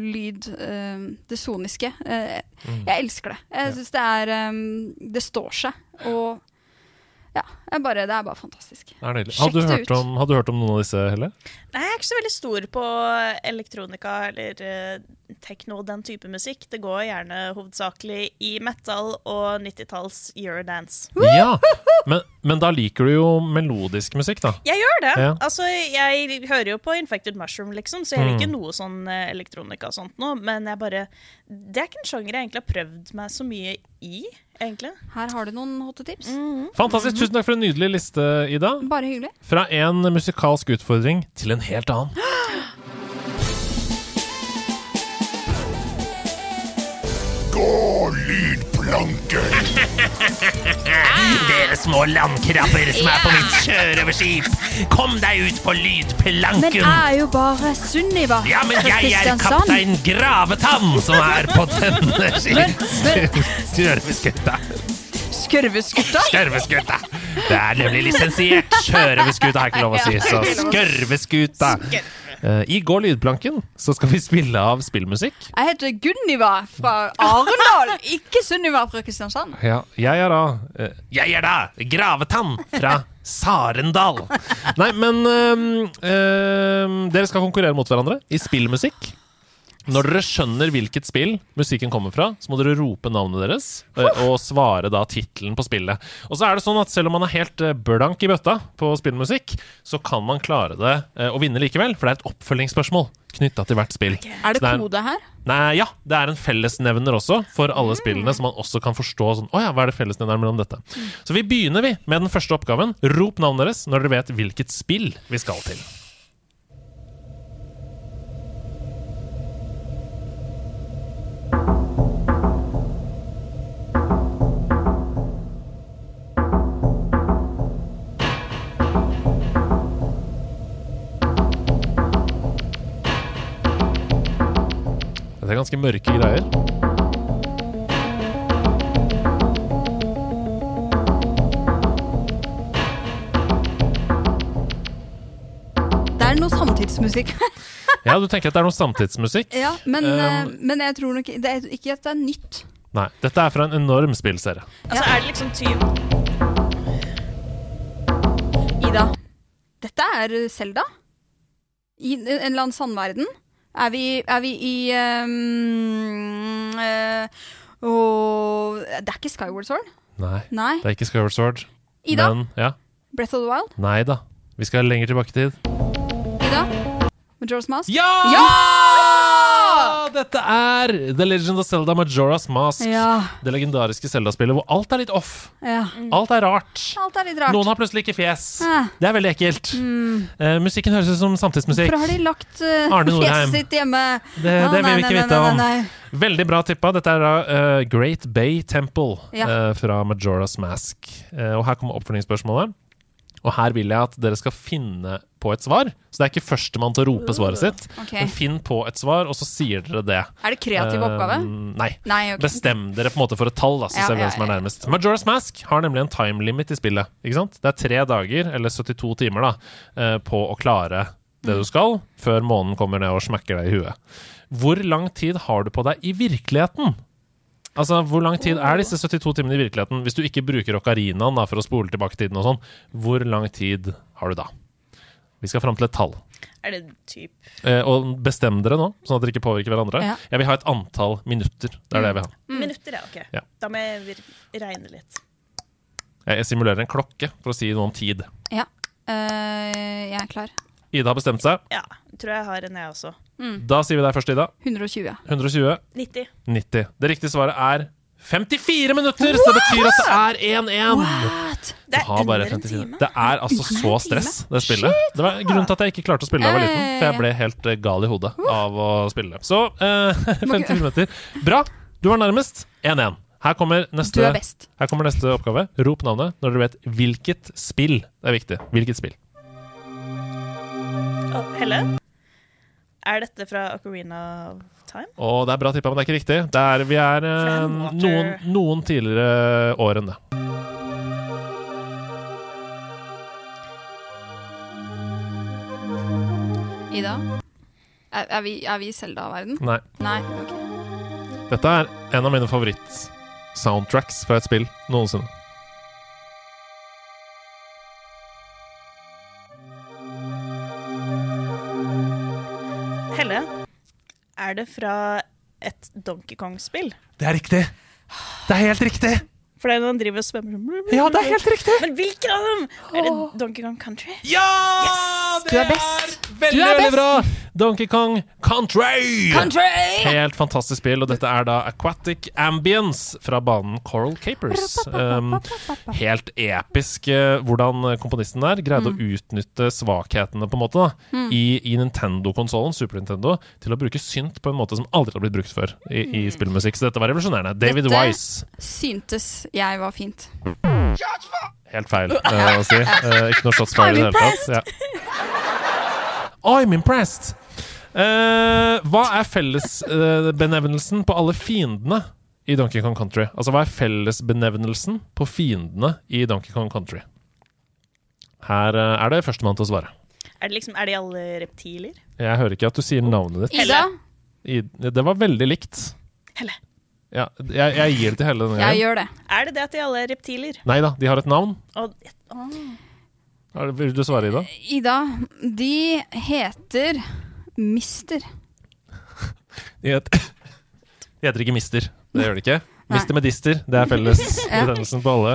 Speaker 1: lyd. Uh, det soniske. Uh,
Speaker 2: Mm.
Speaker 1: Jeg elsker det. Jeg syns det er um, Det står seg. Og ja, bare, det er bare fantastisk.
Speaker 2: Det er Hadde du, hørt
Speaker 1: ut.
Speaker 2: om, hadde du hørt om noen av disse, Helle?
Speaker 3: Nei, jeg er ikke så veldig stor på elektronika eller uh, og den type musikk. Det går gjerne hovedsakelig i metal og 90-talls eurodance.
Speaker 2: Ja, men, men da liker du jo melodisk musikk, da.
Speaker 3: Jeg gjør det.
Speaker 2: Ja.
Speaker 3: Altså, jeg hører jo på Infected Mushroom, liksom, så jeg liker
Speaker 2: Mm.
Speaker 3: noe sånn eh, elektronika og sånt nå, men jeg bare Det er ikke en sjanger jeg egentlig har prøvd meg så mye i, egentlig.
Speaker 1: Her har du noen hotte tips.
Speaker 2: Fantastisk. Tusen takk for en nydelig liste, Ida.
Speaker 1: Bare hyggelig.
Speaker 2: Fra en musikalsk utfordring til en helt annen.
Speaker 6: Gå lydplanken!
Speaker 7: Dere små landkrabber som er på mitt sjørøverskip, kom deg ut på lydplanken.
Speaker 1: Men
Speaker 7: jeg
Speaker 1: er jo bare Sunniva
Speaker 7: Ja, men jeg er kaptein Gravetann som er på denne sjørøverskuta.
Speaker 1: Skurveskutta?
Speaker 7: Skørveskuta. Det er nemlig lisensiert.
Speaker 2: Sjørøverskuta har jeg ikke lov å si, så skørveskuta. Eh, I går lydplanken så skal vi spille av spillmusikk.
Speaker 1: Jeg heter Gunniva fra Arendal, ikke Sunniva fra Kristiansand.
Speaker 2: Ja, jeg er da uh,
Speaker 7: Jeg er da Gravetann fra Sarendal.
Speaker 2: Nei, men uh, dere skal konkurrere mot hverandre i spillmusikk. Når dere skjønner hvilket spill musikken kommer fra, så må dere rope navnet deres øh, og svare da tittelen på spillet. Og så er det sånn at selv om man er helt øh, blank i bøtta på spillmusikk, så kan man klare det øh, å vinne likevel, for det er et oppfølgingsspørsmål knytta til hvert spill.
Speaker 1: Er det
Speaker 2: det er,
Speaker 1: kode her?
Speaker 2: Nei, ja, det er en fellesnevner også for alle spillene, så man også kan forstå sånn oh ja, hva er det fellesnevneren mellom dette? Så vi begynner vi med den første oppgaven. Rop navnet deres når dere vet hvilket spill vi skal til. Det er ganske mørke greier.
Speaker 1: Det er noe samtidsmusikk her.
Speaker 2: ja, du tenker at det er noe samtidsmusikk?
Speaker 1: Ja, men,
Speaker 2: um,
Speaker 1: men jeg tror nok det er, ikke at det er nytt.
Speaker 2: Nei. Dette er fra en enorm spillserie.
Speaker 3: Altså, er det liksom tyv
Speaker 1: Ida. Dette er Selda. I en eller annen sandverden. Er vi, er vi i um, uh, oh, Det er ikke Skyward Sword?
Speaker 2: Nei,
Speaker 1: Nei.
Speaker 2: det er ikke Skyward Sword.
Speaker 1: Ida?
Speaker 2: Men ja.
Speaker 1: Breath of the Wild?
Speaker 2: Nei da. Vi skal lenger tilbake i tid.
Speaker 1: Ida? Majora's Mask?
Speaker 2: Ja!
Speaker 1: Ja!
Speaker 2: Dette er The Legend of Zelda Majora's Mask.
Speaker 1: Ja.
Speaker 2: Det legendariske Zelda-spillet hvor alt er litt off.
Speaker 1: ja.
Speaker 2: Alt er rart.
Speaker 1: Alt er rart.
Speaker 2: Noen har plutselig ikke fjes.
Speaker 1: Ja.
Speaker 2: Det er veldig ekkelt. Eh, musikken høres ut som samtidsmusikk.
Speaker 1: Hvorfor har de lagt uh, fjeset sitt hjemme?
Speaker 2: Det, det vil
Speaker 1: nei,
Speaker 2: vi ikke
Speaker 1: nei,
Speaker 2: vite om.
Speaker 1: nei.
Speaker 2: Veldig bra tippa. Dette er da eh, Great Bay Temple fra Majora's Mask. Og her kommer oppfølgingsspørsmålet. Og her vil jeg at dere skal finne på et svar. Så det er ikke førstemann til å rope svaret sitt.
Speaker 1: Okay.
Speaker 2: Men finn på et svar, og så sier dere det.
Speaker 1: Er det kreativ oppgave?
Speaker 2: Nei.
Speaker 1: Nei, okay.
Speaker 2: Bestem dere på en måte for et tall, da, så
Speaker 1: Ja,
Speaker 2: ser vi hvem som er nærmest. Majora's Mask har nemlig en time limit i spillet. Det er tre dager, eller 72 timer, da, eh, på å klare det
Speaker 1: Mm.
Speaker 2: du skal, før månen kommer ned og smekker deg i huet. Hvor lang tid har du på deg i virkeligheten? Altså, Hvor lang tid er disse 72 timene i virkeligheten? Hvis du ikke bruker ocarinaen da, for å spole tilbake tiden og sånn, hvor lang tid har du da? Vi skal fram til et tall.
Speaker 3: Er det typ
Speaker 2: Eh, og bestem dere nå, sånn at dere ikke påvirker hverandre.
Speaker 1: Ja.
Speaker 2: Jeg vil ha et antall minutter. Det er det jeg vil ha.
Speaker 3: minutter? Ja, ok.
Speaker 2: Ja.
Speaker 3: Da må jeg regne litt.
Speaker 2: Jeg jeg simulerer en klokke for å si noe om tid.
Speaker 1: Ja. Uh, jeg er klar.
Speaker 2: Ida har bestemt seg.
Speaker 3: Ja, tror jeg har en, jeg også.
Speaker 2: Da sier vi deg først, Ida.
Speaker 1: 120.
Speaker 2: 120.
Speaker 3: 90.
Speaker 2: 90. Det riktige svaret er 54 minutter! Så det betyr at det er 1-1.
Speaker 3: Det er
Speaker 2: bare
Speaker 3: under en time.
Speaker 2: Det er altså så stress, det spillet. Det var grunnen til at jeg ikke klarte å spille da jeg var liten. For jeg ble helt eh, gal i hodet av å spille. Så eh, 54 minutter. Bra. Du var nærmest. 1-1. Her kommer neste,
Speaker 1: er
Speaker 2: her kommer neste oppgave. Rop navnet når dere vet hvilket spill det er viktig. Hvilket spill.
Speaker 3: Oh, Helle? Er dette fra Ocarina of Time?
Speaker 2: Og det er bra tippa, men det er ikke riktig. Det er, vi er eh, noen, noen tidligere år enn det.
Speaker 1: Ida? Er, er, vi, er vi i Selda-verden?
Speaker 2: Nei.
Speaker 1: Nei. ok.
Speaker 2: Dette er en av mine favoritt-soundtracks fra et spill noensinne.
Speaker 3: Er det fra et Donkey Kong-spill?
Speaker 2: Det er riktig! Det er helt riktig!
Speaker 3: For det er når han driver og svømmer
Speaker 2: Ja, det er helt riktig!
Speaker 3: Men hvilken av dem? Er det Donkey Kong Country?
Speaker 2: Ja!
Speaker 1: Du er best.
Speaker 2: Veldig,
Speaker 1: Du er
Speaker 2: veldig
Speaker 1: best.
Speaker 2: bra! Donkey Kong Country!
Speaker 1: Country!
Speaker 2: Helt fantastisk spill, og dette er da Aquatic Ambience fra banen Coral Capers. Um, helt episk eh, hvordan komponisten der greide å utnytte svakhetene på en måte da, i, i Nintendo-konsollen, Super Nintendo, til å bruke synt på en måte som aldri har blitt brukt før i, i spillmusikk. Så dette var revolusjonerende. David
Speaker 1: Dette-
Speaker 2: Wise.
Speaker 1: Syntes jeg var fint.
Speaker 2: Helt feil uh, å si. Uh, ikke noe shots fired i det hele tatt. Ja. I'm impressed! Eh, hva er fellesbenevnelsen på alle fiendene i Donkey Kong Country? Altså, hva er fellesbenevnelsen på fiendene i Donkey Kong Country? Her eh, er det førstemann til å svare.
Speaker 3: Er, det liksom, er de alle reptiler?
Speaker 2: Jeg hører ikke at du sier navnet ditt.
Speaker 1: Ida?
Speaker 2: I, det var veldig likt.
Speaker 3: Helle.
Speaker 2: Ja, jeg, jeg gir det til Helle denne
Speaker 1: Jeg gjør det.
Speaker 3: Er det det at de alle er reptiler?
Speaker 2: Nei da, de har et navn.
Speaker 3: Og.
Speaker 2: Er Vil du svare, Ida?
Speaker 1: Ida, de heter Mister.
Speaker 2: Det heter, de heter ikke Mister. Det gjør de ikke. Mister med Dister. Det er fellesbetegnelsen på alle.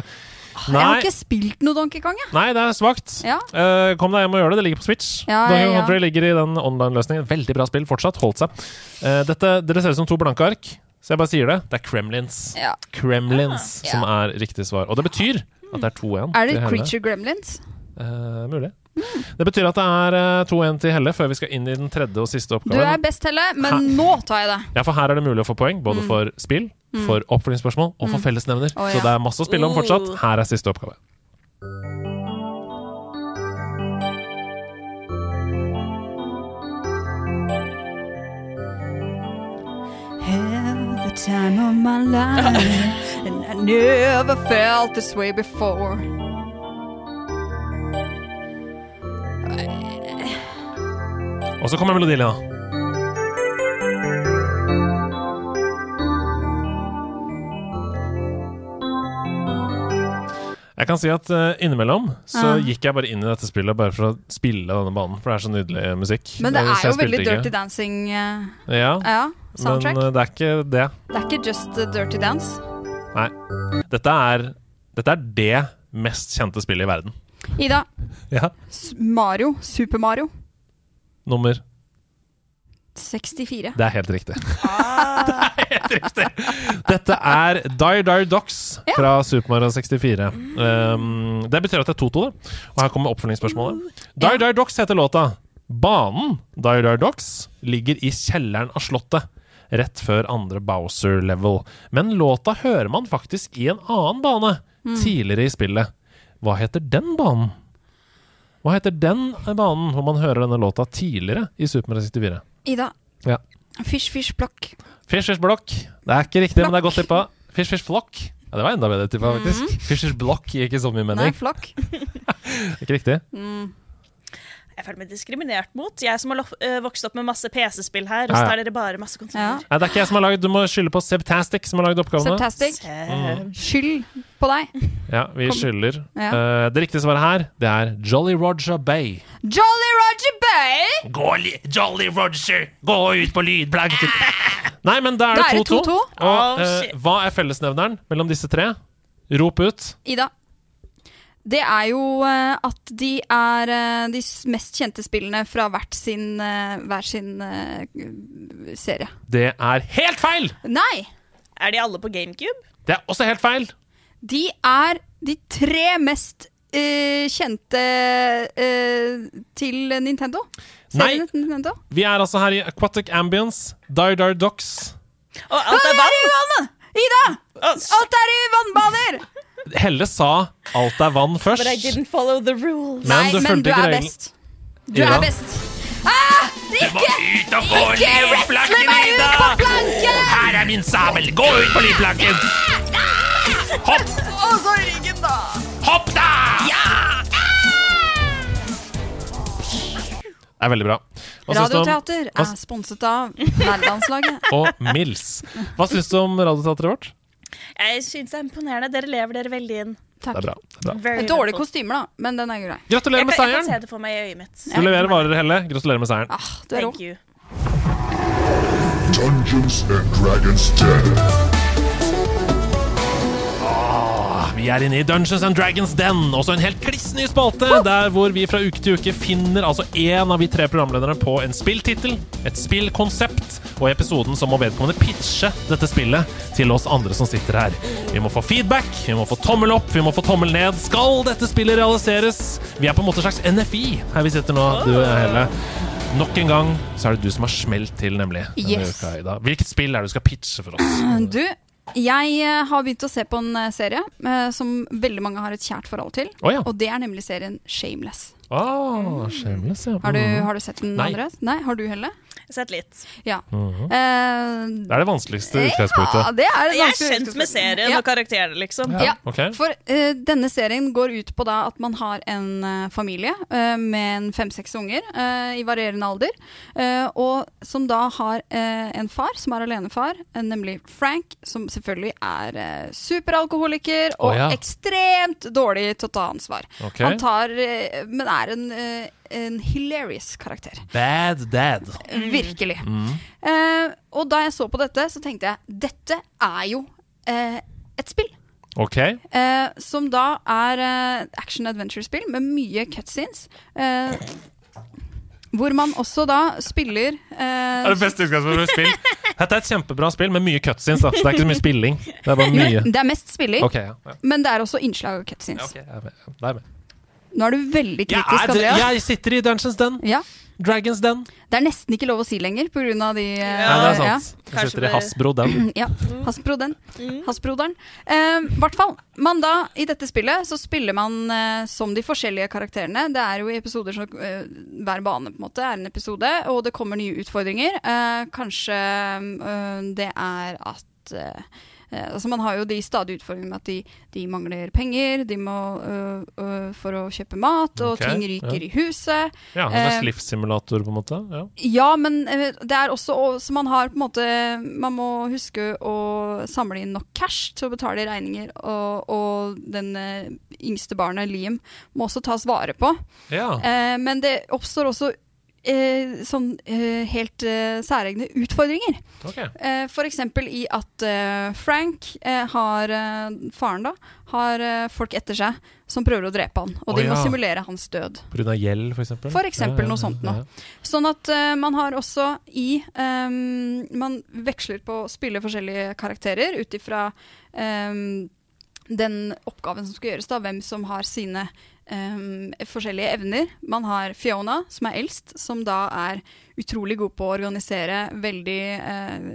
Speaker 1: Jeg har ikke spilt noe Donkey Kong, jeg.
Speaker 2: nei, det er svakt.
Speaker 1: Ja.
Speaker 2: Uh, kom deg hjem og gjør det. Det ligger på Switch.
Speaker 1: Ja,
Speaker 2: Donkey
Speaker 1: ja,
Speaker 2: Kong
Speaker 1: ja.
Speaker 2: Country ligger i den online-løsningen. Veldig bra spill fortsatt. Holdt seg. Uh, dette, dere ser ut som to blanke ark, så jeg bare sier det. Det er Kremlins.
Speaker 1: Ja.
Speaker 2: Kremlins
Speaker 1: Ah,
Speaker 2: som er riktig svar. Og det betyr at det er 2-1.
Speaker 1: Er det Creature Gremlins?
Speaker 2: Uh, mulig. Det betyr at det er eh, 2-1 til Helle før vi skal inn i den tredje og siste oppgaven.
Speaker 1: Du er best, Helle, men nå tar jeg det.
Speaker 2: Ja, for her er det mulig å få poeng, både
Speaker 1: Mm.
Speaker 2: for spill, for oppfølgingsspørsmål og for fellesnevner.
Speaker 1: Å,
Speaker 2: Så
Speaker 1: ja.
Speaker 2: det er masse å spille om fortsatt.
Speaker 3: Oh.
Speaker 2: Her er siste oppgave.
Speaker 1: Have the time of my life, and I never felt this way before.
Speaker 2: Og så kommer melodilinja. Jeg kan si at uh, innimellom så
Speaker 1: Ja.
Speaker 2: gikk jeg bare inn i dette spillet bare for å spille denne banen, for det er så nydelig musikk.
Speaker 1: Men det
Speaker 2: Eh,
Speaker 1: er jo veldig
Speaker 2: ikke.
Speaker 1: Dirty Dancing. Uh,
Speaker 2: Ja,
Speaker 1: ja,
Speaker 2: men eh, det er ikke det.
Speaker 1: Det er ikke just Dirty Dance.
Speaker 2: Nei. Dette er, dette er det mest kjente spillet i verden.
Speaker 1: Ida,
Speaker 2: Ja.
Speaker 1: Mario, Super Mario,
Speaker 2: Nummer
Speaker 1: 64.
Speaker 2: Det er helt riktig. det er helt riktig. Dette er Dire Dire Docs fra Super Mario 64. Um, det betyr at det er 2-2, da. Og her kommer oppfølgingsspørsmålet. Dire Dire Docs heter låta. Banen Dire Dire Docs ligger i kjelleren av slottet. Rett før andre Bowser-level. Men låta hører man faktisk i en annen bane tidligere i spillet. Hva heter den banen? Hva heter den banen hvor man hører denne låta tidligere i Super 64?
Speaker 1: Ida,
Speaker 2: Ja.
Speaker 1: Fish Fish Block.
Speaker 2: Fish Fish Block. Det er ikke riktig, men det er godt tippa. Fish Fish Flock. Ja, det var enda bedre tippa, faktisk. Fish Fish Block gir ikke så mye mening. Nei.
Speaker 1: Flock.
Speaker 2: Ikke riktig.
Speaker 3: Jeg føler meg diskriminert mot. Jeg som har øh, vokst opp med masse PC-spill her, og så tar dere bare masse
Speaker 1: Ja.
Speaker 2: Nei, det er ikke jeg som har lagd Du må skylde på Sebtastic, som har lagd oppgavene.
Speaker 1: Sebtastic.
Speaker 3: Eh,
Speaker 1: Skyld på deg.
Speaker 2: Ja, vi
Speaker 1: Kom.
Speaker 2: skylder.
Speaker 1: Ja.
Speaker 2: Uh, det riktige svaret her, det er Jolly Roger Bay.
Speaker 1: Jolly Roger Bay!
Speaker 7: Gå, li- Jolly Roger, gå ut på lydplanken.
Speaker 2: Nei, men da er det
Speaker 1: er det
Speaker 2: 2-2.
Speaker 1: 2-2.
Speaker 2: Og
Speaker 3: Oh,
Speaker 2: eh, hva er fellesnevneren mellom disse tre? Rop ut.
Speaker 1: Ida. Det er jo eh, at de er eh, de mest kjente spillene fra hvert sin, eh, hver sin serie.
Speaker 2: Det er helt feil!
Speaker 1: Nei!
Speaker 3: er de alle på GameCube?
Speaker 2: Det er også helt feil.
Speaker 1: De er de tre mest uh, kjente uh, til Nintendo.
Speaker 2: Nei.
Speaker 1: Serien til Nintendo.
Speaker 2: Vi er altså her i Aquatic Ambience, Dire Dire Docs.
Speaker 3: Og alt er
Speaker 1: i
Speaker 3: vann!
Speaker 1: Ida! Alt er i vannbaner!
Speaker 2: Helle sa alt er vann først.
Speaker 3: But I didn't follow the rules.
Speaker 2: Men
Speaker 1: Nei,
Speaker 2: du
Speaker 1: men du er
Speaker 2: regelen.
Speaker 1: best. Du
Speaker 2: Ida?
Speaker 1: er best. Ah,
Speaker 7: Du må
Speaker 1: ikke
Speaker 7: ut og
Speaker 1: ikke wrestle meg ut på
Speaker 7: Ida!
Speaker 1: planken!
Speaker 7: Her er min sabel, gå ut på livplanken! Hopp,
Speaker 1: Og så ryggen, da.
Speaker 7: hopp da!
Speaker 2: Det er veldig bra. Hva syns du om-
Speaker 1: Radioteater
Speaker 2: hva
Speaker 1: er sponset av Nerdelandslaget.
Speaker 2: og Mills. Hva syns du om radioteatret vårt?
Speaker 3: Jeg syns det er imponerende. Dere lever dere veldig inn.
Speaker 2: Det er bra. Det er bra.
Speaker 1: Er Dårlige kostymer, da, men den er grei.
Speaker 2: Gratulerer
Speaker 3: Jeg
Speaker 2: med
Speaker 3: kan, jeg kan se det for meg i øyet mitt.
Speaker 2: Du leverer varer, Helle. Gratulerer med seieren.
Speaker 1: Ah, du er rå.
Speaker 3: Thank you.
Speaker 6: Dungeons and Dragons 10.
Speaker 2: Vi er inne i Dungeons and Dragons Den, også en helt kliss ny spalte, der hvor vi fra uke til uke finner altså én av vi tre programlederne på en spilltittel, et spillkonsept, og i episoden så må vedkommende pitche dette spillet til oss andre som sitter her. Vi må få feedback, vi må få tommel opp, vi må få tommel ned. Skal dette spillet realiseres? Vi er på en måte slags NFI her vi sitter nå, du og Helle. Nok en gang så er det du som har smelt til, nemlig.
Speaker 1: Yes.
Speaker 2: Hvilket spill er det du skal pitche for oss?
Speaker 1: Du, jeg eh, har begynt å se på en eh, serie eh, som veldig mange har et kjært forhold til.
Speaker 2: Oh, ja.
Speaker 1: Og det er nemlig serien Shameless.
Speaker 2: Ah, Shameless, ja.
Speaker 1: Har du,
Speaker 2: Mhm.
Speaker 1: har du sett den,
Speaker 2: Nei.
Speaker 1: Andreas? Nei, Har du heller?
Speaker 3: Sett litt.
Speaker 1: Ja.
Speaker 2: Mhm.
Speaker 1: uh,
Speaker 2: Det er det vanskeligste
Speaker 1: ja,
Speaker 2: utgangspunktet.
Speaker 1: det er det
Speaker 3: Jeg er kjent med serien
Speaker 1: Ja.
Speaker 3: og karakterene, liksom.
Speaker 1: Ja,
Speaker 2: Ok.
Speaker 1: for uh, denne serien går ut på da at man har en uh, familie eh, med fem-seks unger eh, i varierende alder, eh, og som da har en far som er alenefar, nemlig Frank, som selvfølgelig er superalkoholiker og
Speaker 2: oh, ja.
Speaker 1: ekstremt dårlig til å ta ansvar.
Speaker 2: Okay.
Speaker 1: Han tar, men er en, eh, en hilarious karakter.
Speaker 2: Bad dad.
Speaker 1: Virkelig. Eh, og da jeg så på dette, så tenkte jeg dette er jo eh, et spill.
Speaker 2: Ok.
Speaker 1: Eh, som da er eh, action-adventure-spill med mye cutscenes. Eh, hvor man også da spiller
Speaker 2: Det
Speaker 1: eh,
Speaker 2: er det beste utgangspunktet for spill. Dette er et kjempebra spill med mye cutscenes, da. Så det er ikke så mye spilling. Det er bare mye.
Speaker 1: Det er mest spilling,
Speaker 2: Ok, ja. ja.
Speaker 1: men det er også innslag av
Speaker 2: ja
Speaker 1: cutscenes.
Speaker 2: ok, jeg er med. Jeg er med.
Speaker 1: Nå er du veldig
Speaker 2: Jeg,
Speaker 1: kritisk,
Speaker 2: er,
Speaker 1: Andreas.
Speaker 2: jeg sitter i Dungeons Den.
Speaker 1: Ja,
Speaker 2: Dragons Den.
Speaker 1: Det er nesten ikke lov å si lenger pga. de eh,
Speaker 2: Ja, det er
Speaker 1: ja.
Speaker 2: sant. Jeg sitter i
Speaker 3: det-
Speaker 2: Hasbro Den.
Speaker 1: Ja, Hasbroderen. I uh, hvert fall, man da, I dette spillet så spiller man uh, som de forskjellige karakterene. Det er jo i episoder som uh, Hver bane på en måte er en episode, og det kommer nye utfordringer. Eh, kanskje eh, det er at eh, altså Man har jo de stadige utfordringene med at de, de mangler penger de må, øh, øh, for å kjøpe mat, og
Speaker 2: okay,
Speaker 1: ting ryker
Speaker 2: ja.
Speaker 1: i huset.
Speaker 2: Ja, en slags
Speaker 1: Eh,
Speaker 2: livssimulator, på en måte. Ja.
Speaker 1: Ja, men eh, det er også Så man har på en måte Man må huske å samle inn nok cash til å betale regninger, og, og den yngste barnet, Liam, må også tas vare på.
Speaker 2: ja.
Speaker 1: Eh, men det oppstår også eh, sånn eh, helt eh, særegne utfordringer.
Speaker 2: Okay.
Speaker 1: Eh, eksempel i at eh, Frank eh, har eh, Faren, da, har folk etter seg som prøver å drepe han, og
Speaker 2: oh,
Speaker 1: de må simulere hans død.
Speaker 2: Pga. gjeld? For eksempel Ja, ja,
Speaker 1: noe sånt
Speaker 2: ja,
Speaker 1: noe. Sånn at man har også i ehm, Man veksler på å spille forskjellige karakterer ut ifra ehm, den oppgaven som skal gjøres, da, hvem som har sine ehm, forskjellige evner. Man har Fiona, som er eldst, som da er utrolig god på å organisere, veldig uh,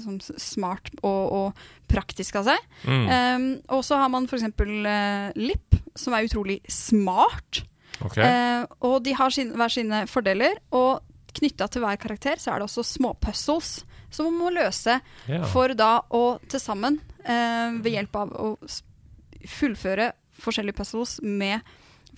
Speaker 1: sånn smart og, og praktisk av seg.
Speaker 2: Mm.
Speaker 1: Um, og så har man f.eks. Uh, Lipp, som er utrolig smart.
Speaker 2: Okay.
Speaker 1: Uh, og de har sin, hver sine fordeler, og knytta til hver karakter så er det også små puzzles som man må løse
Speaker 2: yeah.
Speaker 1: for da å til sammen, uh, ved hjelp av å fullføre forskjellige puzzles med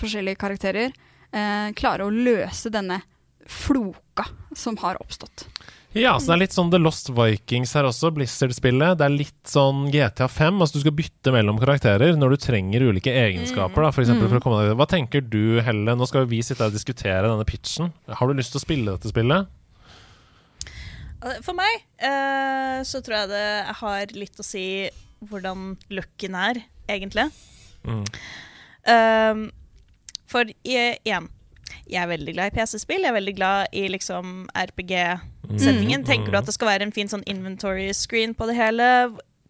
Speaker 1: forskjellige karakterer, eh, klare å løse denne floka som har oppstått.
Speaker 2: Ja, så det er litt sånn The Lost Vikings her også, Blizzard-spillet. Det er litt sånn GTA5. Altså du skal bytte mellom karakterer når du trenger ulike egenskaper. da, for eksempel, for å komme deg Hva tenker du, Helle? Nå skal vi sitte her og diskutere denne pitchen. Har du lyst til å spille dette spillet?
Speaker 3: Eh, For meg eh, så tror jeg det har litt å si hvordan looken er, egentlig.
Speaker 2: Mm.
Speaker 3: Um, for igjen, jeg er veldig glad i PC-spill. Jeg er veldig glad i liksom RPG-settingen.
Speaker 2: Mm.
Speaker 3: Tenker du at det skal være en fin sånn inventory screen på det hele?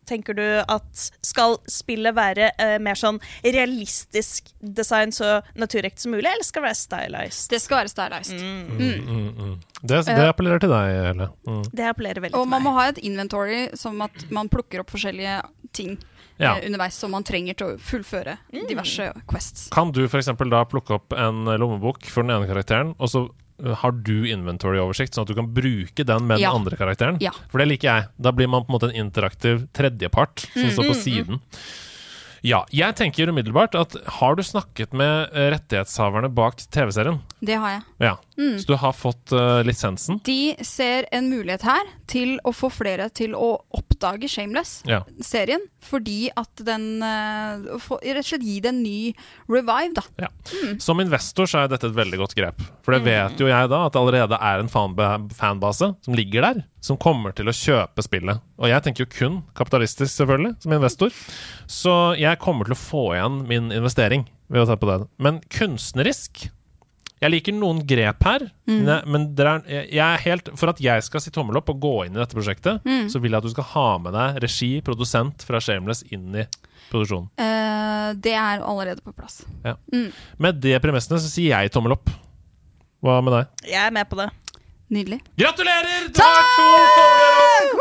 Speaker 3: Tenker du at skal spillet være uh, mer sånn realistisk design, så naturekte som mulig, eller skal det være stylized?
Speaker 1: Det skal være stylized.
Speaker 3: Mm.
Speaker 2: Mm, mm. Det, det appellerer til deg, Helle. Mm.
Speaker 3: Det appellerer veldig
Speaker 1: Og
Speaker 3: til
Speaker 1: man må ha et inventory som at man plukker opp forskjellige ting
Speaker 2: Ja.
Speaker 1: eh, underveis som man trenger til å fullføre
Speaker 3: Mm.
Speaker 1: diverse quests.
Speaker 2: Kan du f.eks. da plukke opp en lommebok for den ene karakteren, og så uh, har du inventory-oversikt, sånn at du kan bruke den med
Speaker 1: Ja.
Speaker 2: den andre karakteren?
Speaker 1: Ja.
Speaker 2: For det liker jeg. Da blir man på en måte en interaktiv tredjepart som står på siden. Ja, jeg tenker umiddelbart at har du snakket med eh, rettighetshaverne bak TV-serien?
Speaker 1: Det har jeg.
Speaker 2: Ja. Så du har fått uh, lisensen?
Speaker 1: De ser en mulighet her til å få flere til å oppdage Shameless-serien,
Speaker 2: Ja.
Speaker 1: fordi at den uh, får, Rett og slett gi det en ny revive, da.
Speaker 2: Ja. Som investor så er dette et veldig godt grep. For det vet jo jeg da, at det allerede er en fanbase som ligger der, som kommer til å kjøpe spillet. Og jeg tenker jo kun kapitalistisk, selvfølgelig, som investor. Så jeg kommer til å få igjen min investering ved å se på det. Men kunstnerisk Jeg liker noen grep her, mm. men det er, jeg er helt, for at jeg skal si tommel opp og gå inn i dette prosjektet, så vil jeg at du skal ha med deg regi, produsent fra Shameless inn i produksjonen.
Speaker 1: Uh, det er allerede på plass.
Speaker 2: Med det premissene så sier jeg tommel opp. Hva med deg?
Speaker 3: Jeg er med på det.
Speaker 1: Nydelig.
Speaker 2: Gratulerer! Du har to tomler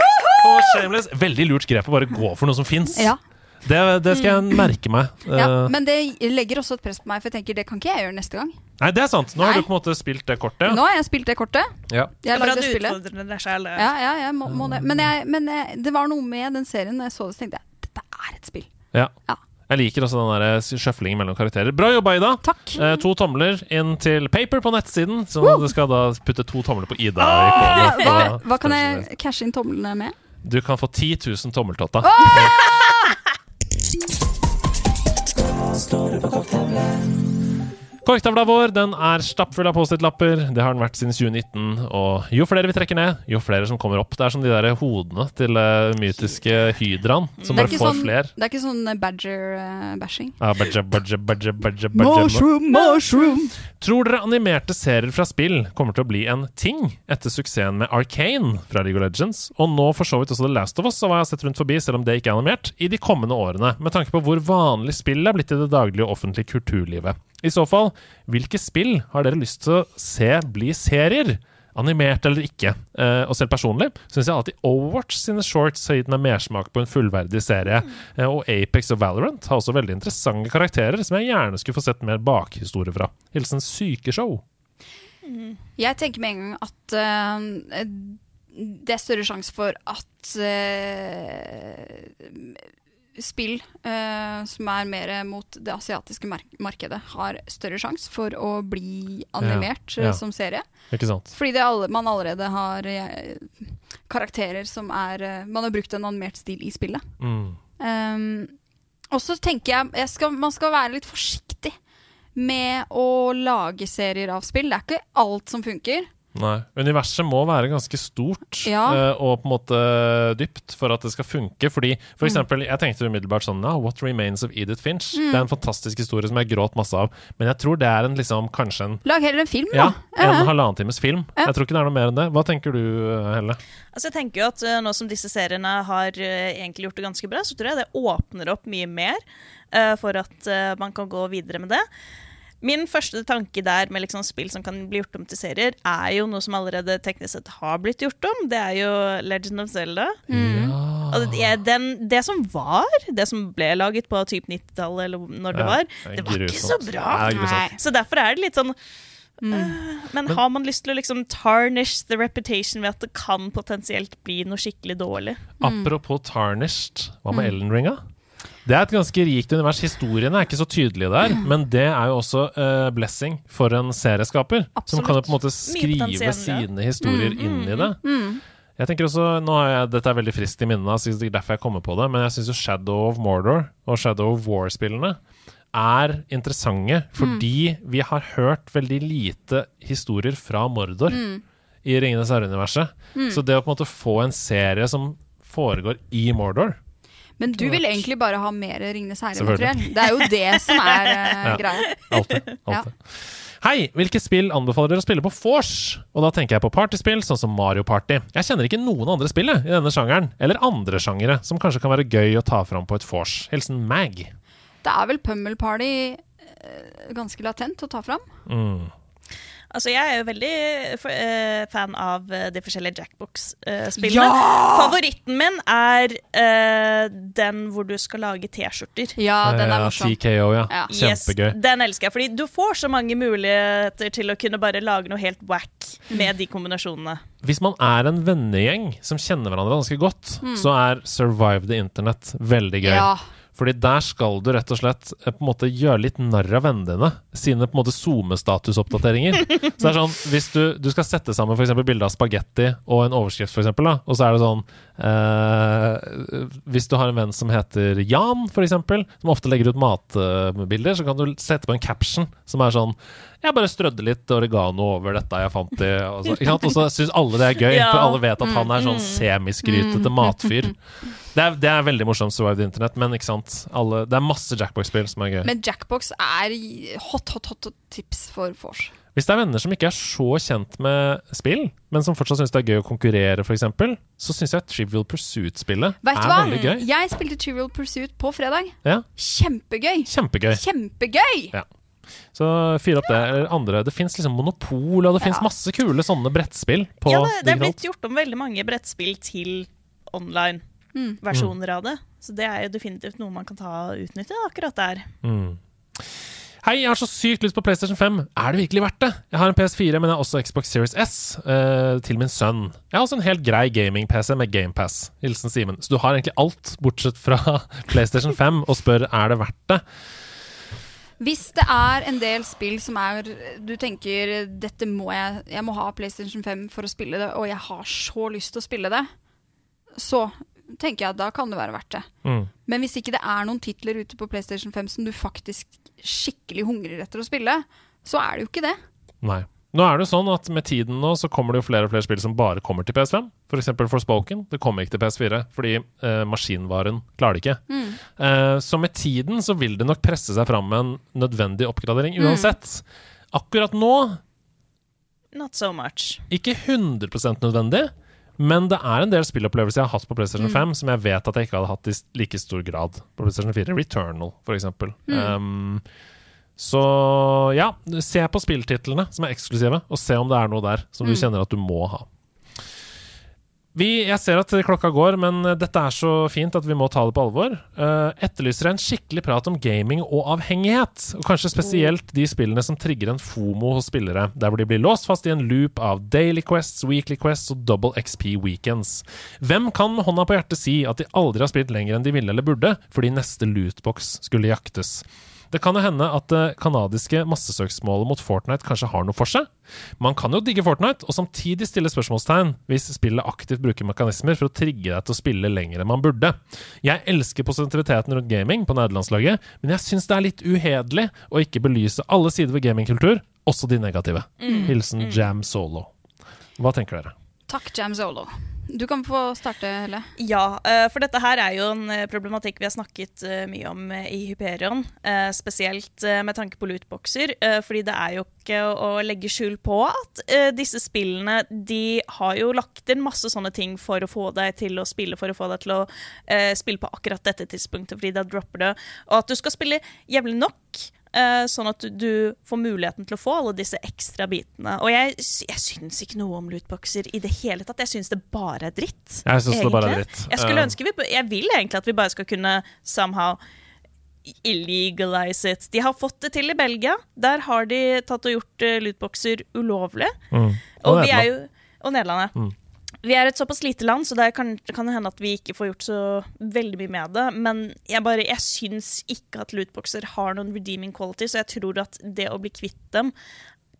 Speaker 2: på Shameless. Veldig lurt grep å bare gå for noe som fins.
Speaker 1: Ja.
Speaker 2: Det, det skal jeg merke meg.
Speaker 1: ja,
Speaker 2: Eh,
Speaker 1: Men det legger også et press på meg, for jeg tenker det kan ikke jeg gjøre neste gang.
Speaker 2: nei, det er sant. Nå har
Speaker 1: Nei.
Speaker 2: du på en måte spilt det kortet.
Speaker 1: Nå har jeg spilt det kortet.
Speaker 2: Ja.
Speaker 3: Det
Speaker 1: Jeg
Speaker 3: er bra
Speaker 1: lagde
Speaker 3: du utfordrer deg.
Speaker 1: Ja, ja, jeg må, må det. Men, jeg, men jeg, det var noe med den serien. Når jeg så det, så tenkte jeg dette er et spill.
Speaker 2: Ja.
Speaker 1: Ja.
Speaker 2: Jeg liker også den der sjøflingen mellom karakterer. Bra jobba, Ida.
Speaker 1: Takk.
Speaker 2: Eh, to tomler inn til Paper på nettsiden. Så du skal da putte to tomler på Ida.
Speaker 1: Hva,
Speaker 2: ikonet
Speaker 1: hva, hva kan jeg cashe inn tomlene med?
Speaker 2: Du kan få 10 000 tommeltotta. Korktavla vår den er stappfull av Post-It-lapper. Det har den vært siden 2019. Og jo flere vi trekker ned, jo flere som kommer opp. Det er som de der hodene til uh, mytiske hydraen, som
Speaker 1: er
Speaker 2: bare får
Speaker 1: sånn,
Speaker 2: flere.
Speaker 1: det er ikke sånn badger-bashing.
Speaker 2: Ja, badger, badger, badger, badger, badger
Speaker 1: mushroom! mushroom!
Speaker 2: Tror dere animerte serier fra spill kommer til å bli en ting etter suksessen med Arcane fra League of Legends, og nå for så vidt også The Last of Us, og hva jeg har sett rundt forbi, selv om det ikke er animert, i de kommende årene, med tanke på hvor vanlig spill er blitt i det daglige offentlige kulturlivet? I så fall, hvilke spill har dere lyst til å se bli serier? Animert eller ikke. Eh, og selv personlig syns jeg alltid Overwatch sine shorts har gitt meg mersmak på en fullverdig serie. Eh, og Apex og Valorant har også veldig interessante karakterer som jeg gjerne skulle få sett mer bakhistorie fra. Hilsen Sykeshow.
Speaker 1: Jeg tenker med en gang at uh, det er større sjanse for at eh, spill eh, som er mer mot det asiatiske markedet, har større sjanse for å bli animert
Speaker 2: Ja, ja.
Speaker 1: eh, som serie. Fordi det alle, man allerede har eh, karakterer som er eh, Man har brukt en animert stil i spillet.
Speaker 2: Mm.
Speaker 1: Um, og så tenker jeg, jeg skal, man skal være litt forsiktig med å lage serier av spill. Det er ikke alt som funker.
Speaker 2: Nei. Universet må være ganske stort
Speaker 1: Ja.
Speaker 2: eh, og på en måte dypt for at det skal funke. Fordi,
Speaker 1: Mm.
Speaker 2: for eksempel, jeg tenkte umiddelbart sånn ja, What Remains of Edith Finch?
Speaker 1: Mm.
Speaker 2: Det er en fantastisk historie som jeg gråt masse av. Men jeg tror det er en liksom, kanskje en
Speaker 1: Lag heller en film,
Speaker 2: ja,
Speaker 1: da.
Speaker 2: uh
Speaker 1: Ja.
Speaker 2: halvannen times film.
Speaker 1: Ja.
Speaker 2: Jeg tror ikke det er noe mer enn det. Hva tenker du, Helle?
Speaker 3: Altså jeg tenker jo at uh, Nå som disse seriene har eh, egentlig gjort det ganske bra, så tror jeg det åpner opp mye mer eh, for at eh, man kan gå videre med det. Min første tanke der med liksom spill som kan bli gjort om til serier, er jo noe som allerede teknisk sett har blitt gjort om. Det er jo Legend of Zelda. Og det, den, det som var, det som ble laget på typ 90-tallet, eller når det var,
Speaker 2: det
Speaker 3: det var ikke så bra.
Speaker 2: Nei.
Speaker 3: Så derfor er det litt sånn Mm. Men har man lyst til å liksom tarnish the reputation ved at det kan potensielt bli noe skikkelig dårlig?
Speaker 2: Apropos Tarnished, hva med
Speaker 3: Mm.
Speaker 2: Ellen Ringa? Det er et ganske rikt univers. Historiene er ikke så tydelige der, men det er jo også uh, blessing for en serieskaper. Som kan jo på en måte skrive sine historier
Speaker 3: Mm,
Speaker 2: inn i det.
Speaker 1: Mm.
Speaker 2: Jeg tenker også, nå har jeg, Dette er veldig friskt i minnene, så det er derfor jeg kommer på det, men jeg syns jo Shadow of Mordor og Shadow of War-spillene er interessante fordi vi har hørt veldig lite historier fra Mordor
Speaker 1: Mm.
Speaker 2: i Ringenes herre-universet.
Speaker 1: Mm.
Speaker 2: Så det å på en måte få en serie som foregår i Mordor
Speaker 1: Men du vil egentlig bare ha mer Ringnes herre-materiell. Det er jo det som er uh,
Speaker 2: Ja.
Speaker 1: greia.
Speaker 2: Alltid. alltid. Hei, hvilke spill anbefaler dere å spille på vors? Og da tenker jeg på partyspill, sånn som Mario Party. Jeg kjenner ikke noen andre spill i denne sjangeren, eller andre sjangere, som kanskje kan være gøy å ta fram på et vors. Hilsen Mag.
Speaker 1: Det er vel Pummel Party eh, ganske latent å ta fram.
Speaker 2: Mm.
Speaker 3: Altså, jeg er jo veldig eh, fan av eh, de forskjellige Jackbox-spillene.
Speaker 1: Ja!
Speaker 3: Favoritten min er uh, den hvor du skal lage T-skjorter.
Speaker 1: Ja, den er morsom.
Speaker 2: TKO, ja.
Speaker 1: Ja.
Speaker 2: Kjempegøy.
Speaker 3: Yes, den elsker jeg, fordi du får så mange muligheter til å kunne bare lage noe helt wack med de kombinasjonene.
Speaker 2: Hvis man er en vennegjeng som kjenner hverandre ganske godt,
Speaker 3: Mm.
Speaker 2: så er Survive the Internet veldig gøy.
Speaker 1: Ja.
Speaker 2: Fordi der skal du rett og slett eh, på en måte gjøre litt narr av vennene dine. Sine på en måte SoMe-statusoppdateringer. så det er sånn, Hvis du, du skal sette sammen for bilde av spagetti og en overskrift, for eksempel, da, og så er det sånn eh, Hvis du har en venn som heter Jan, for eksempel, som ofte legger ut matbilder, så kan du sette på en caption som er sånn jeg bare strødde litt oregano over dette jeg fant i Og så, ikke sant? Og så syns alle det er gøy, for alle vet at han er sånn
Speaker 3: Mm.
Speaker 2: semiskrytete matfyr. Det er, det er veldig morsomt, Survive the Internet, men ikke sant? Alle, det er masse Jackbox-spill som er gøy.
Speaker 1: Men Jackbox er hot, hot, hot tips for vors.
Speaker 2: Hvis det er venner som ikke er så kjent med spill, men som fortsatt syns det er gøy å konkurrere, f.eks., så syns jeg Trivial Pursuit-spillet er
Speaker 1: hva?
Speaker 2: veldig gøy.
Speaker 1: Jeg spilte Trivial Pursuit på fredag.
Speaker 2: Ja,
Speaker 1: Kjempegøy!
Speaker 2: Kjempegøy.
Speaker 1: Kjempegøy!
Speaker 2: Ja. Så fyr opp det. Andre. Det fins liksom Monopol, og det fins masse kule sånne brettspill på
Speaker 3: ja, det, det er blitt gjort om veldig mange brettspill til online-versjoner av det. Så det er jo definitivt noe man kan ta og utnytte akkurat der.
Speaker 2: Mm. Hei, jeg har så sykt lyst på PlayStation 5. Er det virkelig verdt det? Jeg har en PS4, men jeg har også Xbox Series S uh, til min sønn. Jeg har også en helt grei gaming-PC med GamePass. Hilsen Simen. Så du har egentlig alt, bortsett fra PlayStation 5, og spør er det verdt det.
Speaker 1: Hvis det er en del spill som er Du tenker dette må jeg Jeg må ha PlayStation 5 for å spille det, og jeg har så lyst til å spille det, så tenker jeg at da kan det være verdt det.
Speaker 2: Mm.
Speaker 1: Men hvis ikke det er noen titler ute på PlayStation 5 som du faktisk skikkelig hungrer etter å spille, så er det jo ikke det.
Speaker 2: Nei. Nå er det jo sånn at Med tiden nå så kommer det jo flere og flere spill som bare kommer til PS5. F.eks. Forspoken. Det kommer ikke til PS4 fordi eh, maskinvaren klarer det ikke.
Speaker 1: Mm.
Speaker 2: Eh, så med tiden så vil det nok presse seg fram med en nødvendig oppgradering
Speaker 1: Mm.
Speaker 2: uansett. Akkurat nå
Speaker 3: Not so much.
Speaker 2: ikke 100% nødvendig, men det er en del spillopplevelser jeg har hatt på PlayStation
Speaker 3: Mm.
Speaker 2: 5 som jeg vet at jeg ikke hadde hatt i like stor grad på PlayStation 4. Returnal, for eksempel.
Speaker 3: Mm.
Speaker 2: Um, så ja, se på spilltitlene som er eksklusive, og se om det er noe der som du
Speaker 3: Mm.
Speaker 2: kjenner at du må ha. Vi, jeg ser at klokka går, men dette er så fint at vi må ta det på alvor. Uh, etterlyser en skikkelig prat om gaming og avhengighet. Og kanskje spesielt de spillene som trigger en fomo hos spillere, der hvor de blir låst fast i en loop av daily quests, weekly quests og double XP weekends. Hvem kan med hånda på hjertet si at de aldri har spilt lenger enn de ville eller burde, fordi neste lootbox skulle jaktes? Det kan jo hende at det kanadiske massesøksmålet mot Fortnite kanskje har noe for seg. Man kan jo digge Fortnite, og samtidig stille spørsmålstegn hvis spillet aktivt bruker mekanismer for å trigge deg til å spille lenger enn man burde. Jeg elsker positiviteten rundt gaming på nederlandslaget, men jeg syns det er litt uhederlig å ikke belyse alle sider ved gamingkultur, også de negative. Hilsen Jam Solo. Hva tenker dere?
Speaker 1: Takk, Jam Zolo. Du kan få starte, Helle.
Speaker 3: Ja, eh, for dette her er jo en eh, problematikk vi har snakket eh, mye om i Hyperion. Spesielt med tanke på lootboxer. Fordi det er jo ikke å legge skjul på at disse spillene De har jo lagt inn masse sånne ting for å få deg til å spille, for å få deg til å spille på akkurat dette tidspunktet, fordi da dropper det. Og at du skal spille jevnlig nok. Eh, sånn at du, får muligheten til å få alle disse ekstra bitene. Og jeg, jeg syns ikke noe om lootboxer i det hele tatt. Jeg syns det bare er dritt.
Speaker 2: Jeg synes det bare er dritt.
Speaker 3: Jeg skulle
Speaker 2: Eh,
Speaker 3: ønske vi, jeg vil egentlig at vi bare skal kunne somehow illegalize it. De har fått det til i Belgia. Der har de tatt og gjort uh, lootboxer ulovlig.
Speaker 2: Mm.
Speaker 3: Og,
Speaker 2: Og
Speaker 3: vi er jo Og Nederland, ja.
Speaker 2: Mm.
Speaker 3: Vi er et såpass lite land, så det kan, kan hende at vi ikke får gjort så veldig mye med det. Men jeg, bare, jeg syns ikke at lootboxer har noen redeeming quality, så jeg tror at det å bli kvitt dem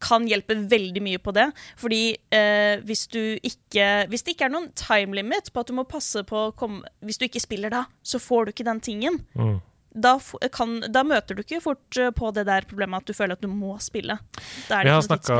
Speaker 3: kan hjelpe veldig mye på det. Fordi eh, hvis ikke Hvis det ikke er noen time limit på at du må passe på å komme Hvis du ikke spiller da, så får du ikke den tingen.
Speaker 2: Mm.
Speaker 3: Da, kan, da møter du ikke fort eh, på det der problemet at du føler at du må spille. Da er
Speaker 2: Vi
Speaker 3: det
Speaker 2: har snakka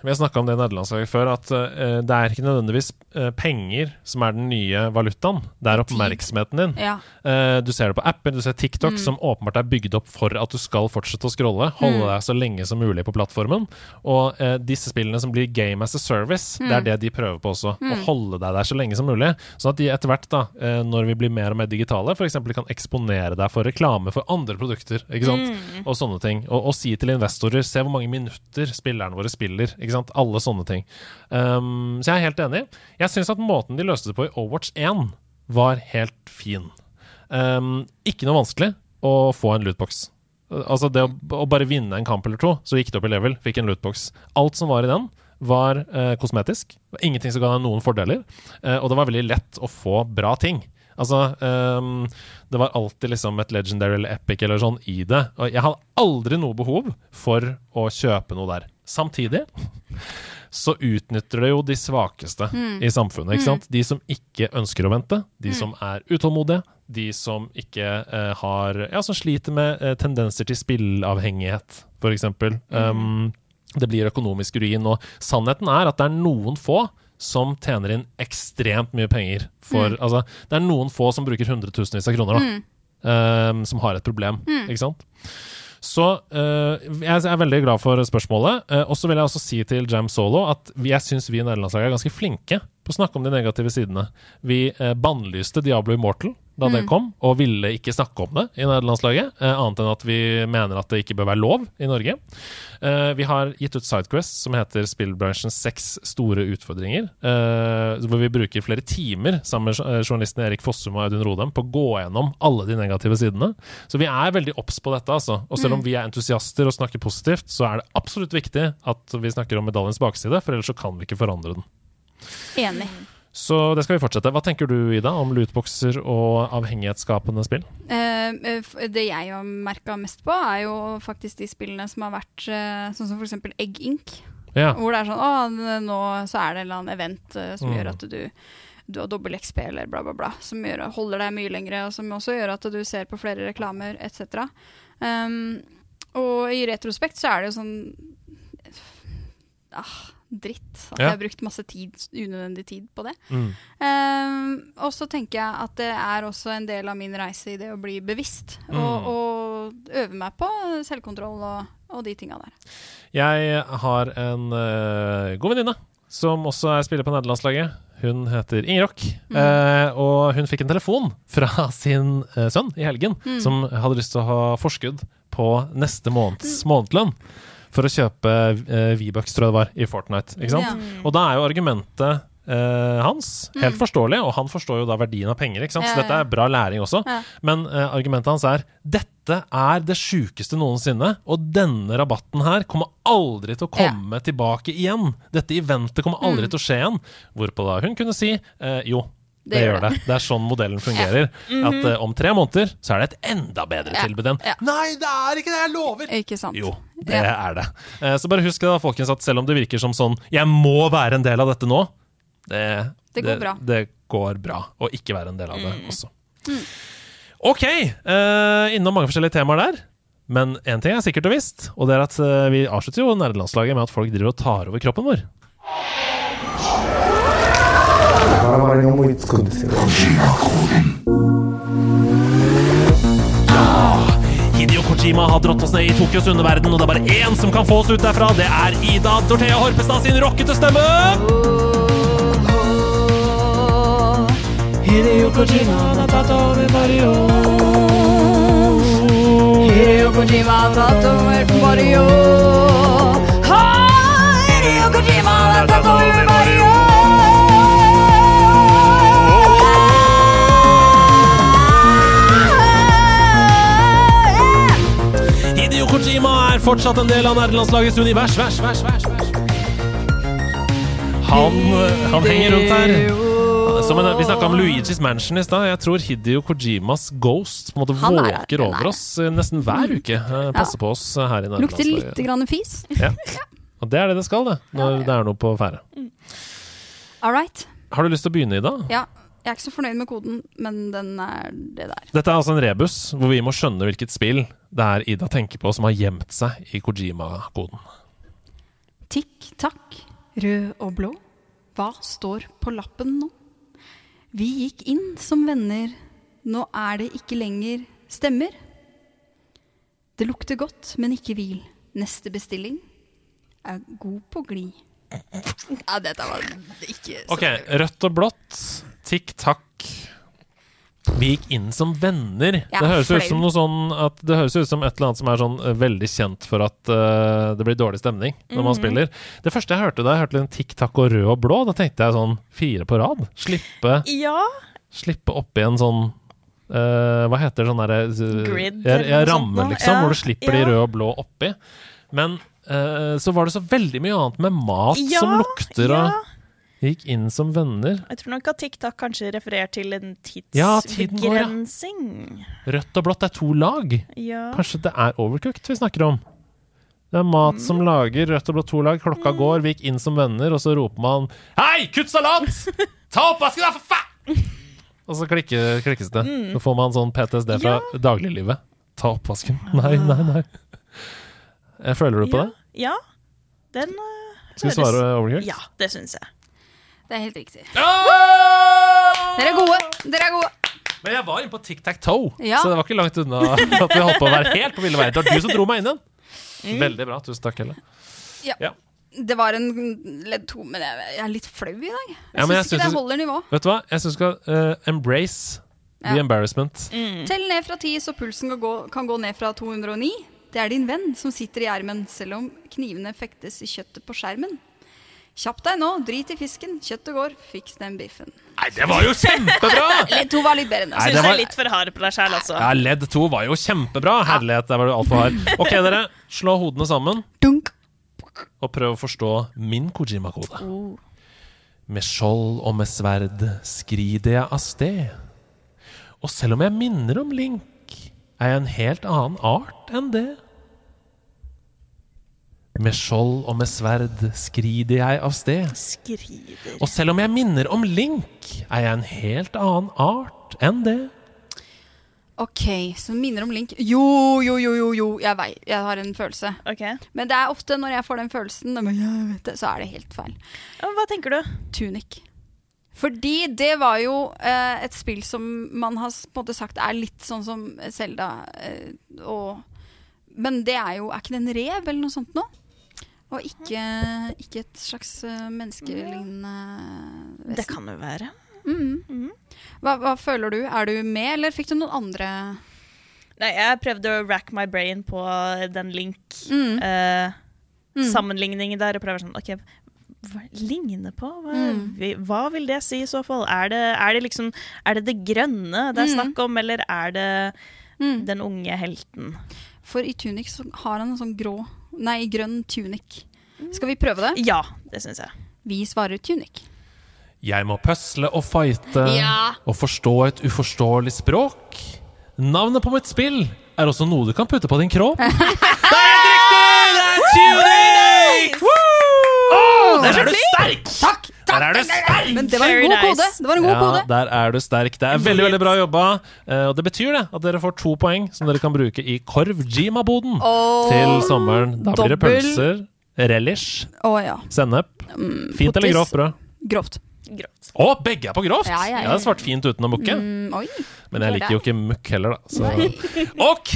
Speaker 2: vi har snakket om det i nederlandslaget før, at uh, det er ikke nødvendigvis eh, penger som er den nye valutaen. Det er oppmerksomheten din.
Speaker 1: Ja.
Speaker 2: Uh, du ser det på apper, du ser TikTok,
Speaker 1: Mm.
Speaker 2: som åpenbart er bygd opp for at du skal fortsette å scrolle. Holde
Speaker 1: Mm.
Speaker 2: deg så lenge som mulig på plattformen. Og uh, disse spillene som blir game as a service, det er
Speaker 1: Mm.
Speaker 2: det de prøver på også. Å
Speaker 1: Mm.
Speaker 2: holde deg der så lenge som mulig. Sånn at de etter hvert, da, når vi blir mer og mer digitale, f.eks. kan eksponere deg for reklame for andre produkter. Ikke sant?
Speaker 3: Mm.
Speaker 2: Og sånne ting. Og, og si til investorer se hvor mange minutter spillerne våre spiller. Ikke sant? Alle sånne ting. Um, så jeg er helt enig. Jeg syns at måten de løste det på i Overwatch 1, var helt fin. Um, ikke noe vanskelig å få en lootbox. Altså det å, å bare vinne en kamp eller to, så gikk det opp i level, fikk en lootbox. Alt som var i den, var eh, kosmetisk. Det var Ingenting som ga deg noen fordeler. Eh, og det var veldig lett å få bra ting. Altså, um, det var alltid liksom et legendary eller epic eller sånn i det. Og jeg hadde aldri noe behov for å kjøpe noe der. Samtidig så utnytter det jo de svakeste
Speaker 8: Mm.
Speaker 2: i samfunnet. ikke
Speaker 8: Mm.
Speaker 2: sant? De som ikke ønsker å vente, de
Speaker 8: Mm.
Speaker 2: som er utålmodige, de som ikke uh, har Ja, som sliter med uh, tendenser til spillavhengighet, f.eks. Um, det blir økonomisk ruin. Og sannheten er at det er noen få som tjener inn ekstremt mye penger for
Speaker 8: Mm.
Speaker 2: Altså, det er noen få som bruker hundretusenvis av kroner, da.
Speaker 8: Mm.
Speaker 2: um, som har et problem,
Speaker 8: Mm.
Speaker 2: ikke sant? Så uh, jeg er veldig glad for spørsmålet. Uh, og så vil jeg også si til Jam Solo at jeg syns vi i nederlandslaget er ganske flinke på å snakke om de negative sidene. Vi eh, bannlyste Diablo Immortal da det
Speaker 8: Mm.
Speaker 2: kom, og ville ikke snakke om det i nederlandslaget, eh, annet enn at vi mener at det ikke bør være lov i Norge. Eh, vi har gitt ut Sidequest som heter Spillbransjens seks store utfordringer, eh, hvor vi bruker flere timer sammen med eh, journalistene Erik Fossum og Audun Rodem på å gå gjennom alle de negative sidene. Så vi er veldig obs på dette, altså. Og selv om
Speaker 8: Mm.
Speaker 2: vi er entusiaster og snakker positivt, så er det absolutt viktig at vi snakker om medaljens bakside, for ellers så kan vi ikke forandre den.
Speaker 1: Enig.
Speaker 2: Så det skal vi fortsette. Hva tenker du, Ida, om lootboxer og avhengighetsskapende spill?
Speaker 1: Eh, eh, det jeg har merka mest på, er jo faktisk de spillene som har vært eh, sånn som eksempel Egg Inc.
Speaker 2: Ja.
Speaker 1: Hvor det er sånn Å, nå så er det en eller annen event eh, som
Speaker 2: Mm.
Speaker 1: gjør at du du har dobbel XP eller bla, bla, bla. Som gjør, holder deg mye lengre, og som også gjør at du ser på flere reklamer etc. Um, og i retrospekt så er det jo sånn ah, dritt. At
Speaker 8: Ja.
Speaker 1: jeg har brukt masse tid, unødvendig tid på det.
Speaker 8: Mm.
Speaker 1: Um, og så tenker jeg at det er også en del av min reise i det å bli bevisst. Og,
Speaker 2: Mm.
Speaker 1: og øve meg på selvkontroll og, og de tinga der.
Speaker 2: Jeg har en uh, god venninne som også er spiller på nederlandslaget. Hun heter Ingerock,
Speaker 8: Mm.
Speaker 2: eh, og hun fikk en telefon fra sin eh, sønn i helgen,
Speaker 8: Mm.
Speaker 2: som hadde lyst til å ha forskudd på neste måneds månedlønn. For å kjøpe uh, V-bucks, tror jeg det var, i Fortnite. Ikke sant?
Speaker 8: Ja.
Speaker 2: Og da er jo argumentet uh, hans. Helt forståelig, og han forstår jo da verdien av penger. ikke sant?
Speaker 1: Mm.
Speaker 2: Så dette er bra læring også. Men uh, argumentet hans er dette er det sjukeste noensinne, og denne rabatten her kommer aldri til å komme tilbake igjen. Dette eventet kommer aldri til å skje igjen. Hvorpå da hun kunne si jo. Det,
Speaker 1: Det gjør
Speaker 2: det. Det er sånn modellen fungerer. At uh, om tre måneder så er det et enda bedre tilbud enn. Nei, det er ikke det! Jeg lover!
Speaker 1: Ikke sant?
Speaker 2: Jo, det er det. Uh, Så bare husk da, folkens, at selv om det virker som sånn Jeg må være en del av dette nå. Det,
Speaker 1: Det går bra.
Speaker 2: Det går bra å ikke være en del av det
Speaker 1: Mm.
Speaker 2: også. Ok, Uh, innom mange forskjellige temaer der. Men én ting er sikkert og visst, og det er at vi avslutter jo nerdelandslaget med at folk driver og tar over kroppen vår.
Speaker 5: バラバラに思いつくんですよ
Speaker 2: Hideo Kojima har dratt oss ned i Tokyos underverden, og det er bare én som kan få oss ut derfra. Det er Ida Dorthea Horpestad sin rockete stemme!
Speaker 1: Hideo Kojima har tatt over Mario. Hideo Kojima har tatt over Mario. Ha! Hideo Kojima har tatt over Mario.
Speaker 2: Kojima er fortsatt en del av nerdelandslagets univers. Vers, vers, vers. Han, han henger rundt her. Som en, vi snakka om Luigi's Mansion i stad. Jeg tror Hidio Kojimas ghost på en måte
Speaker 1: Han er her,
Speaker 2: våker
Speaker 1: den er
Speaker 2: over
Speaker 1: her.
Speaker 2: oss eh, nesten hver uke. Eh, Passer på oss eh, her i
Speaker 1: Lukter
Speaker 2: nerdelandslaget.
Speaker 1: grann fis.
Speaker 2: Ja. Og det er det det skal, det. Når det er noe på ferde.
Speaker 1: All right.
Speaker 2: Har du lyst til å begynne, Ida?
Speaker 1: Ja, jeg er ikke så fornøyd med koden, men den er det der.
Speaker 2: Dette er altså en rebus hvor vi må skjønne hvilket spill det er Ida tenker på som har gjemt seg i Kojima-koden.
Speaker 1: Tikk takk, rød og blå. Hva står på lappen nå? Vi gikk inn som venner, nå er det ikke lenger stemmer. Det lukter godt, men ikke hvil. Neste bestilling er god på glid. Ja, dette var ikke så
Speaker 2: Ok, rødt og blått. Tikk takk. Vi gikk inn som venner.
Speaker 1: Ja,
Speaker 2: det høres ut som noe sånn at Det høres ut som et eller annet som er sånn eh, veldig kjent for at uh, det blir dårlig stemning når
Speaker 1: Mhm.
Speaker 2: man spiller. Det første jeg hørte da jeg hørte en tikk takk og rød og blå, da tenkte jeg sånn fire på rad. Slippe,
Speaker 3: Ja.
Speaker 2: slippe oppi en sånn uh, Hva heter det sånn derre
Speaker 3: Grid
Speaker 2: Jeg,
Speaker 3: jeg
Speaker 2: ja,
Speaker 3: noe sånt
Speaker 2: ramme,
Speaker 3: nå.
Speaker 2: liksom,
Speaker 3: Ja,
Speaker 2: hvor du slipper de røde og blå oppi. Men uh, så var det så veldig mye annet med mat som lukter og. Gikk inn som venner.
Speaker 3: Jeg tror nok at TikTok kanskje refererer til en
Speaker 2: Ja, ja. Rødt og blått er to lag.
Speaker 3: Ja.
Speaker 2: Kanskje det er overcooked vi snakker om? Det er mat som lager rødt og blått to lag. Klokka går, vi gikk inn som venner, og så roper man Hei, kutt salat! Ta oppvasken, da, for faen! Og så klikker, klikkes det. Så får man sånn PTSD fra dagliglivet. Ta oppvasken. Nei, nei, nei. Jeg Føler du på
Speaker 3: ja.
Speaker 2: det?
Speaker 3: Ja. Den uh,
Speaker 2: Skal vi svare overcooked?
Speaker 3: Ja, det syns jeg.
Speaker 1: Det er helt riktig.
Speaker 2: Oh!
Speaker 1: Dere er gode! Dere er gode!
Speaker 2: Men jeg var inne på Tic Tac Toe,
Speaker 1: Ja.
Speaker 2: så det var ikke langt unna at vi holdt på å være helt på ville veier. Det var du som dro meg inn igjen. Veldig bra. Tusen takk, Helle.
Speaker 1: Ja.
Speaker 2: Ja.
Speaker 1: Det var en ledd to, men jeg, jeg er litt flau i dag. Jeg
Speaker 2: Ja,
Speaker 1: syns ikke det holder nivå.
Speaker 2: Vet du hva? Jeg syns du skal uh, embrace the
Speaker 1: embarrassment.
Speaker 2: embarrassment.
Speaker 1: Tell ned fra ti, så pulsen kan gå, kan gå ned fra 209. Det er din venn som sitter i ermen, selv om knivene fektes i kjøttet på skjermen. Kjapp deg nå, drit i fisken, kjøttet går, fiks den biffen.
Speaker 2: Nei, det var jo kjempebra!
Speaker 1: Ledd to var litt bedre enn det.
Speaker 3: Syns
Speaker 2: var-
Speaker 3: er litt for hard på deg sjæl, altså.
Speaker 2: Ja, Ledd 2 var jo kjempebra. Herlighet, der var du altfor hard. Ok, dere. Slå hodene sammen
Speaker 1: Dunk.
Speaker 2: og prøv å forstå min Kojima-kode. Med skjold og med sverd skrider jeg av sted. Og selv om jeg minner om Link, er jeg en helt annen art enn det. Med skjold og med sverd skrider jeg av sted.
Speaker 3: Skrider.
Speaker 2: Og selv om jeg minner om Link, er jeg en helt annen art enn det.
Speaker 1: Ok, så minner om Link. Jo, jo, jo, jo, jo. Jeg vei, jeg har en følelse.
Speaker 3: Okay.
Speaker 1: Men det er ofte når jeg får den følelsen, men jeg vet det, så er det helt feil.
Speaker 3: Hva tenker du?
Speaker 1: Tunic. Fordi det var jo eh, et spill som man har på en måte sagt er litt sånn som Selda. Eh, og, men det er jo Er ikke det en rev eller noe sånt nå? Og ikke, ikke et slags uh, menneskelignende vesen.
Speaker 3: Det kan jo være.
Speaker 1: Hva, hva føler du? Er du med, eller fikk du noen andre
Speaker 3: Nei, jeg prøvde å rack my brain på den
Speaker 1: Mm.
Speaker 3: link-sammenligningen der. Og prøver sånn, ok, hva ligner på? Hva,
Speaker 1: Mm.
Speaker 3: hva vil det si i så fall? Er det, er det liksom Er det det grønne det er
Speaker 1: Mm.
Speaker 3: snakk om, eller er det
Speaker 1: Mm.
Speaker 3: den unge helten?
Speaker 1: For i tunic så har han en sånn grå Nei, grønn tunic. Skal vi prøve det?
Speaker 3: Ja, det syns jeg.
Speaker 1: Vi svarer tunic.
Speaker 2: Jeg må pøsle og fighte
Speaker 1: Ja.
Speaker 2: og forstå et uforståelig språk. Navnet på mitt spill er også noe du kan putte på din kropp. det er helt riktig! Det er tunic! Der er du sterk!
Speaker 1: Takk!
Speaker 2: Der er du sterk!
Speaker 1: Men det var en god kode. Det var en god
Speaker 2: Ja,
Speaker 1: kode.
Speaker 2: der er du sterk. Det er veldig veldig bra jobba. Eh, Og det betyr det at dere får to poeng som dere kan bruke i Korv-Jima-boden til sommeren. Da blir det pølser, relish,
Speaker 1: Å ja.
Speaker 2: sennep.
Speaker 1: Mm,
Speaker 2: Fint eller grovt brød?
Speaker 1: Grovt.
Speaker 3: Grått.
Speaker 2: Å, begge er på grovt!
Speaker 1: Ja, ja, ja.
Speaker 2: Jeg har svart fint uten å mukke.
Speaker 1: Mm, oi.
Speaker 2: Men jeg liker jo ikke mukk heller, da. Så. OK!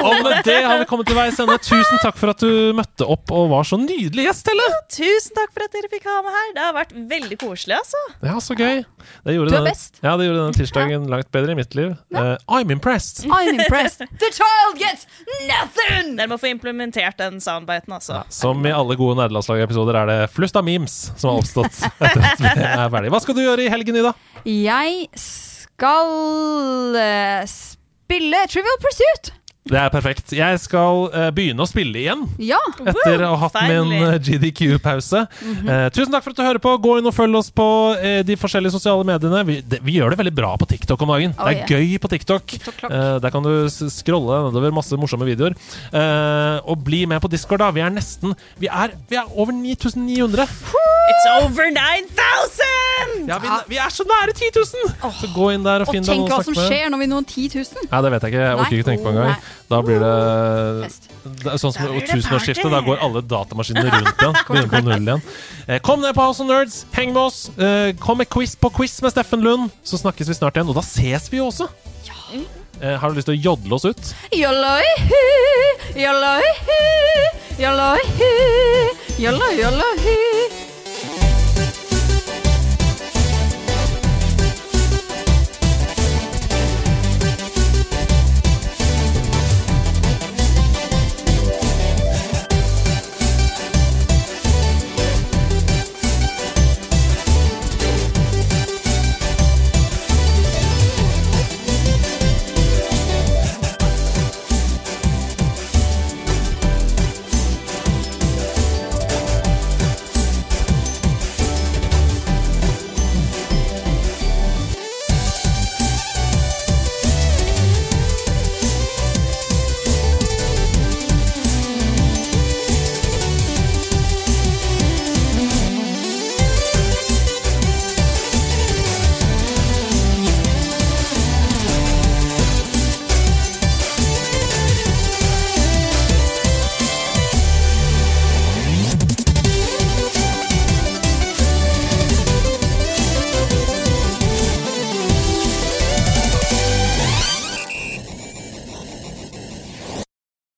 Speaker 2: Og med det har vi kommet til veis ende. Tusen takk for at du møtte opp og var så nydelig gjest, Helle!
Speaker 3: Tusen takk for at dere fikk ha meg her. Det har vært veldig koselig, altså.
Speaker 2: Ja, så gøy. Det gjorde
Speaker 1: Du er best.
Speaker 2: ja, det gjorde denne tirsdagen langt bedre i mitt liv. Uh, I'm impressed.
Speaker 1: I'm impressed. The child gets nothing!
Speaker 3: Dere må få implementert den soundbiten, altså.
Speaker 2: Som i alle gode nerdelandslag-episoder er det flust av memes som har oppstått er ferdig. Hva skal du gjøre i helgen, Ida?
Speaker 1: Jeg skal eh, spille Trivial Pursuit.
Speaker 2: Det er perfekt. Jeg skal uh, begynne å spille igjen.
Speaker 1: Ja.
Speaker 2: Etter å ha hatt min
Speaker 3: Finally.
Speaker 2: eh, GDQ-pause. uh, tusen takk for at du hører på. Gå inn og følg oss på eh, de forskjellige sosiale mediene. Vi, det, vi gjør det veldig bra på TikTok om dagen.
Speaker 1: Oh,
Speaker 2: det er
Speaker 1: yeah.
Speaker 2: gøy på TikTok. Eh, der kan du scrolle nedover masse morsomme videoer. Eh, og bli med på Discord, da. Vi er nesten Vi er, vi er over 9900.
Speaker 3: It's over 9000!
Speaker 2: Ja, vi, vi er så nære 10 000! Så gå inn der og
Speaker 1: Og
Speaker 2: finn deg
Speaker 1: tenk
Speaker 2: noen
Speaker 1: hva
Speaker 2: å
Speaker 1: som
Speaker 2: snakke med.
Speaker 1: skjer når vi når 10 000.
Speaker 2: Ja, det vet jeg ikke. Jeg orker ikke tenke på engang. Da blir det, det er sånn som tusenårsskiftet. Da går alle datamaskinene rundt igjen. Begynner på null igjen. Eh, Kom ned på House of Nerds, heng med oss. Eh, Kom med quiz på quiz med Steffen Lund. Så snakkes vi snart igjen. Og da ses vi jo også. Eh, Har du lyst til å jodle oss ut?
Speaker 1: Jolloi-hu, jolloi-hu, jolloi-hu, jolloi, jolloi-hu.